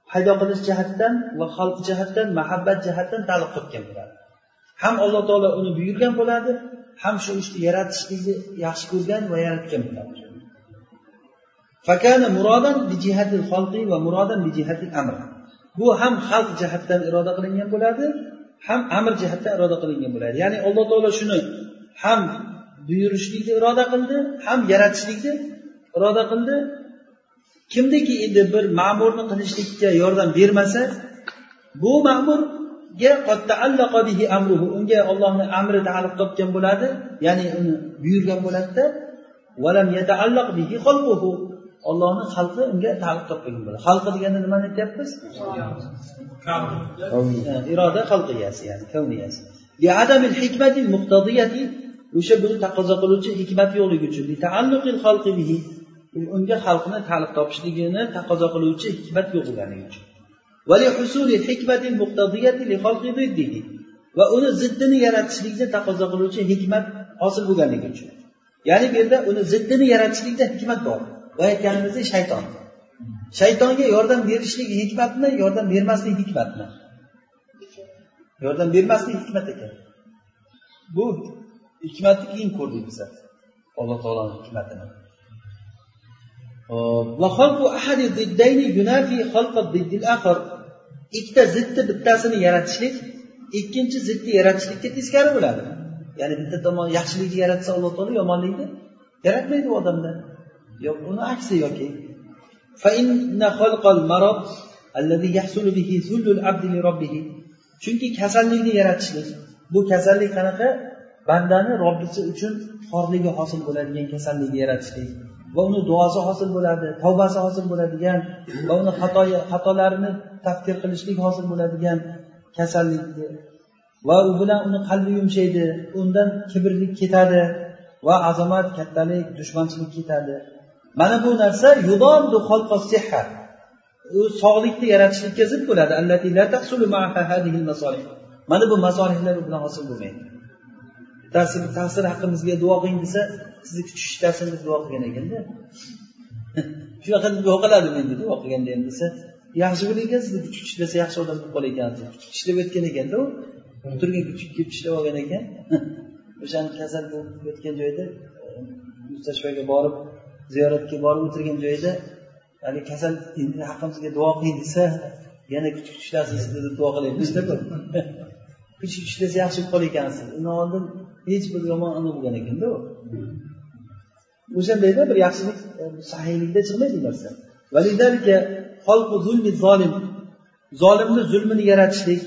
paydo qilish jihatdan va xalq jihatdan mahabbat jihatdan taalluq qilib bo'ladi. Ham alloh taolo uni buyurgan bo'ladi ham shu ishni yaratishlikni yaxshi ko'rgan va yaratgan bo'ladi. Fakana murodan bijihatil xalqi va murodan bijihatil amr. Bu ham xalq jihatdan iroda qilingan bo'ladi ham amr jihatdan iroda qilingan bo'ladi. Ya'ni alloh taolo shuni ham buyurishlikni iroda qildi ham yaratishlikni iroda qildi. Kimniki endi bir ma'murni qilishlikka yordam bermasa bu ma'mur unga ollohni amri taalluq topgan bo'ladi ya'ni uni buyurgan bo'ladida. Ollohni xalqi unga taalluq topmagan bo'ladi. Xalqi deganda nimani aytyapmiz? Iroda xalqiyasi ya'ni kavniyasi o'sha buni taqozo qiluvchi hikmat yo'qligi uchun. Unga xalqni taalluq topishligini taqozo qiluvchi hikmat yo'q bo'lganligi uchun va uni ziddini yaratishlikni taqozo qiluvchi hikmat hosil bo'lganligi uchun. Ya'ni bu yerda uni ziddini yaratishlikda hikmat bor. Va aytganimizdek shayton. Shaytonga yordam berishlik hikmatmi yordam bermaslik hikmatmi? Yordam bermaslik hikmat ekan. Bu hikmatni keyin ko'rdik biz alloh taoloni hikmatini. Ikkita zidni bittasini yaratishlik ikkinchi zidni yaratishlikka teskari bo'ladi. Ya'ni bitta tomon yaxshilikni yaratsa alloh taolo yomonlikni yaratmaydi u odamda. Yo uni aksi yoki. Chunki kasallikni yaratishlik bu kasallik qanaqa? Bandani robbisi uchun xorligi hosil bo'ladigan kasallikni yaratishlik. Va uni duosi hosil bo'ladi tavbasi hosil bo'ladigan va uni xatolarini tafkir qilishlik hosil bo'ladigan kasallikni va u bilan uni qalbi yumshaydi undan kibrlik ketadi va azomat kattalik dushmanchilik ketadi. Mana bu narsa u sog'likni yaratishlikka zid bo'ladi. Mana bu masolihlar u bilan hosil bo'lmaydi. Bittasi ta'sir haqqimizga duo qiling desa sizni kutishdasin deb duo qilgan ekanda. Shunaqa deb duo qiladimi endi duo qilganda endi desa yaxshi bo'lar ekan sizni kuchuk desa yaxshi odam bo'lib qolar ekan kuchuk deb o'tgan ekanda u turgan ishlab olgan ekan. O'shani kasal bo'lib yotgan joyda e, mustashfoga borib ziyoratga borib o'tirgan joyida haligi kasal endi haqqimizga duo qiling desa yana kuchuk kuchlasin sizni deb duo qilyapmizda kuchuk kuchlasa yaxshi bo'lib qolar ekansiz undan oldin hech bir yomon ana bo'lgan ekanda u. O'shandayda bir yaxshilik e, sahiylikda chiqmaydi bu narsa. Zolimni zulmini yaratishlik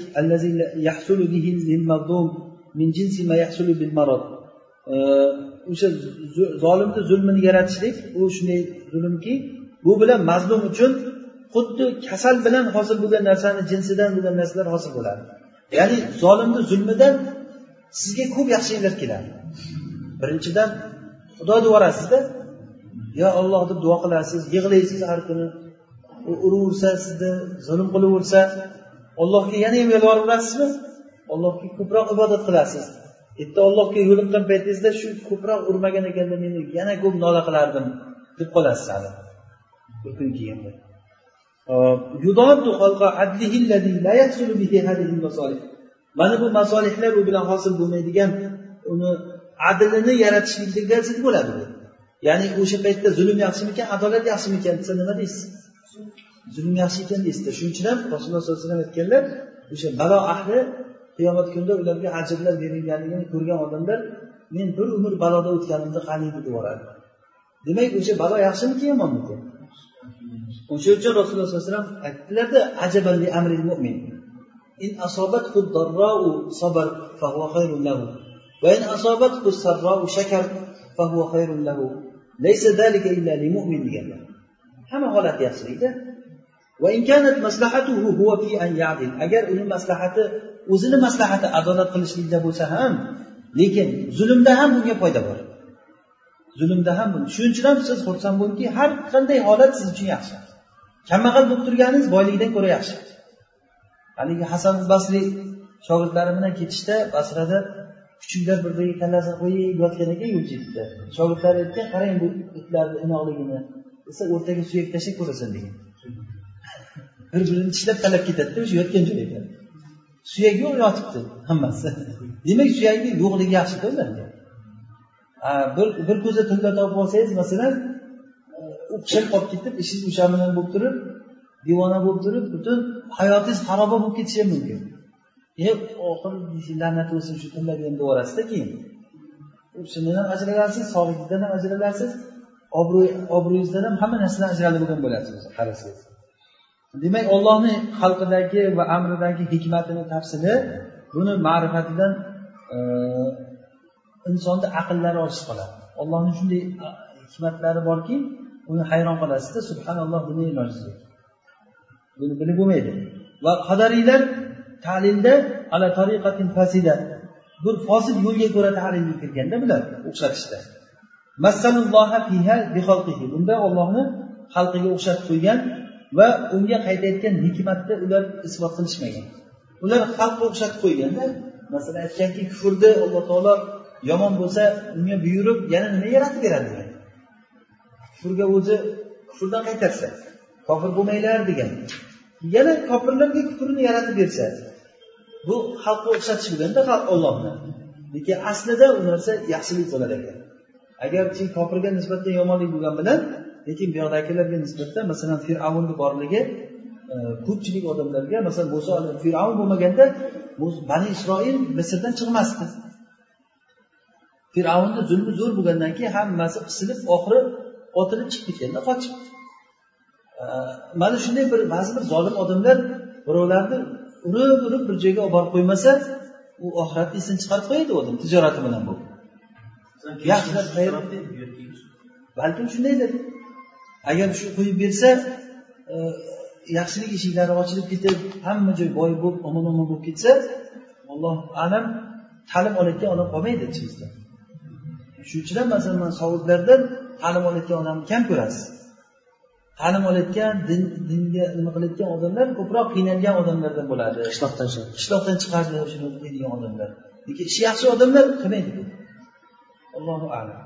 e, o'sha zolimni zulmini yaratishlik u shunday zulmki bu bilan mazlum uchun xuddi kasal bilan hosil bo'lgan narsani jinsidan bo'lgan narsalar hosil bo'ladi. Ya'ni zolimni zulmidan sizga ko'p yaxshiliklar keladi. Birinchidan xudo deb yuborasizda yo olloh deb duo qilasiz yig'laysiz har kuni u uraversa sizni zulm qilaversa ollohga yana ham yolvoraverasizmi ollohga ko'proq ibodat qilasiz. Erta ollohga yo'liqqan paytingizda shu ko'proq urmagan ekanda meni yana ko'p nola qilardim deb qolasiz hali. Bir kun keyinda mana bu masolihlar u bilan hosil bo'lmaydigan uni adilini yaratishlikka zid bo'ladi. Bu ya'ni o'sha paytda zulm yaxshimikan adolat yaxshimikan desa nima deysiz? Zulm yaxshi ekan deysizda. Shuning uchun ham rasululloh sollallohu alayhi vasallam aytganlar o'sha balo ahli qiyomat kunida ularga ajrlar berilganligini ko'rgan odamlar men bir umr baloda o'tganimni qaniydi deb yuboradi demak o'sha balo yaxshimiki yomonmikan o'sha uchun rasululloh sollallohu alayhi vasallam aytdilarda ajaballi amril mo'min إن أصابته الضراء صبر فهو خير له وإن أصابته السراء شكر فهو خير له ليس ذلك إلا لمؤمن deganlar hamma holat yaxshilikda وإن كانت مصلحته هو في أن يعدل agar uni maslahati o'zini maslahati adolat qilishlikda bo'lsa ham lekin zulmda ham bunga foyda bor zulmda ham shuning uchun ham siz xursand bo'lingki har qanday holat siz uchun yaxshi kambag'al bo'lib turganingiz boyligidan ko'ra yaxshi haligi hasan basriy shogirdlari bilan ketishda basrada kuchuklar bir biriga kallasini qo'yib yotgan ekan yo'l chetida shogirdlari aytgan qarang bu itlarni inoqligini desa o'rtaga suyak tashlab ko'rasan degan. Bir birini tishlab talab ketadida o'sha yotgan joyida suyak yo'q yotibdi hammasi. Demak suyakni yo'qligi yaxshida ularda bir bir ko'za tilla topib olsangiz masalan o'xshab qolib ketib ishingiz o'sha bilan bo'lib turib devona bo'lib turib butun hayotingiz xaroba bo'lib ketishi ham mumkin. E oxiri la'nat bo'lsin shu tillarga ham deyorasizda keyin. Shundan ham ajralasiz sog'ligingizdan ham ajralasiz obro'y obro'yingizdan ham hamma narsadan ajralib bo'lgan bo'lasiz qarasangiz demak ollohni xalqidagi va amridagi hikmatini tafsili buni ma'rifatidan e, insonni aqllari ojiz qoladi. Ollohni shunday hikmatlari borki uni hayron qolasizda subhanalloh buni iloji yo'q buni bilib bo'lmaydi. Va qadariylar ta'limda ala tariqatin fasida bir fosil yo'lga ko'ra ta'limga kirganda bular o'xshatishda bunda ollohni xalqiga o'xshatib qo'ygan va unga qaytayotgan hikmatni ular isbot qilishmagan. Ular xalqqa o'xshatib qo'yganda masalan aytganki kufrni alloh taolo yomon bo'lsa unga buyurib yana nima yaratib beradi degan. Kufrga o'zi kufrdan qaytarsa kofir bo'lmanglar degan. Yana kofirlarga kufrni yaratib bersa bu xalqqa o'xshatish bo'lganda ollohni lekin aslida u narsa yaxshilik bo'lar ekan agar kofirga nisbatan yomonlik bo'lgani bilan lekin bu yoqdagilarga nisbatan masalan fir'avnni borligi e, ko'pchilik odamlarga masalan muso fir'avn bo'lmaganda bani isroil misrdan chiqmasdi. Fir'avnni zulmi zo'r bo'lgandan keyin hammasi qisilib oxiri otilib chiqib ketganda qochibdi. Mana shunday bir ba'zi bir zolim odamlar birovlarni urib urib bir joyga olib borib qo'ymasa u oxiratni esini chiqarib qo'yadi odam tijorati bilan bu yaxshilab balkim shundaydir. Agar shu qo'yib bersa e, yaxshilik eshiklari ochilib ketib hamma joy boy bo'lib omon omon bo'lib ketsa alloh alam ta'lim olayotgan odam qolmaydi ichimizda. Shuning uchun ham masalan man sovutlardan ta'lim olayotgan odamni kam ko'rasiz ta'lim olayotgan dinga nima qilayotgan odamlar ko'proq qiynalgan odamlardan bo'ladi. Qishloqdan qishloqdan chiqardi shuni qiladigan odamlar. Lekin ishi yaxshi odamlar qilmaydi allohu alam